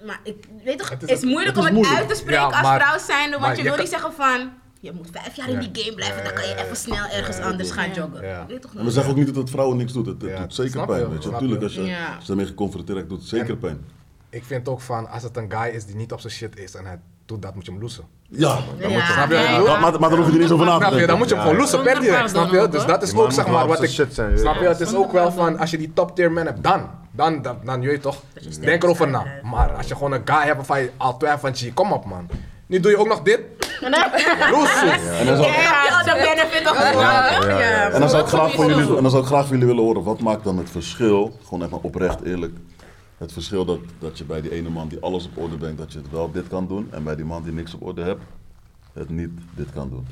Maar ik weet toch, Het het is moeilijk het om het uit te spreken Ja, als maar- vrouw zijnde, want je je wil kan- niet zeggen van. Je moet vijf jaar in die game blijven, dan kan je even snel ergens anders gaan joggen. Ja. Weet toch we zeggen ook niet dat het vrouwen niks doet. Het, het Ja, doet zeker snap pijn. je, Weet je. snap Natuurlijk, als je, Ja. als je daarmee geconfronteerd raakt, doet het zeker En- pijn. Ik vind ook van, als het een guy is die niet op zijn shit is en hij doet dat, moet je hem loesen. Ja, moet je, Snap Ja, maar, maar daar hoef je er niet eens over na te denken. Dan moet je hem gewoon loesen per direct, snap je? Dus dat is ook zeg maar wat ik... zijn shit zijn, je Snap je? Het is ook wel van, als je die top tier man hebt, dan. Dan, dan, dan je weet toch, denk erover na. Maar als je gewoon een guy hebt waarvan je al twijfelt van, "Gee, kom op man. Nu doe je ook nog dit. Loesen. En dan zou, ik graag van sowieso. jullie, en dan zou ik graag van jullie willen horen, wat maakt dan het verschil, gewoon echt maar oprecht eerlijk, het verschil dat, dat je bij die ene man die alles op orde brengt, dat je het wel dit kan doen, en bij die man die niks op orde hebt, het niet dit kan doen.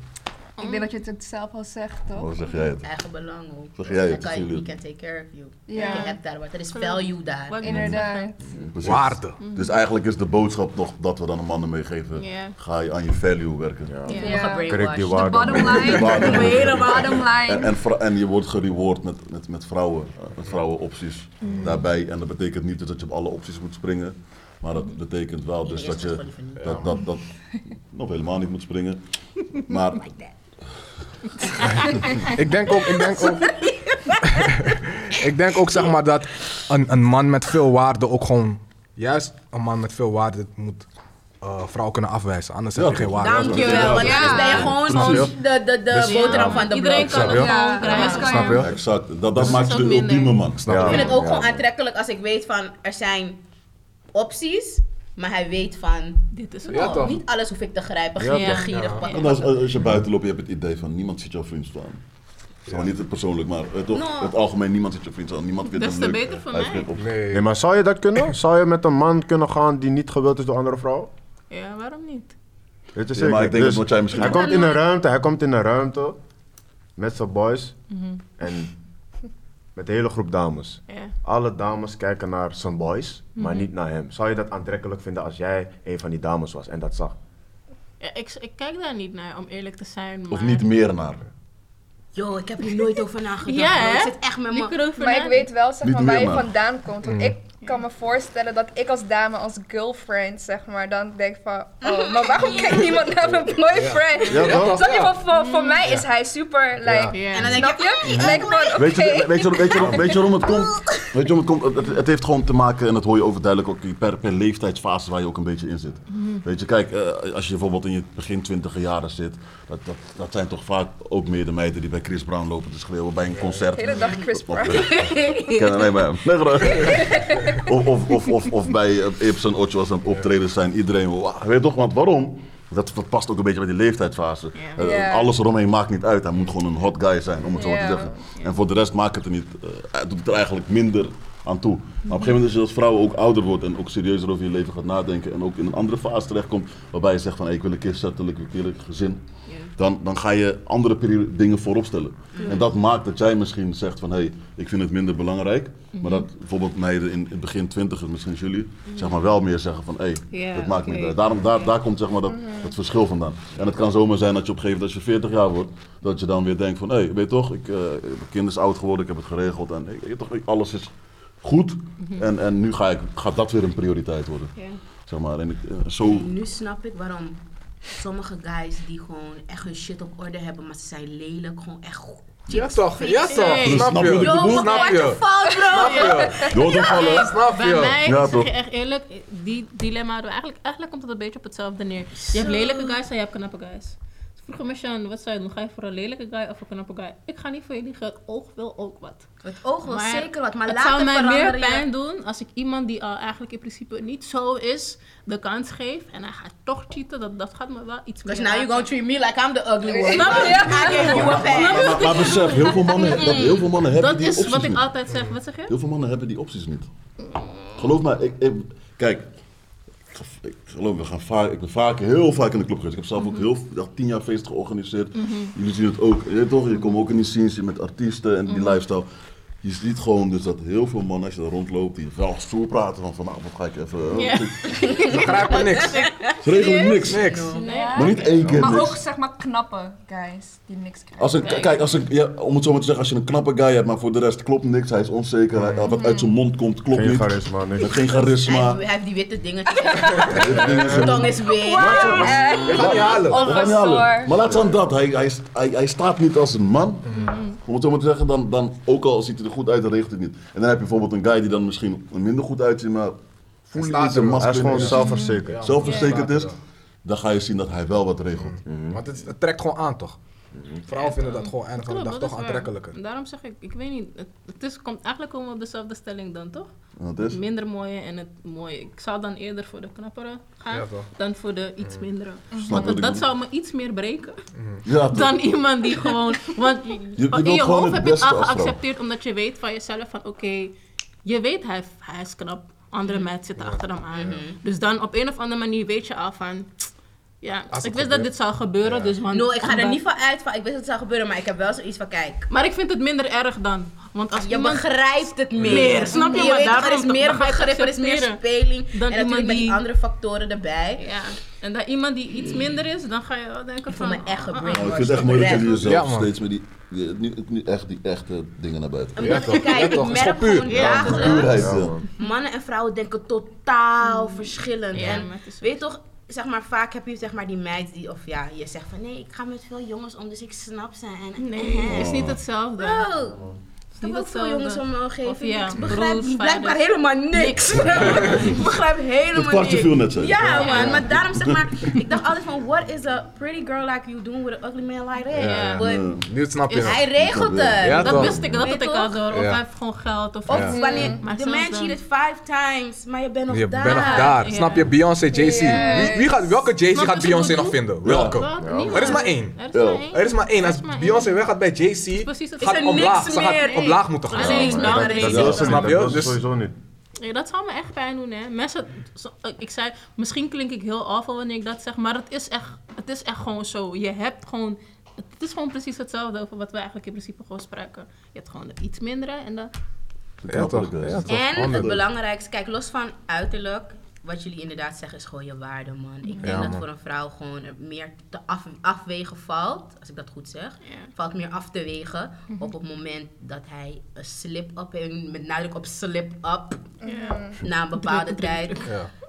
Ik denk dat je het zelf al zegt, toch? Hoe zeg jij het? Eigen belang ook. Zeg jij het, Dan kan je, he can take care of you. Ja. Je hebt daar wat, er is value daar. Inderdaad. Precies. Waarde. Dus eigenlijk is de boodschap nog dat we dan de mannen meegeven, ga je aan je value werken. Ja. Ja. Die De waarde. bottom line. Bottom De line. bottom En, line. en, vrou- en je wordt gereward met, met, met vrouwen, eh, met vrouwenopties daarbij. En dat betekent niet dat je op alle opties moet springen. Maar dat betekent wel dus dat je dat, dat, dat nog helemaal niet moet springen. Maar Ik denk ook, ik denk ook. ik denk ook zeg maar dat een, een man met veel waarde ook gewoon. Juist een man met veel waarde moet eh vrouw kunnen afwijzen. Anders heb je Ja, geen waarde. Dankjewel, want Ja. anders ben je gewoon de, de, de Dus- boterham van de Iedereen kan het Snap je? gewoon Ja, krijgen. anders kan Snap je? exact, dat, dat maakt je ook de ultieme man. Ja. Ik vind het ook Ja. gewoon aantrekkelijk als ik weet van er zijn opties, maar hij weet van Dit is het. Ja, oh, toch? niet alles hoef ik te grijpen. Ja, Gierig, Ja. pakken. En als, als je buiten loopt, je hebt het idee van niemand ziet jouw vriend. Zeg maar niet het persoonlijk, maar eh, toch, No. het algemeen, niemand ziet jouw vriend staan. Niemand vindt Des hem te beter voor mij. geen. Nee. Nee, maar zou je dat kunnen? Zou je met een man kunnen gaan die niet gewild is door andere vrouwen? Ja, waarom niet? Weet je Ja, zeker? maar ik denk Dus dat wat jij misschien... hij komt in een ruimte, hij komt in een ruimte met zijn boys en met een hele groep dames. Ja. Alle dames kijken naar zijn boys, maar niet naar hem. Zou je dat aantrekkelijk vinden als jij een van die dames was en dat zag? Ja, ik, ik kijk daar niet naar, om eerlijk te zijn. Maar... Of niet meer naar. Yo, ik heb hier nooit over nagedacht. Ja? Ik zit echt met mijn... Maar ik weet wel zeg maar, waar je vandaan komt. Want ik kan me voorstellen dat ik als dame, als girlfriend, zeg maar, dan denk van... Oh, maar waarom kijkt niemand naar mijn boyfriend? Ja, toch? Snap je? Want voor, voor mij is hij super, like... Ja. En dan denk je? Ik van. Weet je, weet, je, weet, je, waarom- weet je waarom het komt? Weet je waarom het komt? Het, het heeft gewoon te maken, en dat hoor je overduidelijk ook per, per leeftijdsfase waar je ook een beetje in zit. Weet je, kijk, eh, als je bijvoorbeeld in je begin twintiger jaren zit, dat, dat, dat zijn toch vaak ook meer de meiden die bij Chris Brown lopen te schreeuwen bij een concert. De hele dag Chris Brown. Ik ken alleen maar hem. Nee, grap. Of, of, of, of, of bij uh, Ibsen Ocho als aan het optreden zijn. Iedereen, wow, weet toch, want waarom? Dat, dat past ook een beetje bij die leeftijdsfase. Eh. Alles eromheen maakt niet uit. Hij moet gewoon een hot guy zijn, om het zo maar te zeggen. En voor de rest maakt het er niet, eh, het doet het er eigenlijk minder aan toe. Maar op een gegeven moment je als vrouw ook ouder wordt en ook serieuzer over je leven gaat nadenken en ook in een andere fase terechtkomt waarbij je zegt van hey, ik wil een keer settelen, ik wil een keer een gezin. Dan, dan ga je andere dingen voorop stellen. En dat maakt dat jij misschien zegt van hé, hey, ik vind het minder belangrijk. Maar dat bijvoorbeeld meiden in het begin twintigers, misschien jullie, zeg maar wel meer zeggen van hé, hey, dat maakt uit. Daarom, daar, daar komt zeg maar dat, dat verschil vandaan. En het kan zomaar zijn dat je op een gegeven moment, als je 40 jaar wordt, dat je dan weer denkt van hé, hey, weet je toch, ik, eh, mijn kind is oud geworden, ik heb het geregeld en toch, ik- alles is goed. en, en nu ga ik, gaat dat weer een prioriteit worden. Zeg maar. En ik, eh, zo, Nu snap ik waarom sommige guys die gewoon echt hun shit op orde hebben, maar ze zijn lelijk, gewoon echt goed. Ja toch, ja toch. Hey. Snap Snap je Yo, Snap je fout, bro. Hem vallen. Snap Bij je? mij, Ja, ik zeg je echt eerlijk, die dilemma hadden we eigenlijk, eigenlijk komt het een beetje op hetzelfde neer. Je hebt lelijke guys en je hebt knappe guys. Dus vroeger me Sjan, wat zou je doen? Ga je voor een lelijke guy of voor een knappe guy? Ik ga niet voor je liegen, het oog wil ook wat. Het oog wil Maar zeker wat, maar het later zou mij meer pijn doen als ik iemand die al eigenlijk in principe niet zo is, de kans geef en hij gaat toch cheaten. Dat, dat gaat me wel iets meer Because now you raken. gonna treat me like I'm the ugly one. Snap je? I gave you a pass. Maar, besef, heel veel mannen, dat, heel veel mannen hebben Dat die is opties wat ik niet. altijd zeg. Wat zeg je? Heel veel mannen hebben die opties niet. Geloof me, ik, ik- kijk, Ik geloof, we gaan vaak, ik ben vaak, heel vaak in de club geweest. Ik heb zelf ook heel al tien jaar feesten georganiseerd. Jullie zien het ook. Je toch, je komt ook in die scenes met artiesten en die lifestyle. Je ziet gewoon dus dat heel veel mannen, als je daar rondloopt, die wel stoer praten van vanavond ga ik even... eh, Ja. Begrijp niks. Ze regelen niks. Niks. Maar niet één keer Maar niks. ook zeg maar knappe guys die niks krijgen. Als een, kijk, als een, ja, om het zo maar te zeggen, als je een knappe guy hebt, maar voor de rest klopt niks, hij is onzeker, hij, wat uit zijn mond komt klopt Geen niet. charisma, niks. Met geen charisma. Hij, hij heeft die witte dingetjes. Zijn tong is wit. We gaan niet halen. We gaan niet halen. Onverzorgd. Maar laat staan dat, hij, hij, hij, hij staat niet als een man. Om het zo maar te zeggen, dan, dan, ook al ziet hij er goed uit, dan regelt het niet. En dan heb je bijvoorbeeld een guy die dan misschien er minder goed uitziet, maar voel je zijn. Hij is gewoon zelfverzekerd. zelfverzekerd is, dan ga je zien dat hij wel wat regelt. Want het, het trekt gewoon aan, toch? Vrouwen vinden dat gewoon einde van de dag toch aantrekkelijker. Daarom zeg ik, ik weet niet, het, het is, komt eigenlijk komen op dezelfde stelling dan, toch? Is? Minder mooie en het mooie. Ik zou dan eerder voor de knappere gaan Ja, dan voor de iets mindere. wat Want dat, zou me iets meer breken Ja, toch? dan iemand die gewoon. Want je in je gewoon hoofd het heb je het beste al geaccepteerd omdat je weet van jezelf van oké, je weet hij, hij is knap, andere meiden zitten achter hem aan. Dus dan op een of andere manier weet je al van. Ja, Als het ik wist dat dit zou gebeuren, Ja. dus man. No, ik ga er niet van uit van, ik wist dat het zou gebeuren, maar ik heb wel zoiets van, kijk, Maar ik vind het minder erg dan. Want als je iemand begrijpt het meer. Meer, snap je? Maar weet, daarom er is meer begrip, er is meer speling. Dan en iemand natuurlijk met die die- andere factoren erbij. Ja, en dat iemand die iets minder is, dan ga je wel denken Ik voel van... me echt ah, ah, gebrainwashed. Nou, ik vind het echt mooi dat jullie jezelf Ja, steeds met die, die, niet, niet echt die echte dingen naar buiten Omdat Ja, toch? ik, kijk, Ja, toch? ik merk gewoon puur. Ja, dagelijks, Puurheid, Ja, ja. man. mannen en vrouwen denken totaal verschillend. Ja, en weet je toch, zeg maar, vaak heb je zeg maar die meid die, of ja, je zegt van nee, ik ga met veel jongens om, dus ik snap ze. En, Nee, het is niet hetzelfde. Niet heb ook veel jongens om me geven. Ja, ik begrijp broers, blijkbaar helemaal niks. ik begrijp helemaal Het niks. viel net, je. Ja, Ja. man, maar daarom zeg maar, ik dacht altijd van, what is a pretty girl like you doing with an ugly man like that? Ja. But Ja. Nu snap je het. hij regelt het. Ja, dat toch? wist ik, dat had ik al door. Of Ja. hij heeft gewoon geld. Of Of Ja. wanneer de man cheated five times, maar je bent nog Je daar. bent nog daar. Ja. Snap je? Beyoncé, Jay-Z. Yes. Wie, wie gaat, welke Jay-Z gaat je Beyoncé nog vinden? Welke? Er is maar één. Er is maar één. Er is maar één. Als Beyoncé weggaat bij Jay-Z, precies het- gaat Is er omlaag. niks Ze gaat moeten gaan. maar Er dat is dat snap je? Dat is Dus- sowieso niet. Ja, dat zou me echt pijn doen, hè. Mensen, ik zei, misschien klink ik heel awful wanneer ik dat zeg, maar het is echt, het is echt gewoon zo. Je hebt gewoon, het is gewoon precies hetzelfde over wat we eigenlijk in principe gewoon spreken. Je hebt gewoon de iets mindere en de... Ja, toch? Ja, toch? En het Honderd. belangrijkste, kijk, los van uiterlijk, wat jullie inderdaad zeggen is gewoon je waarde, man. Ik denk Ja, dat man. voor een vrouw gewoon er meer te af, afwegen valt, als ik dat goed zeg. Ja. Valt meer af te wegen op het moment dat hij een slip-up heeft, met nadruk op slip-up, na een bepaalde tijd.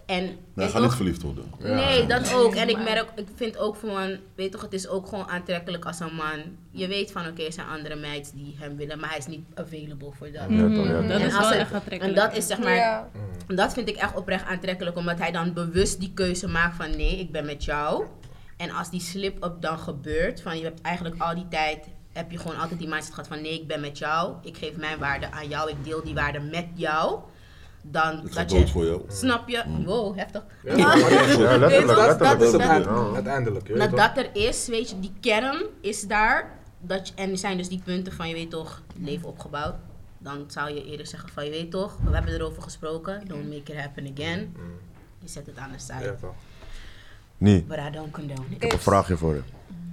Ja. En Nee, weet ga niet verliefd worden. Nee, dat ook. En ik merk, ik vind ook van, weet toch, het is ook gewoon aantrekkelijk als een man. Je weet van, oké, er zijn andere meiden die hem willen, maar hij is niet available voor dat. Ja, toch, ja. Dat En is wel het- echt En aantrekkelijk. dat is zeg maar, Ja. dat vind ik echt oprecht aantrekkelijk, omdat hij dan bewust die keuze maakt van nee, ik ben met jou. En als die slip-up dan gebeurt, van je hebt eigenlijk al die tijd, heb je gewoon altijd die mindset gehad van nee, ik ben met jou. Ik geef mijn waarde aan jou, ik deel die waarde met jou. Dan Ik ga dat dood je, voor jou. snap je, wow, heftig. Ja, letterlijk, letterlijk. Dat is uiteindelijk. weet Dat er is, weet je, die kern is daar. Dat je, en er zijn dus die punten van, je weet toch, leven opgebouwd. Dan zou je eerder zeggen van, je weet toch, we hebben erover gesproken. Don't make it happen again. Je zet het aan de side. Ja, toch? Nee, But I don't condone ik heb een vraagje voor je.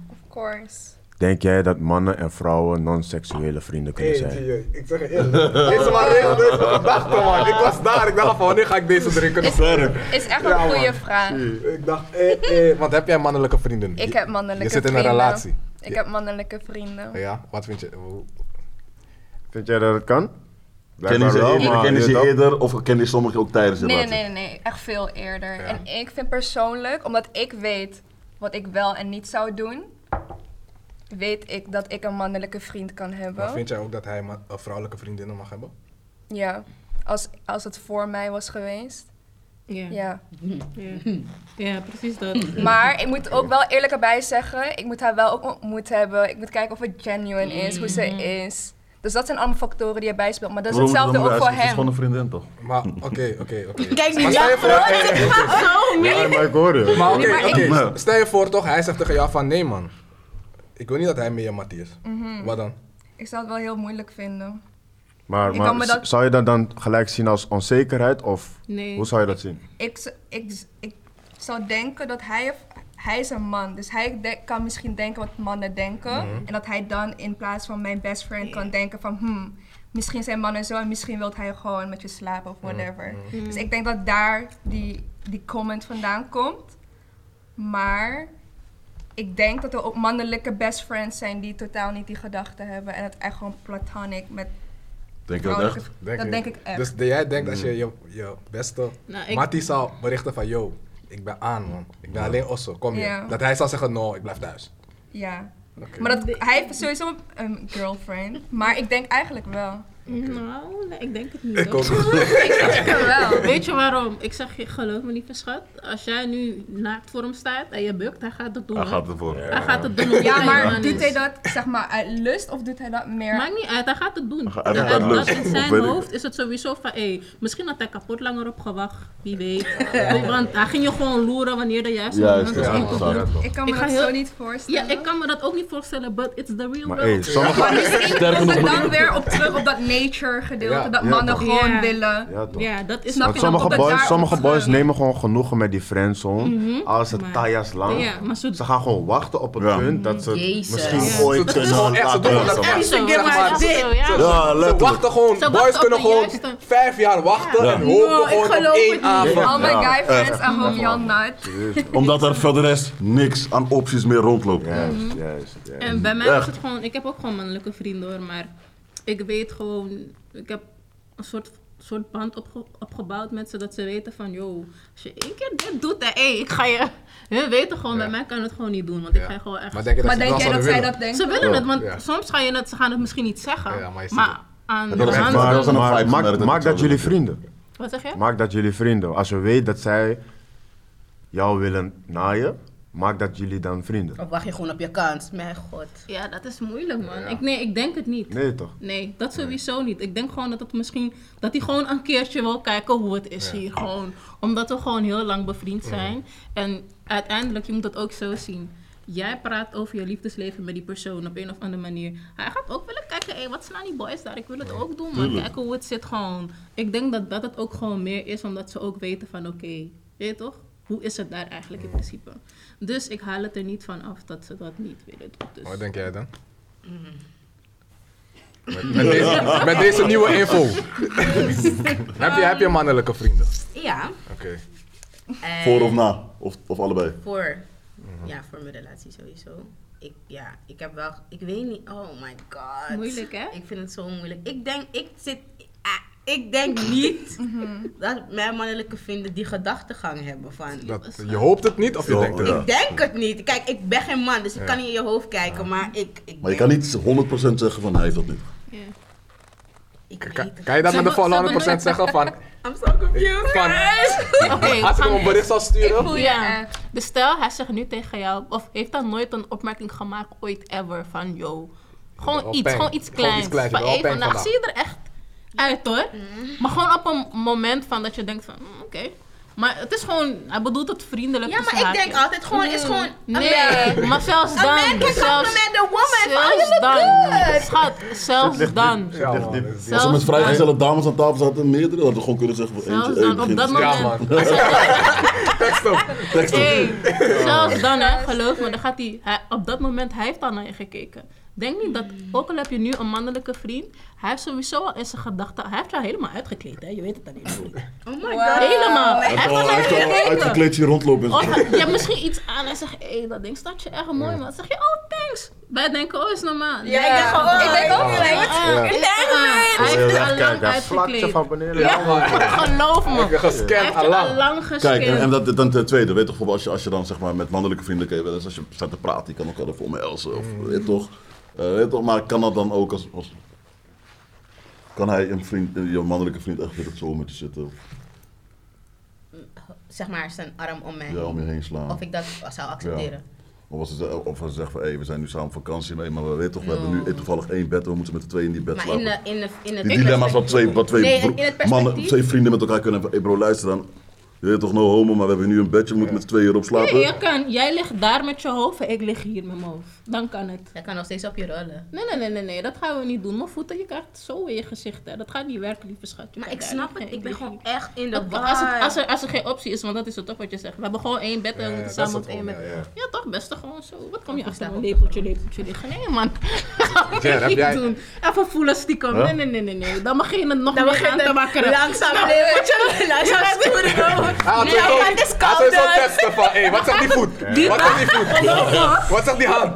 Of course. Denk jij dat mannen en vrouwen non-seksuele vrienden kunnen Hey, zijn? Gio, ik zeg je eerlijk. Deze man regelde deze gedachte, man. Ik was daar. Ik dacht van, wanneer ga ik deze drinken? Sterk. Is echt Ja, een goede vraag. Ik dacht, eh, eh, want heb jij mannelijke vrienden? Ik heb mannelijke Je zit in een vrienden. relatie. Ik heb mannelijke vrienden. Ja, wat vind je? Vind jij dat het kan? Ken je Blijkbaar ze wel, eerder, ze eerder of ken je sommigen ook tijdens de Nee, nee, relatie? nee, nee, echt veel eerder. Ja. En ik vind persoonlijk, omdat ik weet wat ik wel en niet zou doen, weet ik dat ik een mannelijke vriend kan Maar hebben. vind jij ook dat hij een vrouwelijke vriendinnen mag hebben? Ja, als, als het voor mij was geweest. Ja. Ja. Ja. ja, precies dat. Maar ik moet ook wel eerlijk erbij zeggen, ik moet haar wel ook ontmoet hebben. Ik moet kijken of het genuine is, hoe ze is. Dus dat zijn allemaal factoren die erbij spelen. Maar dat is hetzelfde ook voor hij is- Het is gewoon hem. een vriendin toch? Maar oké, oké, oké. Kijk, Maar nu stel je voor... Ja, maar ik hoor je. Maar oké, maar. Stel je voor toch, hij zegt tegen jou van nee man. Ik wil niet dat hij met je Matthias. Mhm. Wat dan? Ik zou het wel heel moeilijk vinden. Maar, Ik maar dat- zou je dat dan gelijk zien als onzekerheid? Of Nee. hoe zou je dat zien? ik, ik, z- ik zou denken dat hij, of- hij is een man. Dus hij de- kan misschien denken wat mannen denken. En dat hij dan in plaats van mijn best friend kan denken van... Hmm, misschien zijn mannen zo en misschien wil hij gewoon met je slapen of whatever. Dus ik denk dat daar die, die comment vandaan komt. Maar ik denk dat er ook mannelijke best friends zijn die totaal niet die gedachten hebben. En het echt gewoon platonic met Denk je dat echt? dat je? denk ik echt. Dus dat jij denkt als je je, je beste Nou, ik- Mattie zou berichten van, yo, ik ben aan man. Ik ben alleen osso, kom je. Ja. Dat hij zou zeggen, no, ik blijf thuis. Ja. Oké. Maar dat, hij heeft sowieso een girlfriend. Maar ik denk eigenlijk wel. Nou, nee, ik denk het niet. Ik ook niet. ik denk er wel. Weet je waarom? Ik zeg je, geloof me lieve schat. Als jij nu naakt voor hem staat en je bukt, hij gaat het doen. Hij gaat ervoor. Hij gaat het doen. Ja, maar doet hij dat zeg maar uit lust of doet hij dat meer... Maakt niet uit, hij gaat het doen. Hij dat lust. in zijn hoofd is het sowieso van, hé, misschien had hij kapot langer op gewacht, wie weet. Want hij ging je gewoon loeren wanneer de juiste Juist, moment was om te doen. ik kan me ga dat heel- zo niet voorstellen. Ja, ik kan me dat ook niet voorstellen, but it's the real Maar world. hey, sommige... Maar misschien Sterker het nog- dan weer op terug op dat nature gedeelte. Ja. Dat Ja, mannen toch. gewoon Ja. willen. Ja, toch. Ja, dat is Snap Want je, dan sommige komt het boys, sommige boys terug. nemen gewoon genoegen met die friendzone. Als het Maar- tajas lang. Ja, maar zo- Ze gaan gewoon wachten op het Ja. punt dat ze Jezus. misschien Ja. ooit Het is kunnen gewoon echt, ze laten doen lukken. dat echt maar- zo, zeg ja, ze- zo, ja. Ja, Ze letterlijk. wachten gewoon, Ze boys kunnen de gewoon juiste- vijf jaar wachten Ja. en hopen ik gewoon op geloof één niet. avond. All my Ja. guy friends, I hope y'all not. Omdat er voor de rest niks aan opties meer rondloopt. Juist, juist, juist. En bij mij is het gewoon, ik heb ook gewoon mannelijke vrienden hoor, maar ik weet gewoon, ik heb een soort, soort band opge- opgebouwd met ze dat ze weten van, yo, als je één keer dit doet, hè, hey, ik ga je, hun weten gewoon, bij mij kan het gewoon niet doen, want ik ga gewoon echt... Maar denk je dat Maar denk jij dat zij dat denken? ze willen het, want Ja. soms ga je het, ze gaan het misschien niet zeggen, Ja, maar aan de hand- Maar maak, maak dat jullie vrienden. Wat zeg je? Maak dat jullie vrienden. Als je weet dat zij jou willen naaien, maak dat jullie dan vrienden. Of wacht je gewoon op je kans? Mijn god. Ja, dat is moeilijk man. Ik, nee, ik denk het niet. Nee toch? Nee, dat sowieso niet. Ik denk gewoon dat het misschien dat hij gewoon een keertje wil kijken hoe het is hier gewoon. Omdat we gewoon heel lang bevriend zijn. En uiteindelijk, je moet het ook zo zien. Jij praat over je liefdesleven met die persoon op een of andere manier. Hij gaat ook willen kijken, hé, wat slaan die boys daar? Ik wil het ook doen, maar Tuurlijk. kijken hoe het zit gewoon. Ik denk dat dat het ook gewoon meer is, omdat ze ook weten van, oké, weet je toch? Hoe is het daar eigenlijk in principe? Dus ik haal het er niet van af dat ze dat niet willen doen. Dus. Wat denk jij dan? Met, met deze, met deze nieuwe info. heb, je, heb je mannelijke vrienden? Ja. Oké. En Voor of na? Of, of allebei? Voor, ja, voor mijn relatie sowieso. Ik, ja, ik heb wel, ik weet niet, oh my god. Moeilijk, hè? Ik vind het zo moeilijk. Ik denk, ik zit, ah, ik denk niet dat mijn mannelijke vrienden die gedachtegang hebben van... Dat, je hoopt het niet of je denkt het ja. Ik denk het niet. Kijk, ik ben geen man, dus ik kan niet in je hoofd kijken, maar ik... ik Maar je kan niet 100% zeggen van hij heeft dat niet. Ja. Ik weet Kan, het. kan je dat met de volle 100% hebben zeggen van... I'm so confused, Van-. Oké, Als ik hem een bericht zou sturen... voel je Ja, echt. dus stel hij zegt nu tegen jou, of heeft dan nooit een opmerking gemaakt, ooit ever, van yo. Gewoon Wel iets, pijn. gewoon iets Gewoon kleins. iets kleins, van wel hey, pijn vandaag vandaag. zie je er echt uit hoor. Maar gewoon op een moment van dat je denkt van, mm, oké. Maar het is gewoon, hij bedoelt het vriendelijk. Ja, maar ik denk altijd gewoon, is gewoon... een Nee, man. maar zelfs dan. man can zelfs, compliment a woman zelfs dan. Schat, zelfs dan. Ja, man. Als er Zelfs met vrijgezelle dames aan tafel zaten, meerdere, hadden we gewoon kunnen zeggen van Zelfs eentje, dan, op dat moment. man. Tekst op. Tekst op. Hey, zelfs dan, hè, geloof me, dan gaat hij, hij, op dat moment, hij heeft al naar je gekeken. Denk niet dat, ook al heb je nu een mannelijke vriend, hij heeft sowieso al in zijn gedachten, hij heeft jou helemaal uitgekleed, hè, je weet het nog niet. Oh my Wow. god. Helemaal, hij heeft al gekeken. uitgekleed hier rondlopen. Of je hebt misschien iets aan en zegt, hé, dat ding staat je echt mooi, man. Dan zeg je, oh, thanks. Wij denken, oh, is normaal. Ja, ik denk gewoon, Ik denk ook Ah, gelijk. ah, Hij heeft al lang uitgekleed. van beneden. Ja. Geloof me. Er al lang gescand. Kijk, en, en dat, dan ten tweede, weet toch, als je, als je dan zeg maar met mannelijke vrienden, als je staat te praten, je kan ook wel voor me elsen, of weet toch. Toch, maar kan dat dan ook als, als kan hij een vriend, je mannelijke vriend echt weer het zo met je zitten, of Zeg maar zijn arm om mij. ja, om je heen slaan. Of ik dat zou accepteren. Of als ze, of als ze zeggen van, hé, we zijn nu samen op vakantie mee, maar we weten toch, we hebben nu toevallig één bed, we moeten met de twee in die bed Maar slapen. in, de, in, de, in het die dilemma's wat twee, wat twee Nee, bro- in het perspectief. mannen, twee vrienden met elkaar kunnen hebben. Hey bro, luister dan. Je weet toch, no homo, maar we hebben nu een bedje, we moeten met z'n tweeën erop slapen. Nee, je kan, jij ligt daar met je hoofd en ik lig hier met mijn hoofd. Dan kan het. Jij kan nog steeds op je rollen. Nee, nee, nee, nee, nee, dat gaan we niet doen. Mijn voeten, je krijgt zo in je gezicht. Hè. Dat gaat niet werken, lieve schat. Je Maar ik snap het, ik ben gewoon echt in de Dat- war. als, het, als, er, als er geen optie is, want dat is het toch wat je zegt. We hebben gewoon één bed en we moeten dat samen op één bed. ja, Ja, ja. toch, best gewoon zo. Wat kom je achter lepeltje, lepeltje liggen? Nee, man. Gaan we Jer, heb niet jij- doen. Even voelen stiekem. Huh? Nee, nee, nee, nee, nee. Dan begin je het nog Dan meer aan te het wakkeren. langzaam lepeltje, langzaam Nee, het is hij zo dus. testen van, hé, wat zegt die voet? Wat zegt die voet? Wat zegt die hand?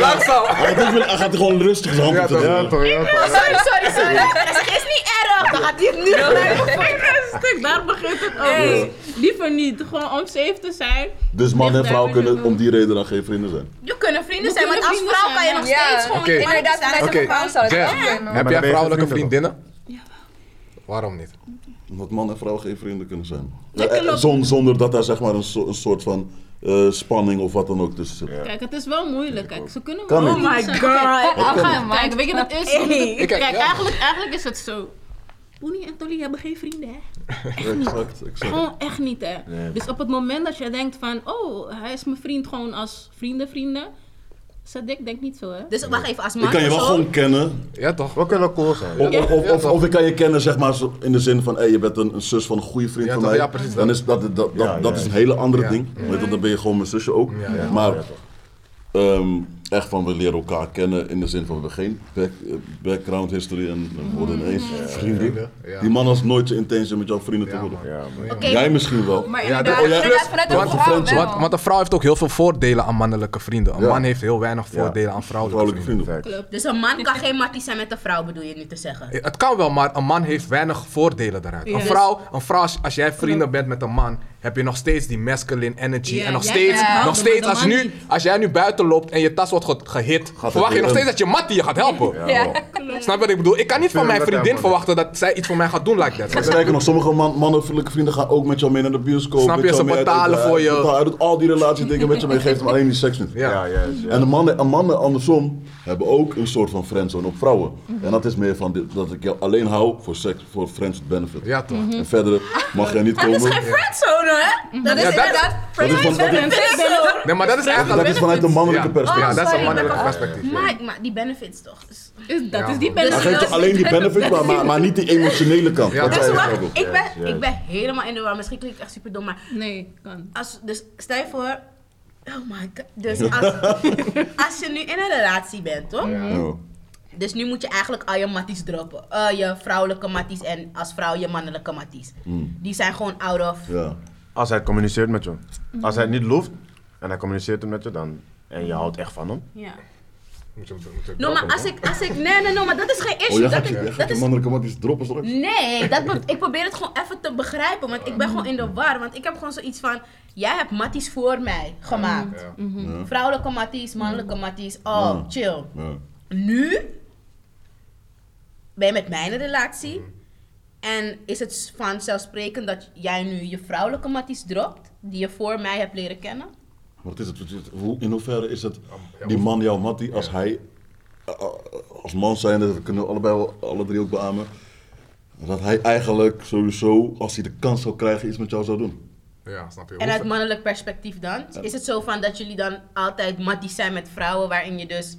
Langzaam. Hij, gaat even- hij gaat gewoon rustig zijn handen Ja, toch? Ja, toch, ja, toch. Sorry, sorry, sorry. Zegt, is niet erg. Dan gaat hij het nu Stuk, daar begint het ook. Liever niet. Gewoon om safe te zijn. Dus man en vrouw kunnen om die reden dan geen vrienden zijn. Je kunnen vrienden zijn, want als vrouw kan je nog steeds gewoon Oké. Inderdaad, een vrouw zou het Jer, ook kunnen. heb jij vrouwelijke vriendinnen? Waarom niet? Omdat man en vrouw geen vrienden kunnen zijn. Eh, zon- zonder dat daar zeg maar een, so- een soort van eh, spanning of wat dan ook tussen zit. Kijk, het is wel moeilijk. Kijk, ze kunnen wel Oh my god. Kijk, kan kijk, niet. Kijk, weet je wat het is? Hey. Kijk- Kijk, ja. eigenlijk, eigenlijk is het zo. Poenie en Tolly hebben geen vrienden, hè? Exact, exact. Gewoon echt niet, hè? Dus op het moment dat je denkt van... Oh, hij is mijn vriend gewoon als vrienden, vrienden. Sadik denkt niet zo, hè? Dus wacht even, als man Ik kan je wel gewoon kennen. Ja, toch? We kunnen cool zijn. Of, of, of, of, of ik kan je kennen zeg maar zo in de zin van... Hey, je bent een, een zus van een goede vriend Ja, van toch? mij. Ja, precies Dan dat. is dat, dat, dat, Ja, ja, dat is ja. een hele andere Ja. ding. Je, dan ben je gewoon mijn zusje ook. Ja, ja. Maar Ja, toch. ehm, echt van we leren elkaar kennen in de zin van we hebben geen back, eh, background history en we worden ineens vrienden. Ja. Die man has nooit zijn intentie met jouw vrienden te Ja, worden. Ja, Jij misschien wel. Maar Ja, oh ja, inderdaad plus- vanuit een want- vrouw want- wel. Want, want een vrouw heeft ook heel veel voordelen aan mannelijke vrienden. Een Ja. man heeft heel weinig Ja. voordelen aan vrouwelijke, Vrouwelijke vrienden. Dus een man kan geen mattie zijn met een vrouw, bedoel je nu te zeggen? Eh, Het kan wel, maar een man heeft weinig voordelen daaruit. Ja. Een vrouw, een vrouw als, als jij vrienden bent met een man, heb je nog steeds die masculine energy. En nog steeds, nog steeds als, nu, als jij nu buiten loopt en je tas wordt ge- gehit, verwacht je nog steeds dat je mattie je gaat helpen. Ja. Snap je wat ik bedoel? Ik kan niet van mijn vriendin verwachten dat zij iets voor mij gaat doen like that. Sterker nog, sommige man, mannelijke vrienden gaan ook met jou mee naar de bioscoop. Snap met je, ze betalen voor Hij je. Hij doet al die relatiedingen met je mee, geeft hem alleen die seks niet. Ja. Ja. En de mannen, en mannen andersom hebben ook een soort van friendzone op vrouwen. En dat is meer van dit, dat ik jou alleen hou voor seks, voor friends with benefit. Ja, toch? En verder mag jij niet Dat komen. is geen friendzone, hè? Dat is Ja, dat- inderdaad dat is van- dat is-. Nee, maar dat is eigenlijk... Dat is vanuit de mannelijke Ja. perspectief. Ja, dat is een mannelijk maar- perspectief. Maar, maar die benefits toch? Dus- Is, dat Ja, is die benefit. je alleen die benefits, maar, maar, maar niet die emotionele kant. Ja, dat is Dus ook. ik ben, Yes, ik ben helemaal in de war. Misschien klinkt het echt super dom, maar Nee, kan. als, dus stel je voor. Oh my god. Dus als, als je nu in een relatie bent, toch? Ja. Dus nu moet je eigenlijk al je matties droppen. Eh, je vrouwelijke matties en als vrouw je mannelijke matties. Die zijn gewoon out of. Ja. Als hij communiceert met je. Als hij het niet loeft en hij communiceert het met je, dan, en je houdt echt van hem. Ja. Moet je- moet je No, maar als ik, als ik. Nee, nee, no, maar dat is geen issue. Oh, jij dat gaat je, is, dat mannelijke matties droppen straks? Nee, dat ik probeer het gewoon even te begrijpen. Want ik ben gewoon in de war. Want ik heb gewoon zoiets van... Jij hebt matties voor mij gemaakt. Ja. Ja. Vrouwelijke matties, mannelijke matties. Oh, Ja. chill. Ja. Nu ben je met mij in een relatie. En is het vanzelfsprekend dat jij nu je vrouwelijke matties dropt? Die je voor mij hebt leren kennen? Wat is het? Wat is het? Hoe, in hoeverre is het die man jouw mattie als hij, eh, eh, als man zijnde, dat kunnen we allebei wel, alle drie ook beamen, dat hij eigenlijk sowieso, als hij de kans zou krijgen, iets met jou zou doen? Ja, snap je? En uit mannelijk perspectief dan? Is het zo van dat jullie dan altijd matties zijn met vrouwen waarin je dus...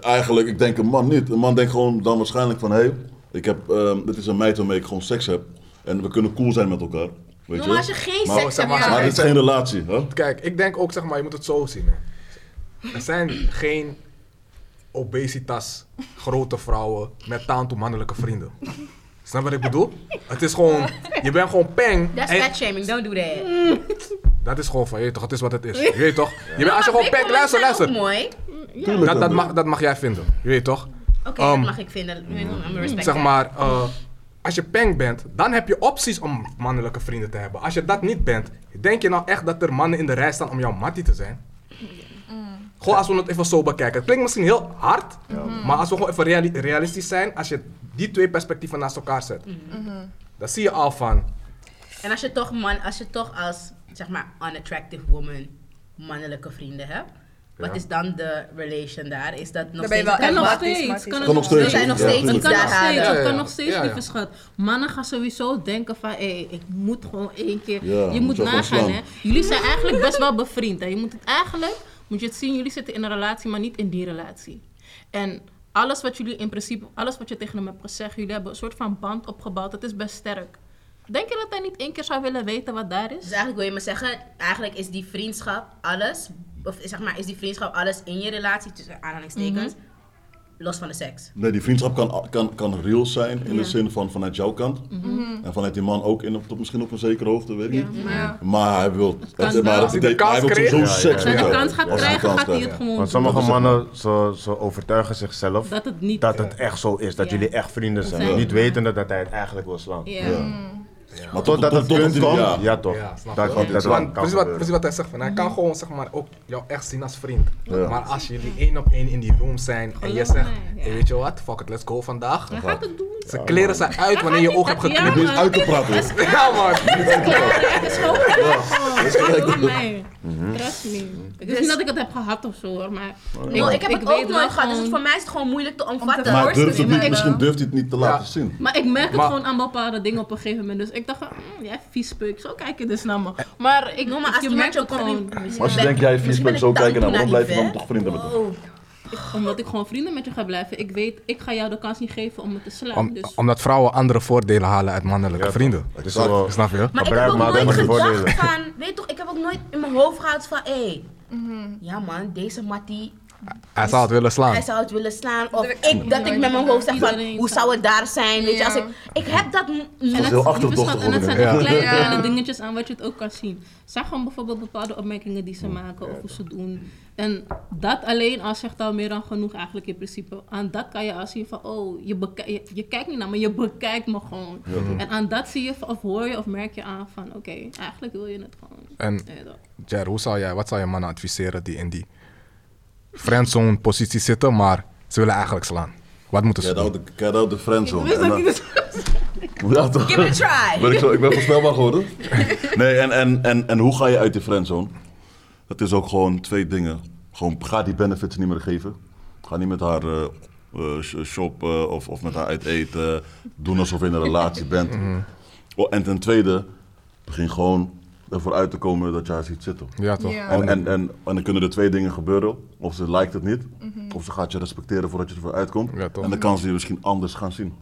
Eigenlijk, ik denk een man niet. Een man denkt gewoon dan waarschijnlijk van, hé, hey, ik heb, ehm, dit is een meid waarmee ik gewoon seks heb en we kunnen cool zijn met elkaar. Weet No, je? maar als je geen Maar- seks zeg hebt... maar. Maar het is geen relatie, hè? Kijk, ik denk ook, zeg maar, je moet het zo zien. Hè. Er zijn geen obesitas grote vrouwen met taantoe mannelijke vrienden. Snap wat ik bedoel? Het is gewoon, je bent gewoon peng. That's fat shaming, don't do that. dat is gewoon van, je weet toch, het is wat het is. Je weet toch? Je bent, als je gewoon peng, luister, luister. mooi. Dat, dat, mag, dat mag jij vinden, je weet toch? Oké, Um, dat mag ik vinden. Zeg maar, eh, als je peng bent, dan heb je opties om mannelijke vrienden te hebben. Als je dat niet bent, denk je nou echt dat er mannen in de rij staan om jouw mattie te zijn? Gewoon als we het even zo bekijken. Het klinkt misschien heel hard, maar als we gewoon even reali- realistisch zijn, als je die twee perspectieven naast elkaar zet, dan zie je al van, En als je toch man, als je toch als zeg maar unattractive woman mannelijke vrienden hebt, wat is dan de relation daar? Is dat nog steeds... wel Kan nog steeds. Kan Kan nog steeds. Zijn nog Ja, steeds. Het kan daar nog steeds, het Ja, kan nog steeds, Ja, ja. lieve schat. Mannen gaan sowieso denken van, hé, ik moet gewoon één keer... Ja, je moet moet nagaan, hè. Jullie zijn eigenlijk best wel bevriend, hè. Je moet het eigenlijk, moet je het zien, jullie zitten in een relatie, maar niet in die relatie. En alles wat jullie in principe, alles wat je tegen hem hebt gezegd, jullie hebben een soort van band opgebouwd, dat is best sterk. Denk je dat hij niet één keer zou willen weten wat daar is? Dus eigenlijk wil je me zeggen, eigenlijk is die vriendschap alles, of zeg maar, is die vriendschap alles in je relatie, tussen aanhalingstekens, los van de seks. Nee, die vriendschap kan, kan, kan real zijn in Ja. de zin van vanuit jouw kant. En vanuit die man ook in, op, tot misschien op een zekere hoogte, weet ik Ja, niet. maar Maar hij wil, kan het, maar hij de wil sowieso seks als hij de kans gaat krijgen, gaat hij het gewoon Want sommige mannen, ze, ze overtuigen zichzelf Dat het niet... dat het echt zo is. Dat Ja. jullie echt vrienden zijn. Ja. Niet wetende dat hij het eigenlijk wil slaan. Ja. Maar Totdat het punt komt, ja. ja, toch. Ja, dat je? dat, Want precies, wat, precies wat hij zegt, van, hij kan gewoon zeg maar, ook jou echt zien als vriend. Ja. Maar als jullie één op één in die room zijn en je zegt, hey, weet je wat, fuck it, let's go vandaag. Hij gaat het doen. Zijn kleren zijn uit wanneer je oog hebt geknipt. Eens uit te praten. Ja man. Het is gewoon gelijk. Geloof mij. Trust me. Het is niet dat ik het heb gehad of zo hoor, maar... Ik heb het ook nooit gehad, dus voor mij is het gewoon moeilijk te te omvatten. Maar durft het je niet, misschien durft hij het niet te laten zien. Maar ik merk het Maar- gewoon aan bepaalde dingen op een gegeven moment. Dus ik dacht mm, jij viespeuk, zo kijk je dus naar me. Maar ik, No, maar als je merkt jou het gewoon. Als je denkt, jij misschien vies ben bent ik zo kijken naar, dankbaar waarom blijf je dan toch vrienden met? Wow. Omdat ik gewoon vrienden met je ga blijven. Ik weet, ik ga jou de kans niet geven om me te slaan. Om, dus omdat vrouwen andere voordelen halen uit mannelijke Ja, vrienden. Het is wel... Snap je? Maar ik heb ook nooit gedacht voordelen. van, weet toch, ik heb ook nooit in mijn hoofd gehad van, hé, ja man, deze mattie, Hij zou het willen slaan. hij zou het willen slaan. Of Dat ik dat ik met mijn hoofd zeg van, hoe zou- het daar zijn, weet je. Als ik, ik heb dat En heel achterdochtig en het zijn Ja. kleine, dingetjes aan wat je het ook kan zien. Zeg gewoon bijvoorbeeld bepaalde opmerkingen die ze maken of hoe ze doen. En dat alleen al zegt al meer dan genoeg eigenlijk in principe. Aan dat kan je al zien van, oh, je, je, je kijkt niet naar me, je bekijkt me gewoon. En aan dat zie je of hoor je of merk je aan van, oké, eigenlijk wil je het gewoon. En dat. Jer, hoe zou jij, wat zou je mannen adviseren die in die friendzone positie zitten, maar ze willen eigenlijk slaan? Wat moeten ze Get doen? the, get out the friendzone. Wist En dat dan- niet? Ja, toch? Give it a Ben try. ik, zo, ik ben voorspelbaar geworden. Nee, en, en, en, en hoe ga je uit die friendzone? Dat is ook gewoon twee dingen. Gewoon ga die benefits niet meer geven. Ga niet met haar eh, eh, sh- shoppen of, of met haar uit eten. Doen alsof je in een relatie bent. Oh, en ten tweede, begin gewoon ervoor uit te komen dat je haar ziet zitten. Ja, toch? Ja. En, en, en, en dan kunnen er twee dingen gebeuren. Of ze lijkt het niet, of ze gaat je respecteren voordat je ervoor uitkomt. Ja, toch. en dan kan ze je misschien anders gaan zien.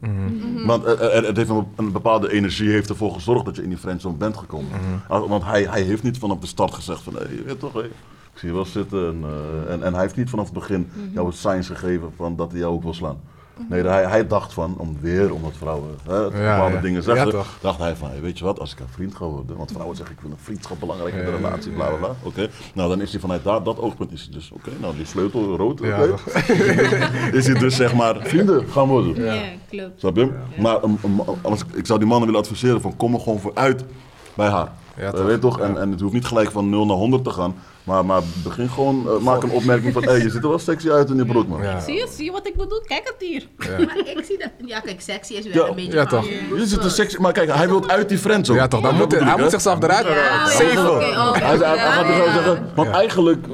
Want er, er- het heeft een, een bepaalde energie heeft ervoor gezorgd dat je in die friendzone bent gekomen. Ah, Want hij, hij heeft niet vanaf de start gezegd van, hey, je weet toch, hey, ik zie je wel zitten. En, eh, en, en hij heeft niet vanaf het begin jou het signs gegeven van dat hij jou ook wil slaan. Nee, hij, hij dacht van, om weer omdat vrouwen hè, bepaalde ja. dingen zeggen, dacht hij van, hey, weet je wat, als ik een vriend ga worden, want vrouwen zeggen ik vind een vriendschap belangrijk in de relatie, bla bla bla. Oké, nou dan is hij vanuit daar, dat oogpunt is hij dus, oké, nou die sleutel rood, toch? is hij dus zeg maar vrienden gaan worden. Ja, klopt. Snap je? Maar um, um, als, ik zou die mannen willen adviseren van kom er gewoon voor uit bij haar. Ja, Eh, toch? weet je toch? En, en het hoeft niet gelijk van 0 naar 100 te gaan. Maar, maar begin gewoon, eh, maak een opmerking van, hé, hey, je ziet er wel sexy uit in die broek, man. Ja. Zie je, zie je wat ik bedoel? Kijk het hier. Maar ik zie dat, ja kijk, sexy is wel Ja, een beetje ja, toch. Je ziet er sexy, maar kijk, hij wil uit die friendzone. Ja, toch? Dan moet hij, moet zichzelf eruit Ja, ja, zeven. Hij, hij- hij gaat er gewoon zeggen, want eigenlijk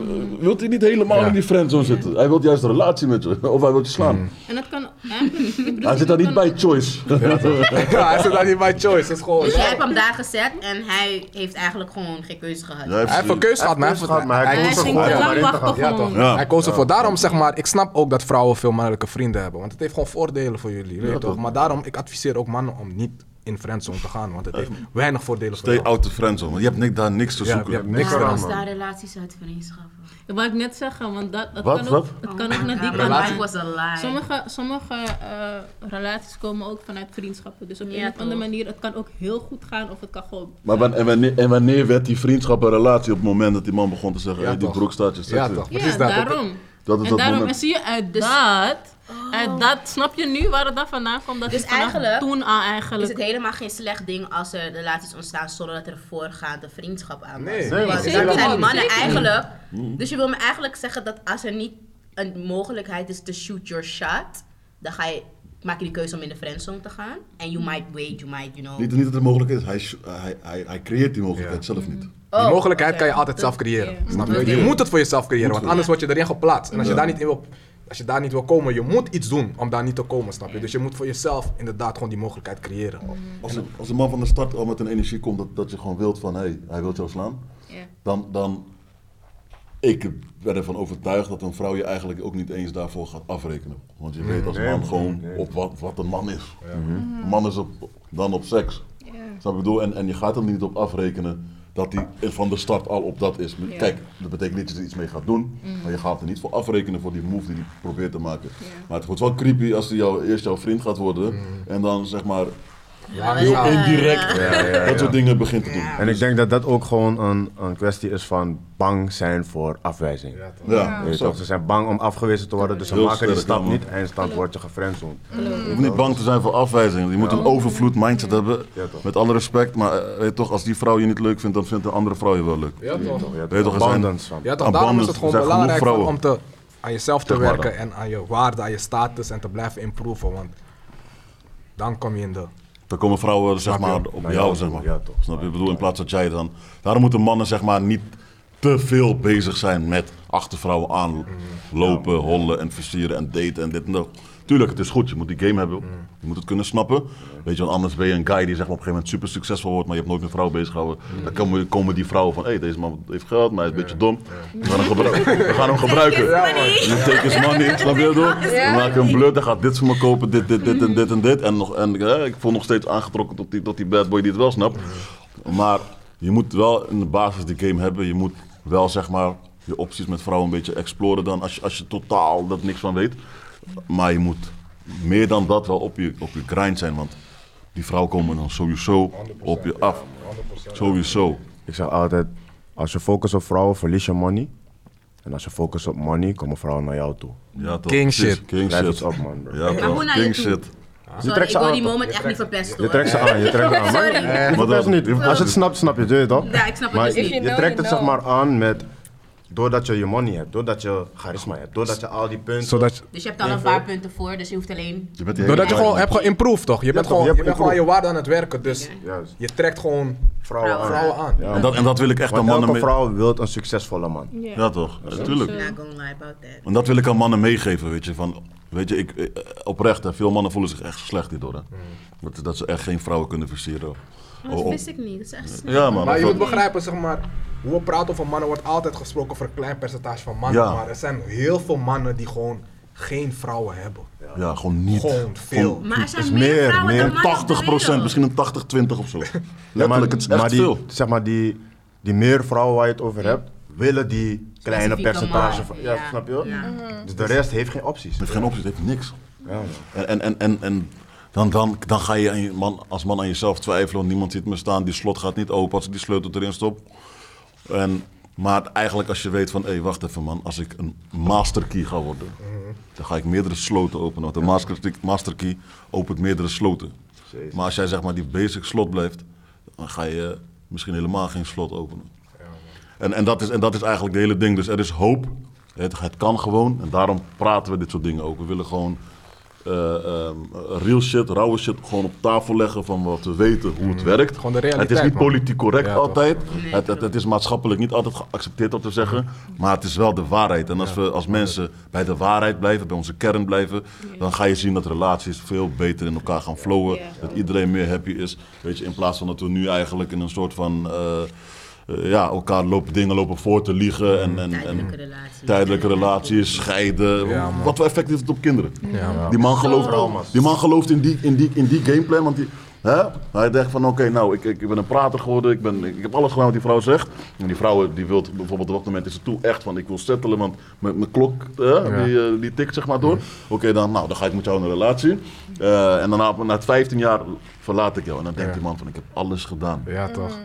wil hij niet helemaal Ja. in die friendzone zitten. Hij wil juist een relatie met je, of hij wil je slaan. En dat kan bedoel, Hij zit daar dat niet bij choice. Ja, hij zit daar niet bij choice. Het is gewoon... Dus jij hebt hem daar gezet en hij heeft eigenlijk gewoon geen keuze gehad. Hij heeft- Hij heeft een keuze gehad, maar hij Hij heeft heeft- gehad, maar hij hij koos er ervoor. Hij koos ervoor. Daarom zeg maar, ik snap ook dat vrouwen veel mannelijke vrienden hebben. Want het heeft gewoon voordelen voor jullie. Maar daarom, ik adviseer ook mannen om niet in friendzone te gaan. Want het heeft weinig voordelen voor Stay jou. out the friendzone, want je hebt niks, daar niks te Ja, zoeken. je hebt niks man. daar relaties uit vriendschappen. Dat wou ik net zeggen, want dat, dat Wat, kan, wat? ook, het kan ook naar die kant was a lie. Sommige, sommige eh, relaties komen ook vanuit vriendschappen. Dus op Ja, een of andere manier, het kan ook heel goed gaan of het kan gewoon... Maar wan- en, wanneer, en wanneer werd die vriendschap een relatie op het moment dat die man begon te zeggen, Ja, hey, die broek staat je sexy. Ja, toch? Ja, dat. daarom. Dat is en dat daarom, en zie je uit dat, uit dat, snap je nu waar het dan vandaan komt? Dat Dus eigenlijk toen aan is eigenlijk... het helemaal geen slecht ding als er relaties ontstaan zonder dat er voorgaande vriendschap aan was. Nee. Nee, zijn mannen Zeker eigenlijk. Mm. Dus je wil me eigenlijk zeggen dat als er niet een mogelijkheid is to shoot your shot, dan ga je, maak je die keuze om in de friendzone te gaan. En you might wait, you might, you know. Niet, niet dat het mogelijk is, hij, sh- hij, hij, hij creëert die mogelijkheid zelf niet. Die Oh, mogelijkheid oké. kan je altijd Dat- zelf creëren. Snap je? Je moet het voor jezelf creëren, want anders word je erin geplaatst. En als je Ja. daar niet in wil, als je daar niet wil komen, je moet iets doen om daar niet te komen, snap je? Dus je moet voor jezelf inderdaad gewoon die mogelijkheid creëren. Als een, als een man van de start al met een energie komt dat, dat je gewoon wilt van hé, hey, hij wil jou slaan, Ja. dan, dan ik ben ervan overtuigd dat een vrouw je eigenlijk ook niet eens daarvoor gaat afrekenen. Want je weet als man gewoon Nee. op wat, wat een man is. Een man is op, dan op seks. Snap je wat ik bedoel? En, en je gaat er niet op afrekenen dat hij van de start al op dat is. Ja. Kijk, dat betekent niet dat je er iets mee gaat doen, maar je gaat er niet voor afrekenen voor die move die hij probeert te maken. Maar het wordt wel creepy als hij jou, eerst jouw vriend gaat worden en dan zeg maar heel indirect Ja, ja, ja. dat soort dingen begint te doen. En ik denk dat dat ook gewoon een, een kwestie is van bang zijn voor afwijzing. Ja, toch? Ja, Weet je zo. toch? Ze zijn bang om afgewezen te worden, dus ze Heel maken die sterk, stap ja, man. niet. Eindstand word je gefriendzoned. Je hoeft niet bang te zijn voor afwijzing. Je moet een overvloed mindset hebben. Ja, toch. Met alle respect, maar eh, weet je toch, als die vrouw je niet leuk vindt, dan vindt een andere vrouw je wel leuk. Ja, toch? Ja, Weet je toch, er zijn- abundance van. Ja, toch? Daarom is het Abundance, gewoon er zijn belangrijk om te, aan jezelf te Zeg maar werken en aan je waarde, aan je status en te blijven improven. Want dan kom je in de. Dan komen vrouwen zeg maar op jou, jou zeg maar. ja, toch. Snap je? Ik bedoel, in plaats dat jij dan... Daarom moeten mannen zeg maar niet te veel bezig zijn met achter vrouwen aan lopen, hollen en versieren en daten en dit en dat. Tuurlijk, het is goed. Je moet die game hebben. Je moet het kunnen snappen. Weet je, want anders ben je een guy die zeg maar, op een gegeven moment super succesvol wordt, maar je hebt nooit met vrouw bezig gehouden. Dan komen, komen die vrouwen van, hé, hey, deze man heeft geld, maar hij is een beetje dom. We gaan hem, gebruiken. We gaan hem gebruiken. You take his money, snap je dat? We maken hem blut, hij gaat dit voor me kopen, dit, dit, dit en dit en dit. En, nog, en eh, ik voel nog steeds aangetrokken tot die, tot die bad boy die het wel snapt. Maar je moet wel in de basis die game hebben. Je moet wel zeg maar je opties met vrouwen een beetje exploren dan als je, als je totaal dat niks van weet. Maar je moet meer dan dat wel op je, op je grind zijn, want die vrouwen komen dan sowieso op je af. Sowieso. Ik zeg altijd, als je focust op vrouwen, verlies je money. En als je focust op money, komen vrouwen naar jou toe. Ja, toch? King shit. King Blijf shit. op, man, bro. Ja, toch? je King shit. Sorry, trekt ik ze wil aan, die moment echt niet verpesten Je trekt ze aan, je trekt ze aan. Maar, Sorry. Niet. Als je het snapt, snap je het, weet je toch? Ja, ik snap het maar dus je, niet. je trekt het zeg maar aan met... Doordat je je money hebt, doordat je charisma hebt, doordat je al die punten... Zodat je, Dus je hebt al een paar punten voor, dus je hoeft alleen... Je bent doordat je gewoon hebt geïmproved, toch? Je bent, gewoon, je bent gewoon aan je waarde aan het werken. Dus Juist. je trekt gewoon Vrouwen aan. vrouwen aan. Ja, En dat, en dat wil ik echt aan Want mannen elke vrouw wil een succesvolle man. Ja, toch? Natuurlijk. En dat wil ik aan mannen meegeven, weet je. Van, weet je, ik, eh, oprecht, hè, veel mannen voelen zich echt slecht hierdoor. Hè. Dat, dat ze echt geen vrouwen kunnen versieren. Oh, Oh, dat oh. wist ik niet, dat is echt. Ja, man. Maar je dat- moet begrijpen, zeg maar, hoe we praten over mannen wordt altijd gesproken over een klein percentage van mannen. Ja. Maar er zijn heel veel mannen die gewoon geen vrouwen hebben. Ja, gewoon niet. Gewoon veel. Maar er zijn is meer, meer, vrouwen meer. dan mannen op de 80 procent, wereld. misschien een 80, 20 of zo. Letterlijk, het is echt maar die, veel. Zeg maar, die, die meer vrouwen waar je het over hebt, willen die kleine percentage van... Ja, Ja, snap je? ja. Dus de rest heeft geen opties. Het heeft geen optie, het heeft niks. Ja, en, en, en, en dan, dan, dan ga je, man, als man aan jezelf twijfelen, want niemand ziet me staan, die slot gaat niet open als ik die sleutel erin stop. En, maar eigenlijk als je weet van, hé, hey, wacht even man, als ik een masterkey ga worden, dan ga ik meerdere sloten openen. Want een masterkey, masterkey opent meerdere sloten. Maar als jij zeg maar die basic slot blijft, dan ga je misschien helemaal geen slot openen. En, en, dat is, en dat is eigenlijk de hele ding. Dus er is hoop. Het, het kan gewoon. En daarom praten we dit soort dingen ook. We willen gewoon eh, ehm, real shit, rauwe shit gewoon op tafel leggen van wat we weten, hoe het werkt. Gewoon de realiteit, Het is niet man. politiek correct Ja, altijd. Het, het, het is maatschappelijk niet altijd geaccepteerd wat we zeggen. Maar het is wel de waarheid. En als we als mensen bij de waarheid blijven, bij onze kern blijven, dan ga je zien dat relaties veel beter in elkaar gaan flowen. Ja. Dat iedereen meer happy is. Weet je, in plaats van dat we nu eigenlijk in een soort van. eh, eh, ja, elkaar lopen dingen lopen voor te liegen en, en, en Tijdelijke relaties. tijdelijke relaties, scheiden. Ja. Wat voor effect heeft het op kinderen? Ja, man. Die man gelooft, die man gelooft in, die, in, die, in die gameplan, want die, hè? hij denkt van oké, nou, ik, ik ben een prater geworden, ik, ben, ik heb alles gedaan wat die vrouw zegt. En die vrouw die wil bijvoorbeeld op dat moment is het toe echt van ik wil settelen, want mijn, mijn klok hè, die, eh, die tikt zeg maar door. Oké, dan, nou, dan ga ik met jou in een relatie. Eh, en daarna, na het 15 jaar verlaat ik jou. En dan denkt Ja. die man van ik heb alles gedaan Ja, toch?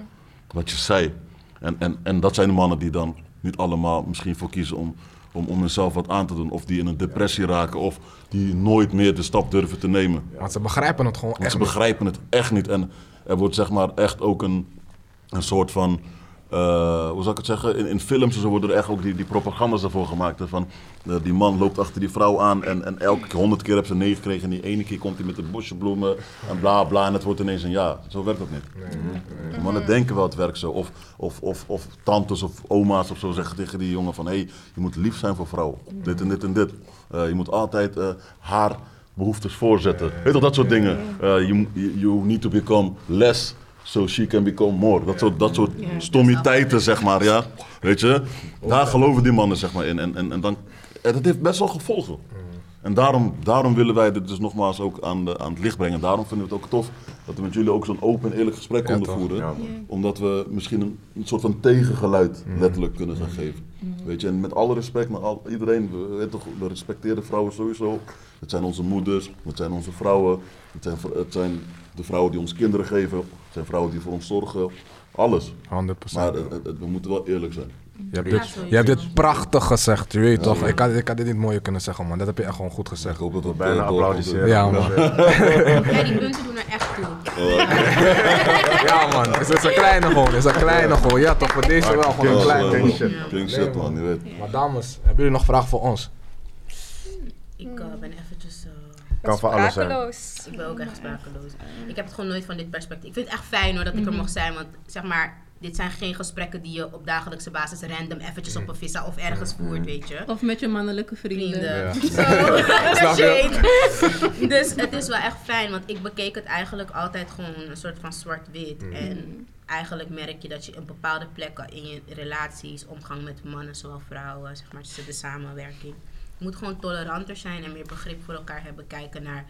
wat je zei. En, en, en dat zijn de mannen die dan niet allemaal misschien voor kiezen om, om, om hunzelf wat aan te doen. Of die in een depressie raken. Of die nooit meer de stap durven te nemen. Want ze begrijpen het gewoon Want echt ze niet. begrijpen het echt niet. En er wordt zeg maar echt ook een, een soort van eh, hoe zou ik het zeggen? In, in films en zo worden er echt ook die, die propaganda's ervoor gemaakt. hè, Van eh, die man loopt achter die vrouw aan en, en elke honderd keer hebben ze nee gekregen. En die ene keer komt hij met een bosje bloemen en bla bla. En het wordt ineens een ja. Zo werkt dat niet. Mannen denken wel het werkt zo. Of, of, of, of tantes of oma's of zo zeggen tegen die jongen van... hé, hey, je moet lief zijn voor vrouwen. Dit en dit en dit. Eh, je moet altijd haar behoeftes voorzetten. Weet je dat soort dingen. You, you need to become less so she can become more. Dat soort, dat soort stommiteiten, zeg maar, ja. Weet je? Daar geloven die mannen, zeg maar, in. En, en, en, dan, en dat heeft best wel gevolgen. En daarom, daarom willen wij dit dus nogmaals ook aan, de, aan het licht brengen. Daarom vinden we het ook tof dat we met jullie ook zo'n open en eerlijk gesprek Ja, konden toch? voeren. Ja. Omdat we misschien een, een soort van tegengeluid letterlijk kunnen gaan geven. Weet je, en met alle respect naar al, iedereen, we, weten toch, we respecteren vrouwen sowieso. Het zijn onze moeders, het zijn onze vrouwen, het zijn, het zijn de vrouwen die ons kinderen geven, het zijn vrouwen die voor ons zorgen. Alles. 100%. Maar het- het- het- we moeten wel eerlijk zijn. Je hebt, dit, je hebt dit prachtig gezegd, je weet toch? Ik had, ik had dit niet mooier kunnen zeggen, man. Dat heb je echt gewoon goed Ik gezegd. hoop dat het Bijna eh, applaudisseren. Ja, man. Ja, die punten doen er echt toe. Ja, man. Het is een kleine gewoon. Het is een kleine gewoon. Ja, toch? Voor deze wel gewoon een eh, gewoon. shit. King shit, man, je weet. Maar dames, hebben jullie nog vragen voor ons? Ik eh, ben eventjes... eh, Kan van alles zijn. Ik ben ook echt sprakeloos. Ik heb het gewoon nooit van dit perspectief. Ik vind het echt fijn hoor dat ik er mocht zijn. Want zeg maar, dit zijn geen gesprekken die je op dagelijkse basis random eventjes op een vissa of ergens voert, weet je. Of met je mannelijke vrienden. Vrienden. Ja. Dus het is wel echt fijn, want ik bekeek het eigenlijk altijd gewoon een soort van zwart-wit. En eigenlijk merk je dat je op bepaalde plekken in je relaties, omgang met mannen, zowel vrouwen, zeg maar, tussen de samenwerking. Je moet gewoon toleranter zijn en meer begrip voor elkaar hebben. Kijken naar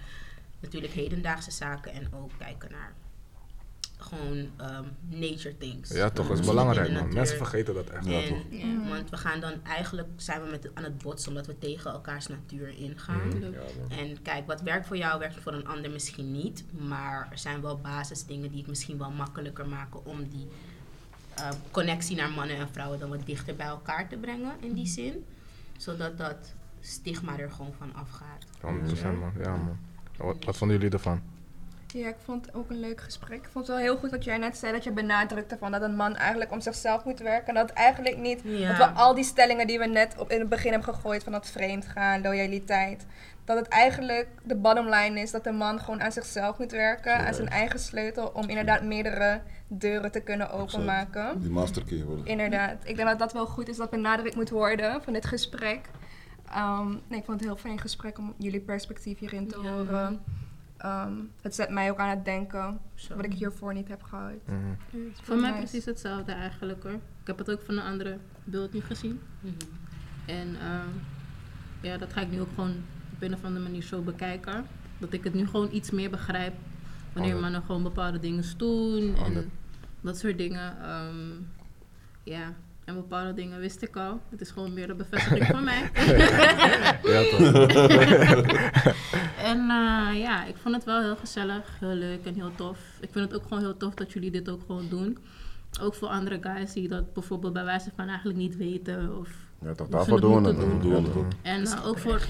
natuurlijk hedendaagse zaken en ook kijken naar gewoon ehm, nature things. Ja, toch? Dat is belangrijk, man. Mensen vergeten dat echt. Ja, En, toch? Want we gaan dan eigenlijk zijn we met, aan het botsen omdat we tegen elkaars natuur ingaan. En kijk, wat werkt voor jou, werkt voor een ander misschien niet. Maar er zijn wel basisdingen die het misschien wel makkelijker maken om die eh, connectie naar mannen en vrouwen dan wat dichter bij elkaar te brengen in die zin. Zodat dat stigma er gewoon van afgaat. 100% man. Ja, man. Wat, wat vonden jullie ervan? Ja, ik vond het ook een leuk gesprek. Ik vond het wel heel goed wat jij net zei, dat je benadrukte van dat een man eigenlijk om zichzelf moet werken. En dat eigenlijk niet, Ja. dat we al die stellingen die we net op, in het begin hebben gegooid van dat vreemd gaan, loyaliteit. Dat het eigenlijk de bottom line is dat de man gewoon aan zichzelf moet werken, aan zijn eigen sleutel, om inderdaad meerdere deuren te kunnen openmaken. Die masterkey worden. Inderdaad. Ik denk dat dat wel goed is dat benadrukt moet worden van dit gesprek. Ehm, nee, ik vond het een heel fijn gesprek om jullie perspectief hierin te Ja. horen. Ehm, het zet mij ook aan het denken, Zo. wat ik hiervoor niet heb gehad. Mhm. Voor mij Nice. precies hetzelfde eigenlijk hoor. Ik heb het ook van een andere beeld niet gezien. Mhm. En ehm, ja, dat ga ik nu ook gewoon op een of andere manier zo bekijken. Dat ik het nu gewoon iets meer begrijp wanneer Honderd. mannen gewoon bepaalde dingen doen en dat soort dingen. Ehm, ja, en bepaalde dingen wist ik al. Het is gewoon meer een bevestiging van mij. Ja, toch? En eh, ja, ik vond het wel heel gezellig, heel leuk en heel tof. Ik vind het ook gewoon heel tof dat jullie dit ook gewoon doen. Ook voor andere guys die dat bijvoorbeeld bij wijze van eigenlijk niet weten. Of, Ja, toch, daarvoor doen moeten Doen ook. en, eh, ook voor,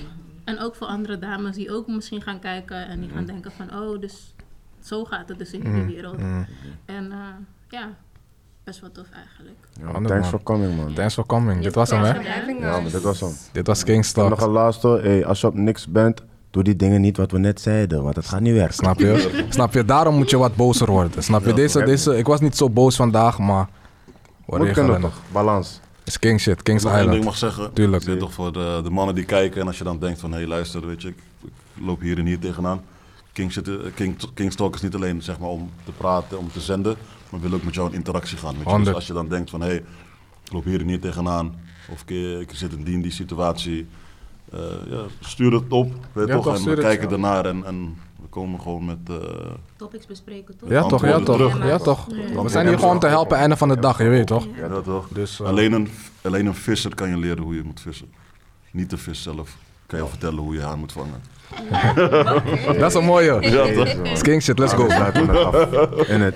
en ook voor andere dames die ook misschien gaan kijken en die gaan denken van... Oh, dus zo gaat het dus in Mhm. die wereld. Mhm. En eh, ja, best wel tof eigenlijk. Ja, thanks man. for coming, man. Thanks for coming. Dit was hem, hè? Ja, maar dit was hem. Dit was En Kingstalk. nog een laatste. Hey, als je op niks bent, doe die dingen niet wat we net zeiden, want het gaat niet werken. Snap je? Snap je? Daarom moet je wat bozer worden. Snap je? Deze, deze, ik was niet zo boos vandaag, maar we Moet kunnen? Balans. Het is king shit, Kings Island. mag zeggen. Tuurlijk. Weet toch voor de, de mannen die kijken en als je dan denkt van hé hey, luister, weet je, ik, ik loop hier en hier tegenaan. King, shit, eh, King, King's Talk is niet alleen zeg maar, om te praten, om te zenden, maar wil ook met jou in interactie gaan. Weet je? Dus als je dan denkt van hé, hey, ik loop hier en hier tegenaan, of ik, eh, ik zit in die en die situatie, eh, ja, stuur het op, weet Ja, toch? toch, en we het, kijken ja. ernaar en, en we komen gewoon met... eh, Topics bespreken, toch? Ja toch, ja Antwoorden toch, terug. ja toch. Ja. We zijn hier gewoon te helpen einde van de dag, je weet toch? ja, toch? Dus, Alleen, een, alleen een visser kan je leren hoe je moet vissen. Niet de vis zelf kan je vertellen hoe je haar moet vangen. dat is een mooie. Ja, is king shit, let's go. In het.